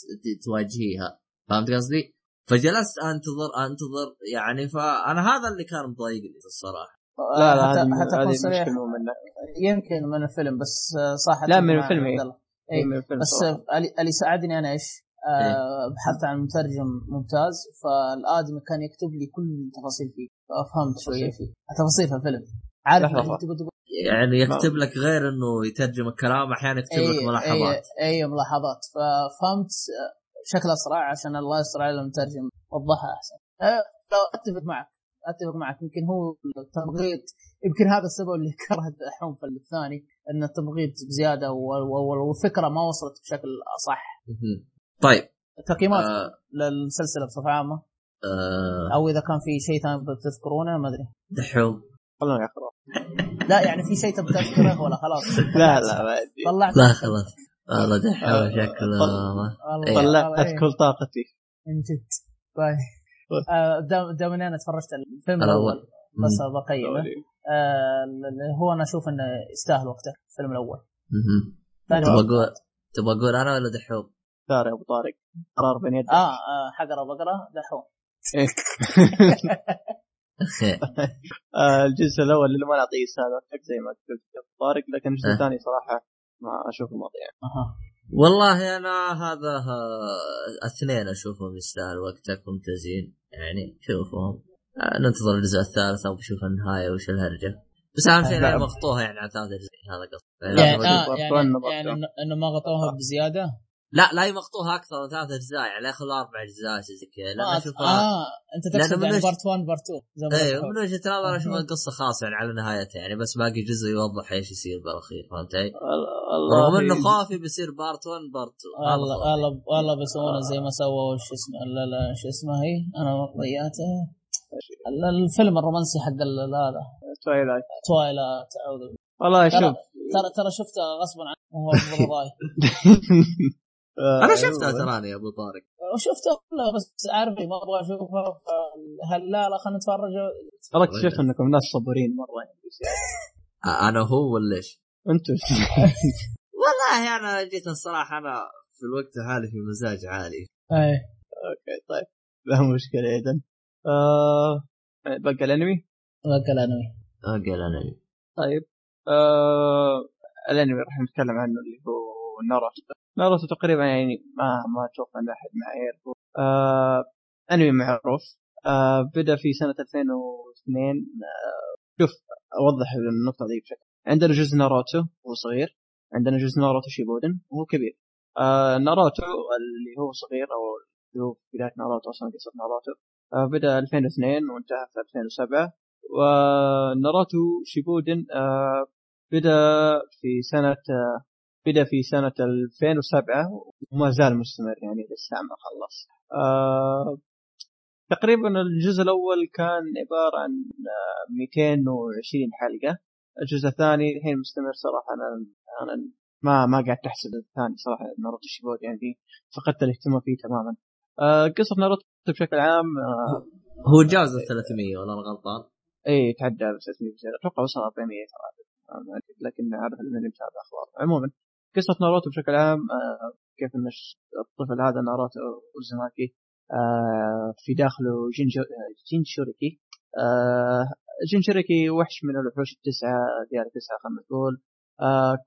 تواجهيها؟ فهمت قصدي؟ فجلست أنتظر أنتظر يعني فأنا هذا اللي كان مضايقني الصراحة. لا لا حتى, هذه حتى هذه مو منه. يمكن من الفيلم بس آه، صح لا، من الفيلم، عبد إيه. إيه. من الفيلم بس. آه، اللي ساعدني أنا إيش؟ آه بحثت عن مترجم ممتاز فالآدمي كان يكتب لي كل التفاصيل فيه ففهمت شوية فيه تفاصيل في الفيلم. عارف تقول تقول؟ يعني يكتب لك غير إنه يترجم الكلام أحيانا يكتب لك اي ملاحظات. أي, أي ملاحظات ففهمت بشكل أسرع عشان الله يستر على المترجم وضحها أحسن. آه، لو أتفق معك. أتفق معك. يمكن هو التمغيط. يمكن هذا السبب اللي كرهت دحوم في الثاني إن التمغيط بزياده وال- وال- والفكرة ما وصلت بشكل صح مهم. طيب. تقييمات آه. للسلسلة بصفة عامة؟ آه. أو إذا كان في شيء ثاني بتذكرونه ما أدري. دحوم. خلونا يقرأ لا يعني في شيء تبي تذكره ولا خلاص؟ لا لا ما أدري. طلعت. لا خلاص. والله دحوم آه، شكله. إيه. طلعت إيه. كل طاقتي. من جد طيب. آه، دام إني أنا تفرجت الفيلم الأول. الأول بس بقيمه آه، اللي هو أنا أشوف إنه يستاهل وقته الفيلم الأول. ثاني تبغى. أقول تبغى أقول أنا ولا دحوم؟ دار يا أبو طارق. قرار بين يدك. آه, آه حقرا بقرا دحوم. آه، الجزء الأول اللي ما نعطيه يستاهل وقتك زي ما قلت طارق لكن الجزء أه. الثاني صراحة ما اشوفه مضيع أها. والله أنا هذا آه، اثنين أشوفهم يستاهل وقتك ممتازين. يعني شوفهم. آه، ننتظر الجزء الثالث أو بشوف النهاية وش الهرجة. بس أهم شيء لا. انها مغطوها يعني عن ثلاث اجزاء هذا قصدي. يعني آه يعني. يعني إنه- إنه مغطوها بزيادة؟ لا لا يمغطوها أكثر من ثلاث أجزاء يعني ياخذوا أربع أجزاء شيء زي كذا. لأن آه, أشوفها. آه أنت تقصد من يعني part 1 part 2 زي ما إيه قلت. من وجهه نظر أشوف. القصة خاصة يعني على نهايتها يعني بس باقي جزء يوضح إيش يصير بالأخير فهمت علي؟ رغم إنه خوفي بيصير part 1 part 2 هذا والله. والله والله بيسوونه زي ما سووا شو اسمه لا لا شو اسمه هي؟ أنا ضيعته. ال- الفيلم الرومانسي حق هذا تويلايت توايلايت أعوذ بالله. والله شوف. ترى ترى شفته غصبا عني وهو آه، أنا شفتها تراني يا أبو طارق. وشفته كله بس عارف ما أبغى اشوفه هل لا لا خلينا نتفرج. ترى اكتشفت إنكم ناس صبورين مرة. يعني. آه، أنا هو ولا إيش؟ أنتم والله أنا جيت الصراحة أنا في الوقت الحالي في مزاج عالي. إيه okay طيب. لا مشكلة إذا. آه بقى الأنمي؟ بقى الأنمي. أقل أنا طيب. آه الأنمي راح نتكلم عنه اللي هو ناروتو. ناروتو تقريبا يعني ما ما أتوقع إن أحد ما يعرفه. آه أنمي معروف. آه بدأ في سنة 2002 آه شوف أوضح النقطة دي بشكل. عندنا جزء ناروتو وهو صغير. عندنا جزء ناروتو شيبودن وهو كبير. آه ناروتو اللي هو صغير أو اللي هو بداية ناروتو أصلا قصة ناروتو. آه بدأ 2002 وانتهى في 2007 وناروتو شيبودن آه بدأ في سنة آه بدأ في سنة 2007 وما زال مستمر يعني لسه ما خلص. آه تقريبا الجزء الأول كان عبارة عن آه 220 حلقة. الجزء الثاني الحين مستمر صراحة. أنا أنا ما ما قاعد أحسب الثاني صراحة ناروتو شيبودن يعني فقدت الاهتمام فيه تماما. آه قصة ناروتو بشكل عام آه هو جاوز ال 300 ولا أنا غلطان؟ اي تعدى 300 زياده أتوقع وصل 400 ترى لكن اعرف انني متابع أخبار. عموما قصة ناروتو بشكل عام آه، كيف إن الطفل هذا ناروتو اوزماكي آه، في داخله جينجو جينشوريكي آه، جينشوريكي وحش من الوحوش التسعة ديار التسعه خلينا نقول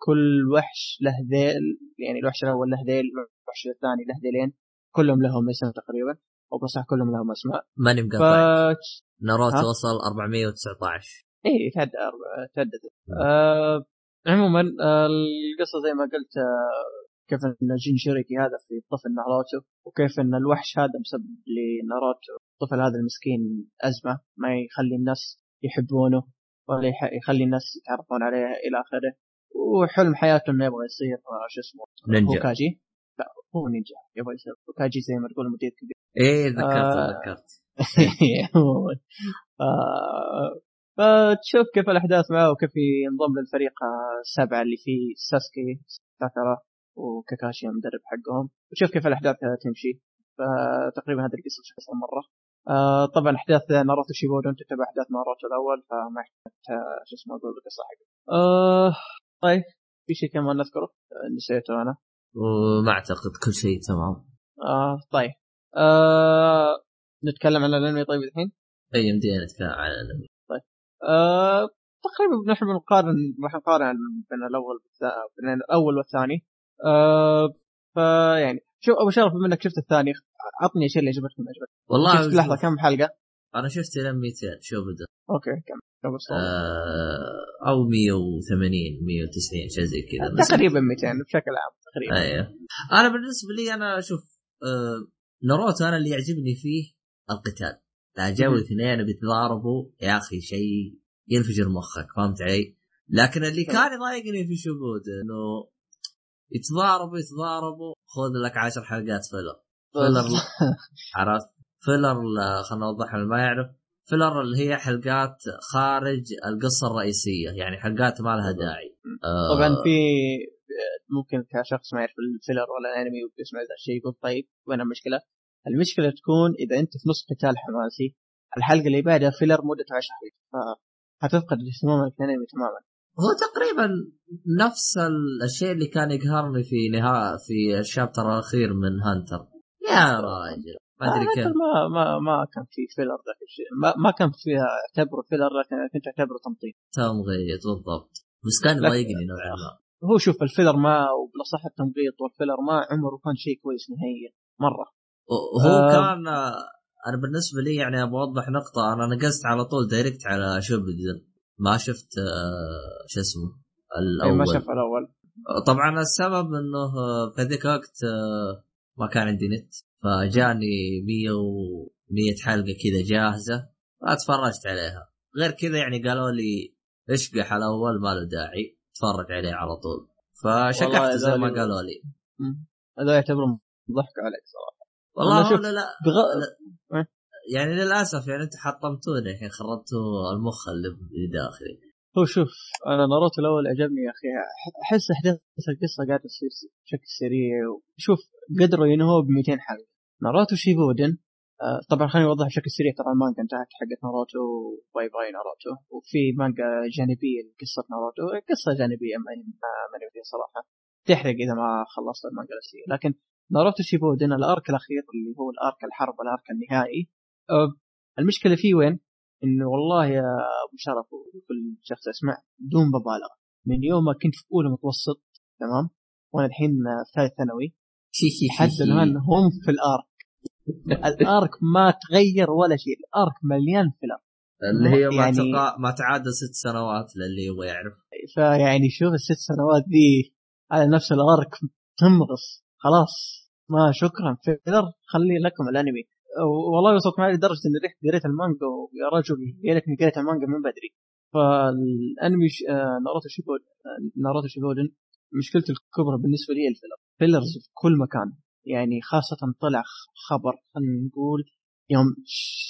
كل وحش له ذيل يعني الوحش الأول له ذيل الوحش الثاني له ذيلين كلهم لهم اسم تقريبا أو بالأصح كلهم لهم اسماء ماني ف مقطع ناروتو؟ وصل 419 اي تعدى أربعة- تعدت آه عموما آه القصة زي ما قلت آه كيف إن جين شيريكي هذا في طفل ناروتو وكيف إن الوحش هذا مسبب لناروتو الطفل هذا المسكين أزمة ما يخلي الناس يحبونه ولا يخلي الناس يتعرفون عليه إلى آخره وحلم حياته إنه يبغى يصير آه، شو اسمه نينجا. هوكاجي لا هو نينجا يبغى يصير هوكاجي زي ما تقول مدير كبير إيه تذكرت آه. تذكرت عموما آه، فتشوف كيف الأحداث معه وكيف ينضم للفريق السبعه اللي فيه ساسكي ساكارا وكاكاشي المدرب حقهم. وتشوف كيف الأحداث تمشي. فتقريبا هذه القصة بشكل مرة. آه، طبعا احداث ناروتو شيبودن تتبع أحداث ناروتو الأول فما يحتاج آه، شو اسمه أقول القصة حقه. آه، طيب في شيء كمان نذكره؟ آه، نسيته أنا. وما أعتقد كل شيء تمام. آه طيب. آه نتكلم عن الأنمي طيب الحين؟ إي يمدينا نتكلم عن الأنمي. آه تقريبا نحن بنقارن راح نقارن بين الأول بين الأول والثاني. آه فيعني شوف ابو شرف بما انك شفت الثاني. عطني الشيء اللي عجبتك ما عجبتك والله شفت لحظة كم حلقة؟ أنا شفت إلى 200 شو بدأ؟ أوكي كم؟ آه أو 180 190 شيء زي كذا تقريبا 200 بشكل عام تقريبا. أيوه. أنا بالنسبة لي أنا أشوف آه ناروتو أنا اللي يعجبني فيه القتال. لا جو. اثنين بيتضاربوا يا أخي شيء ينفجر مخك فهمت علي؟ لكن اللي. كان يضايقني في شيبودن إنه يتضاربوا يتضاربوا خذ لك عشر حلقات filler filler عرفت؟ filler خلنا نوضح اللي ما يعرف filler اللي هي حلقات خارج القصة الرئيسية يعني حلقات ما لها داعي آه طبعا في ممكن كشخص ما يعرف ال filler ولا الأنمي ويسمع ذا الشيء يقول طيب وين المشكلة؟ المشكلة تكون إذا أنت في نص قتال حماسي الحلقة اللي بعدها filler مدته 10 حلقات فهتفقد اهتمامك في الانمي تماما. هو تقريبا نفس الشيء اللي كان يقهرني في نهاية في ال chapter الأخير من هانتر. يا راجل ما أدري كيف. ما ما ما كان في filler ذاك الشيء. ما, ما كان فيها اعتبره filler لكن كنت أعتبره تمطيط. تمغيط بالضبط. بس كان يضايقني نوعا ما. هو شوف ال filler ما وبالأصح التمطيط وال filler ما عمره كان شيء كويس نهائيا مرة. هو آه. كان أنا بالنسبة لي يعني أبغى أوضح نقطة. أنا نقزت على طول direct على شيبودن ما شفت آه، شو اسمه؟ ما الأول. شاف الأول. طبعا السبب إنه آه، في ذيك الوقت آه، ما كان عندي نت. فجاني 100 و 100 حلقة كذا جاهزة. ما تفرجت عليها. غير كذا يعني قالوا لي اشقح الأول ما له داعي. تفرج عليه على طول. والله زي ما قالوا لي. هذا يعتبرهم ضحكوا عليك صراحة. والله لا, لا؟ بغ... يعني للأسف يعني أنتم حطمتوني الحين خربتوا المخ اللي بداخلي. هو شوف أنا ناروتو الأول عجبني يا أخي أحس أحداث القصة قاعدة تصير بشكل سريع. شوف قدروا ينهوا ب 200 حلقة. ناروتو شيبودن آه طبعا خليني اوضح بشكل سريع ترى المانجا انتهت حقت ناروتو bye bye ناروتو. وفي مانجا جانبية لقصة ناروتو قصة جانبية ما ما- ماني فيها صراحة. تحرق إذا ما خلصت المانجا الاساسيه لكن ناروتو شيبودن ال arc الأخير اللي هو ال arc الحرب ال arc النهائي. آه المشكلة فيه وين؟ إنه والله يا أبو شرف وكل شخص يسمع بدون مبالغة. من يوم ما كنت في أولى متوسط تمام؟ وأنا الحين في ثالث ثانوي. لحد الآن هم في ال arc. ال arc ما تغير ولا شيء. ال arc مليان filler. اللي هي ما, يعني- تقا... ما تعادل ست سنوات للي يبغى يعرف. فيعني شوف الست سنوات دي على نفس ال arc تمغص خلاص ما شكرا. filler خلي لكم الأنمي. والله وصلت معي لدرجة إني رحت قريت المانجا ويا رجل يا ليتني قريت المانجا من بدري. فالأنمي ش... آه، ناروتو شيبودن آه، ناروتو شيبودن مشكلته الكبرى بالنسبة لي ال filler. fillers في كل مكان. يعني خاصة طلع خبر خلينا نقول يوم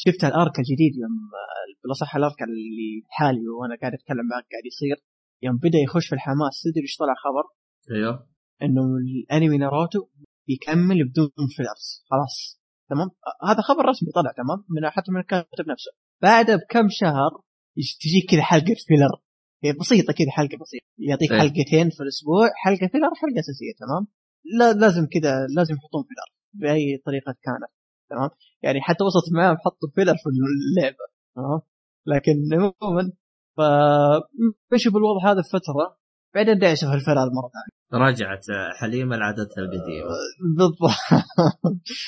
شفت ال arc الجديد يوم آه، بالأصح ال arc اللي حالي وأنا قاعد أتكلم معك قاعد يصير. يوم بدأ يخش في الحماس تدري إيش طلع خبر؟ إيوه. إنه الأنمي ناروتو بيكمل بدون fillers خلاص. تمام؟ هذا خبر رسمي طلع تمام؟ من حتى من الكاتب نفسه. بعدها بكم شهر تجيك كذا حلقة filler. هي بسيطة كذا حلقة بسيطة. يعطيك إيه. حلقتين في الأسبوع حلقة filler حلقة أساسية تمام؟ لا لازم كذا لازم يحطون filler. بأي طريقة كانت تمام؟ يعني حتى وصلت معاهم حطوا filler في اللعبة تمام؟ لكن عموما ف مشوا بالوضع هذا بفتره بعدين دعسوا في ال filler مره ثانية رجعت حليمة لعادتها القديمة. بالضبط.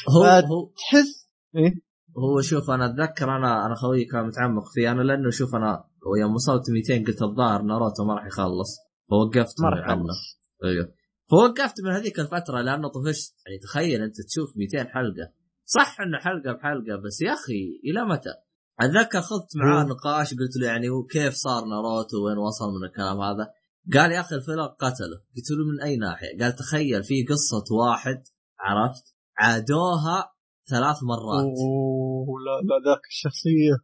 هو تحس إيه؟ هو شوف أنا أتذكر أنا أنا خويي كان متعمق فيه. أنا لأنه شوف أنا يوم وصلت 200 قلت الظاهر ناروتو ما راح يخلص. فوقفت ما راح يخلص. أيوه. فوقفت من هذيك الفترة لأنه طفشت. يعني تخيل أنت تشوف 200 حلقة. صح إنه حلقة بحلقة بس يا أخي إلى متى؟ أتذكر خذت معاه. نقاش قلت له يعني هو كيف صار ناروتو؟ وين وصل من الكلام هذا؟ قال يا أخي الفيلر قتله. قلت له من أي ناحية؟ قال تخيل في قصة واحد عرفت؟ عادوها ثلاث مرات. أوه لا لا ذاك الشخصية.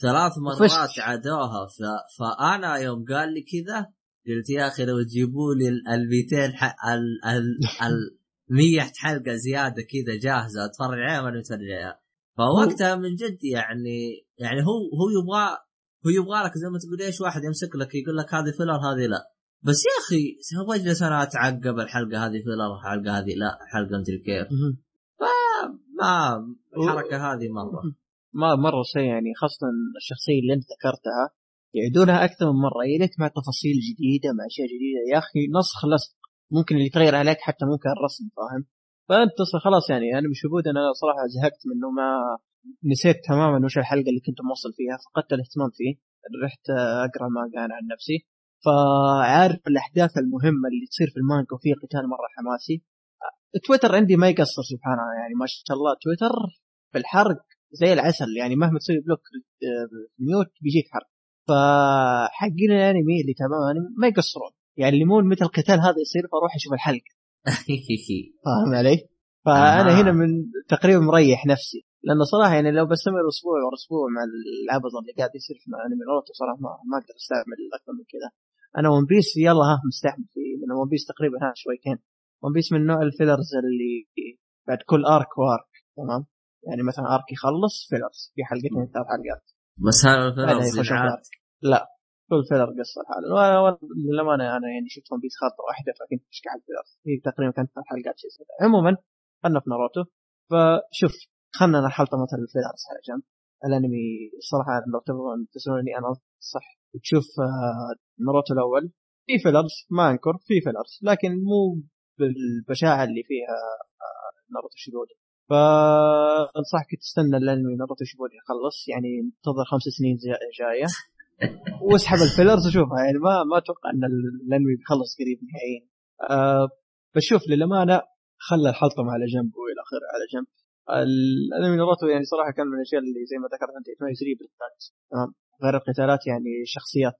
ثلاث. مرات عادوها. ف... فأنا يوم قال لي كذا قلت يا أخي لو تجيبوا لي ال 200 ح... ال ال ال 100 حلقة زيادة كذا جاهزة أتفرج عليها ما اتفرج عليها فوقتها من جد يعني يعني هو هو يبغى هو يبغى لك زي ما تقول إيش واحد يمسك لك يقول لك هذه فيلر هذه لا. بس يا أخي أبغى اجلس أنا أتعقب الحلقة هذه فيلر الحلقة هذه لا الحلقة مدري كيف. ما الحركة هذه مرة. ما مرة شيء يعني خاصة الشخصية اللي أنت ذكرتها يعيدونها أكثر من مرة. يا مع تفاصيل جديدة مع أشياء جديدة. يا أخي نسخ لصق ممكن اللي يتغير عليك حتى ممكن الرسم فاهم؟ فأنت خلاص يعني أنا مش أنا صراحة زهقت منه ما نسيت تماما وش الحلقة اللي كنت موصل فيها فقدت الاهتمام فيه رحت أقرأ مانجا أنا عن نفسي. فعارف الأحداث المهمة اللي تصير في المانجا وفي قتال مرة حماسي. تويتر عندي ما يقصر سبحان الله يعني ما شاء الله. تويتر في الحرق زي العسل يعني مهما تسوي block آه، mute بيجيك حرق. فحقين الأنمي اللي تابعوا انمي ما يقصرون. يعني اللي مو متى القتال هذا يصير فاروح أشوف الحلقة. فاهم علي؟ فأنا آه. هنا من تقريبا مريح نفسي. لأنه صراحة يعني لو بستمر أسبوع ورا أسبوع مع العبط اللي قاعد يصير في انمي ناروتو صراحة ما, ما أقدر استحمل أكثر من كذا. أنا ون بيس يلا ها مستحمل فيه لأن ون بيس تقريبا ها شويتين ون بيس من نوع ال fillers اللي بعد كل arc و arc تمام؟ يعني مثلا arc يخلص fillers في حلقتين ثلاث حلقات. بس هذا بعدها ال filler يخشون في ينعاد ال arc لا كل filler قصة لحاله. وأنا للأمانة أنا يعني شفت ون بيس خاطرة واحدة فكنت أشكي على ال filler هي تقريبا كانت ثلاث حلقات شيء زي كذا. عموما خلنا في ناروتو. فشوف خلنا نحط مثلا ال fillers على جنب الأنمي الصراحه لو تبغون تسالوني أنا صح تشوف آه، ناروتو الأول. في fillers ما أنكر في fillers لكن مو بالبشاعة اللي فيها آه، ناروتو شيبودن فأنصحك تستنى الأنمي ناروتو شيبودن يخلص يعني انتظر خمس سنين جاية. واسحب ال fillers وشوفها يعني ما ما أتوقع إن الأنمي بيخلص قريب نهائيا. أه بشوف للأمانة خلى الحلطمه على جنب وإلى آخره على جنب. الأنمي ناروتو يعني صراحة كان من الأشياء اللي زي ما ذكرت أنت يتميز لي بالقتالات تمام. غير القتالات يعني شخصيات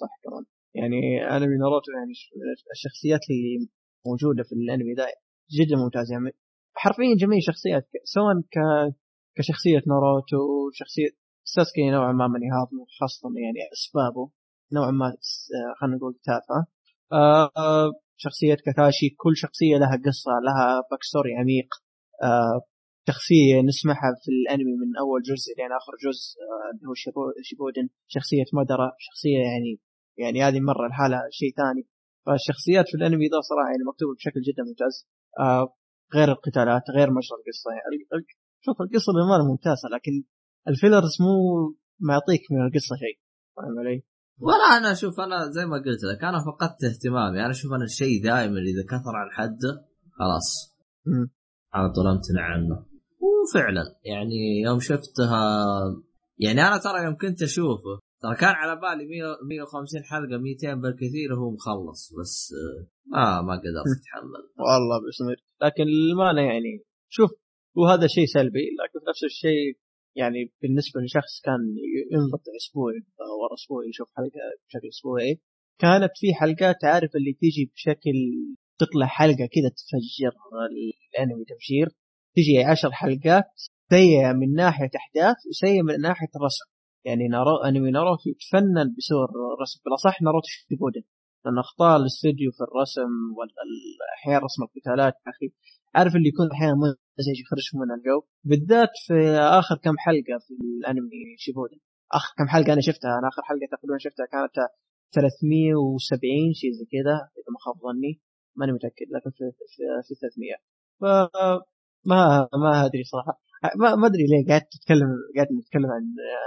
صح كمان. يعني أنمي ناروتو يعني الشخصيات اللي موجودة في الأنمي ده جدا ممتازة. يعني حرفيا جميع الشخصيات سواء ك كشخصية ناروتو شخصية ساسكي نوعا ما ماني هاضمه خاصة يعني أسبابه نوعا ما خلينا نقول تافهة آه، آه، شخصية كاكاشي كل شخصية لها قصة لها back story عميق. آه، شخصية نسمعها في الأنمي من أول جزء لين آخر جزء آه، اللي هو شيبو- شيبودن. شخصية مادارا شخصية يعني يعني هذه مرة لحالها شيء ثاني. فالشخصيات في الأنمي ده صراحة يعني مكتوبة بشكل جدا ممتاز. آه، غير القتالات غير مجرى القصة يعني. شوف القصة للأمانة ممتازة لكن الفيلرز مو معطيك من القصة شيء. فاهم علي؟ ولا أنا أشوف أنا زي ما قلت لك أنا فقدت اهتمامي. أنا أشوف أنا الشيء دائما إذا كثر عن حده خلاص. على طول امتنع عنه وفعلا يعني يوم شفتها يعني أنا ترى يوم كنت أشوفه ترى كان على بالي 100 150 حلقة 200 بالكثير وهو مخلص بس آه، ما ما قدرت أتحمل. والله بيستمر لكن للأمانة يعني شوف وهذا شيء سلبي لكن في نفس الشيء يعني بالنسبة لشخص كان ينقطع اسبوعي ورا اسبوعي يشوف حلقة بشكل أسبوعي كانت في حلقات عارف اللي تيجي بشكل تطلع حلقة كذا تفجر الأنمي تفجير تجي عشر حلقات سيئة من ناحية أحداث وسيئة من ناحية الرسم. يعني نارو أنمي ناروتو يتفنن بسوء الرسم بالأصح ناروتو شيبودن لأن أخطاء الاستوديو في الرسم واحيانا رسم القتالات يا أخي. عارف اللي يكون أحيانا إيش يخرجكم من الجو. بالذات في آخر كم حلقة في الأنمي شيبودن آخر كم حلقة أنا شفتها. أنا آخر حلقة تقريبا شفتها كانت 370 شيء زي كذا إذا ما خاب ظني. ماني متأكد لكن في في, في 300 ف ما ما أدري صراحة. ما ما أدري ليه قاعد تتكلم قاعد نتكلم عن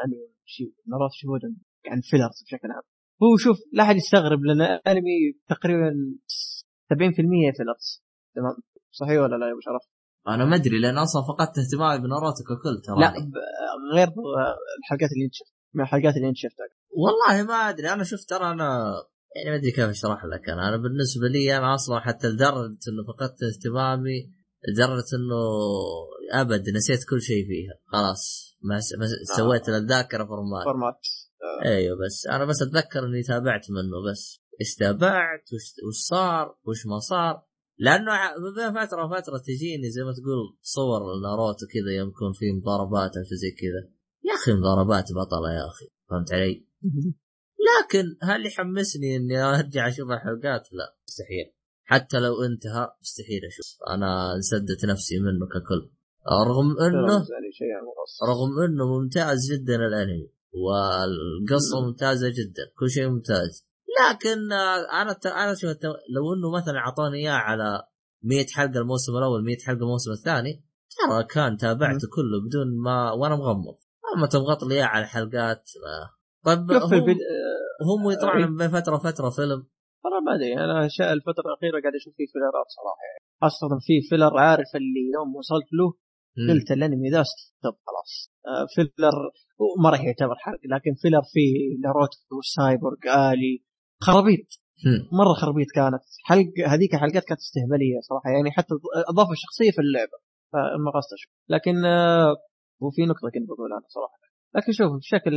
انمي شي ناروتو شيبودن عن فيلرز بشكل عام. هو شوف لا أحد يستغرب لأن أنمي تقريبا 70% fillers تمام؟ صحيح ولا لا يا أبو شرف؟ أنا ما أدري لأن أصلا فقدت اهتمامي بناروتو ككل ترى. لا غير الحلقات اللي انت شفتها. من الحلقات اللي انت شفتها. والله ما أدري أنا شفت ترى أنا يعني ما أدري كيف أشرح لك أنا. أنا بالنسبة لي أنا أصلا حتى لدرجة إنه فقدت اهتمامي لدرجة إنه أبد نسيت كل شيء فيها. خلاص. ما, س... ما س- سويت الذاكرة format format أيوه بس. أنا بس أتذكر إني تابعت منه بس. إيش تابعت؟ وش, وش صار؟ وش ما صار؟ لأنه من بين فترة وفترة تجيني زي ما تقول صور ناروتو كذا يوم يكون في مضاربات أو شيء زي كذا. يا أخي مضاربات بطلة يا أخي. فهمت علي؟ لكن هل يحمسني إني أرجع أشوف الحلقات؟ لا. مستحيل. حتى لو انتهى مستحيل أشوف أنا انسدت نفسي منه ككل رغم إنه يعني مخصص رغم إنه ممتاز جدا الأنمي والقصة ممتازة جدا كل شيء ممتاز لكن آه، أنا أنا شوف الت- لو إنه مثلا أعطاني إياه على 100 حلقة الموسم الأول 100 حلقة الموسم الثاني ترى كان تابعته كله بدون ما وأنا مغمض أما تضغط لي إياه على حلقات ما. طيب هم. هم يطلعون. من بين فترة وفتره فيلم ترى ما أدري أنا الفترة الأخيرة قاعد أشوف فيه فيلرات صراحة. يعني خاصة في فيلر عارف اللي يوم وصلت له. قلت الأنمي ذا stop خلاص. آه، filler ما راح يعتبر حرق لكن filler فيه ناروتو والسايبورغ آلي خرابيط. مرة خرابيط كانت. حق هذيك الحلقات كانت استهبالية صراحة يعني حتى اضافوا الشخصية في اللعبة فما قصت أشوف. لكن آه، وفي نقطة كنت بقول أنا صراحة. لكن شوف بشكل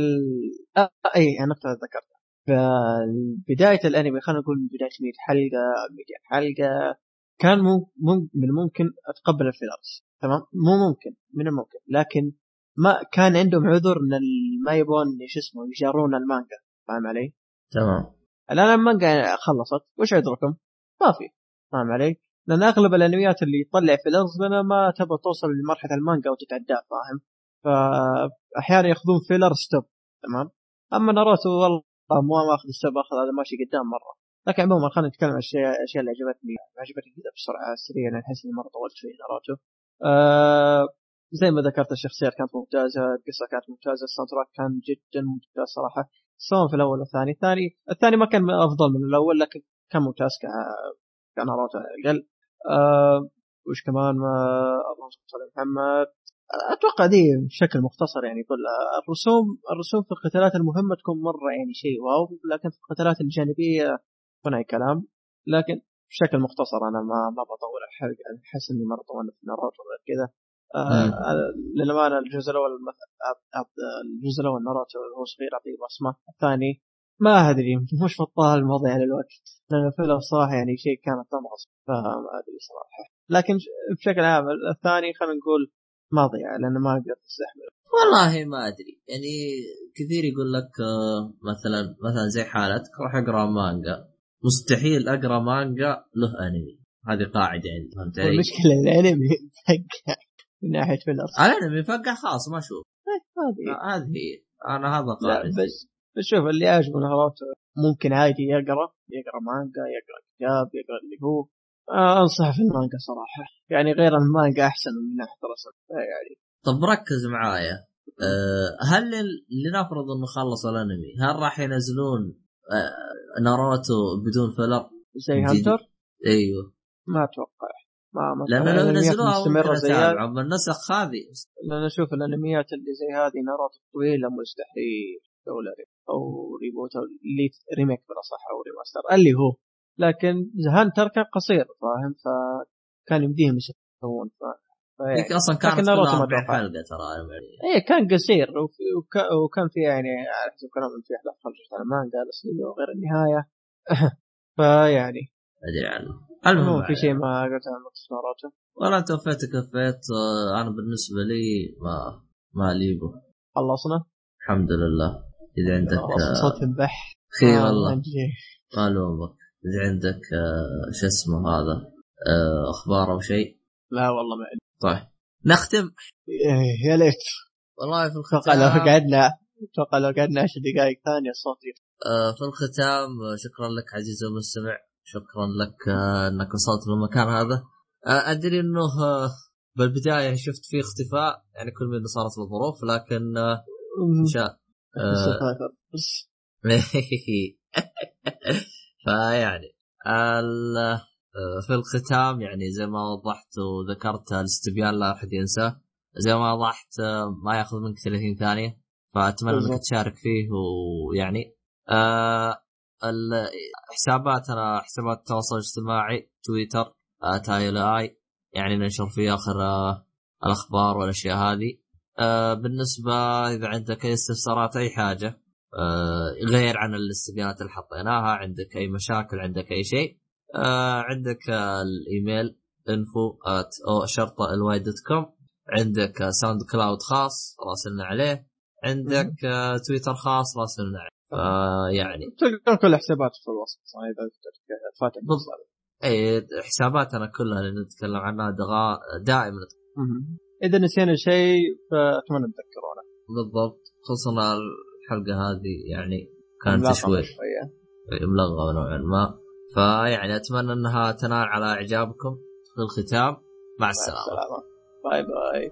آه اي نقطه ذكرتها. فبداية الأنمي خلينا نقول من بداية 100 حلقة 200 حلقة كان مم من الممكن أتقبل ال fillers تمام مو ممكن من الممكن لكن ما كان عندهم عذر إن ما يبغون شو اسمه يجارون المانجا فاهم علي؟ تمام الآن المانجا خلصت وش عذركم؟ ما في فاهم علي؟ لأن أغلب الأنميات اللي تطلع fillers لنا ما تبغى توصل لمرحلة المانجا وتتعداه فاهم؟ فأحيانا يأخذون filler stop تمام؟ أما ناروتو والله مو ماخذ stop آخذ هذا ماشي قدام مرة. لكن عموما خلينا نتكلم عن الأشياء اللي عجبتني. عجبتني كذا بسرعة سريعا أنا احس إني مرة طولت شوي ناروتو آه زي ما ذكرت الشخصيات كانت ممتازة القصة كانت ممتازة ال soundtrack كان جدا ممتاز صراحة. سواء في الأول والثاني الثاني الثاني ما كان أفضل من الأول لكن كان ممتاز ك كناروتو على الأقل. آه وش كمان؟ ما اللهم صل على محمد. أتوقع دي بشكل مختصر يعني كلها الرسوم الرسوم في القتالات المهمة تكون مرة يعني شيء واو لكن في القتالات الجانبية يكون أي كلام لكن بشكل مختصر أنا ما ما بطول الحلقة أحس إني مرة طولت في ناروتو غير كذا مم. آه للأمانة الجزء الأول أب- الجزء الأول ناروتو هو صغير اعطيه بصمة الثاني ما أدري مش بطال مضيع للوقت لأن الفيلم صراحة يعني شيء كانت تنغص فما أدري صراحة لكن بشكل عام الثاني خلينا نقول ما ضيع لأنه ما قدرت استحمل والله ما أدري. يعني كثير يقول لك آه، مثلا مثلا زي حالتك روح أقرأ مانجا. مستحيل أقرأ مانجا له أنمي. هذه قاعدة عندي فهمت علي؟ والمشكلة الأنمي فقع من ناحية فيلر الأنمي فقع خلاص ما أشوف. هذه آه، هذه هي. أنا هذا قاعد بس بس شوف اللي يعجبه ممكن عادي يقرأ يقرأ مانجا يقرأ كتاب يقرأ اللي هو. أنصح في المانجا صراحة. يعني غير المانجا أحسن من ناحيه الرسم يعني. طب ركز معايا. أه هل لنفرض إنه خلص الأنمي هل راح ينزلون أه ناروتو بدون filler؟ زي. هانتر؟ أيوه. ما أتوقع. ما ما لأن. لو ينزلوها مستمرة ممكن زي اما النسخ هذه. لأن أشوف الأنميات اللي زي هذه ناروتو طويلة مستحيل أو reboot أو ريميك بالأصح أو ريماستر اللي هو لكن هانتر كان قصير فاهم؟ فكان يمديهم يسوون ف... أصلا كانت لكن ناروتو ما 40 أتوقع. حلقه ترى إيه كان قصير وفي وك- وكان في يعني على حسب كلام في احداث خرجت على مانجا الاصليه وغير النهاية. فيعني. أدري عنه. المهم في شيء ما قلت عن ناروتو والله أنت وفيت كفيت آه، أنا بالنسبة لي ما ما اليبه خلصنا؟ الحمد لله. إذا عندك آه، صوت اي آه، والله نجي. ما الومك اذا عندك آه، شو اسمه هذا؟ آه، أخبار أو شيء؟ لا والله ما عندي. طيب. نختم. إيه، يا ليت. والله في أتوقع لو الختام قعدنا أتوقع لو قعدنا 10 دقائق ثانية الصوت. يفتح. آه، في الختام شكرا لك عزيزي المستمع. شكرا لك إنك وصلت للمكان هذا. أدري إنه بالبداية شفت فيه اختفاء يعني كل من صارت الظروف لكن آه، إن شاء بس. فيعني آه، في الختام يعني زي ما وضحت وذكرت الاستبيان لا أحد ينساه زي ما وضحت آه، ما يأخذ منك 30 ثانية فأتمنى إنك. تشارك فيه ويعني آه ال- حساباتنا حسابات التواصل الاجتماعي تويتر تايل آي يعني ننشر فيه آخر آه الأخبار والأشياء هذه آه بالنسبة إذا عندك أي استفسارات أي حاجة آه غير عن الاستبيانات اللي حطيناها عندك أي مشاكل عندك أي شيء آه عندك آه الإيميل info شرطه الواي dot com عندك آه SoundCloud خاص راسلنا عليه عندك آه تويتر خاص راسلنا عليه. آه يعني. تلقون كل حسابات في الوصف إذا بالضبط. إي حساباتنا كلها اللي نتكلم عنها دغا دائما. إذا نسينا شيء فأتمنى تذكرونا بالضبط. خصوصا الحلقة هذه يعني كانت شوية. ملغمه نوعا ما. فيعني أتمنى أنها تنال على إعجابكم في الختام. مع مع السلامة. السلامة. bye bye.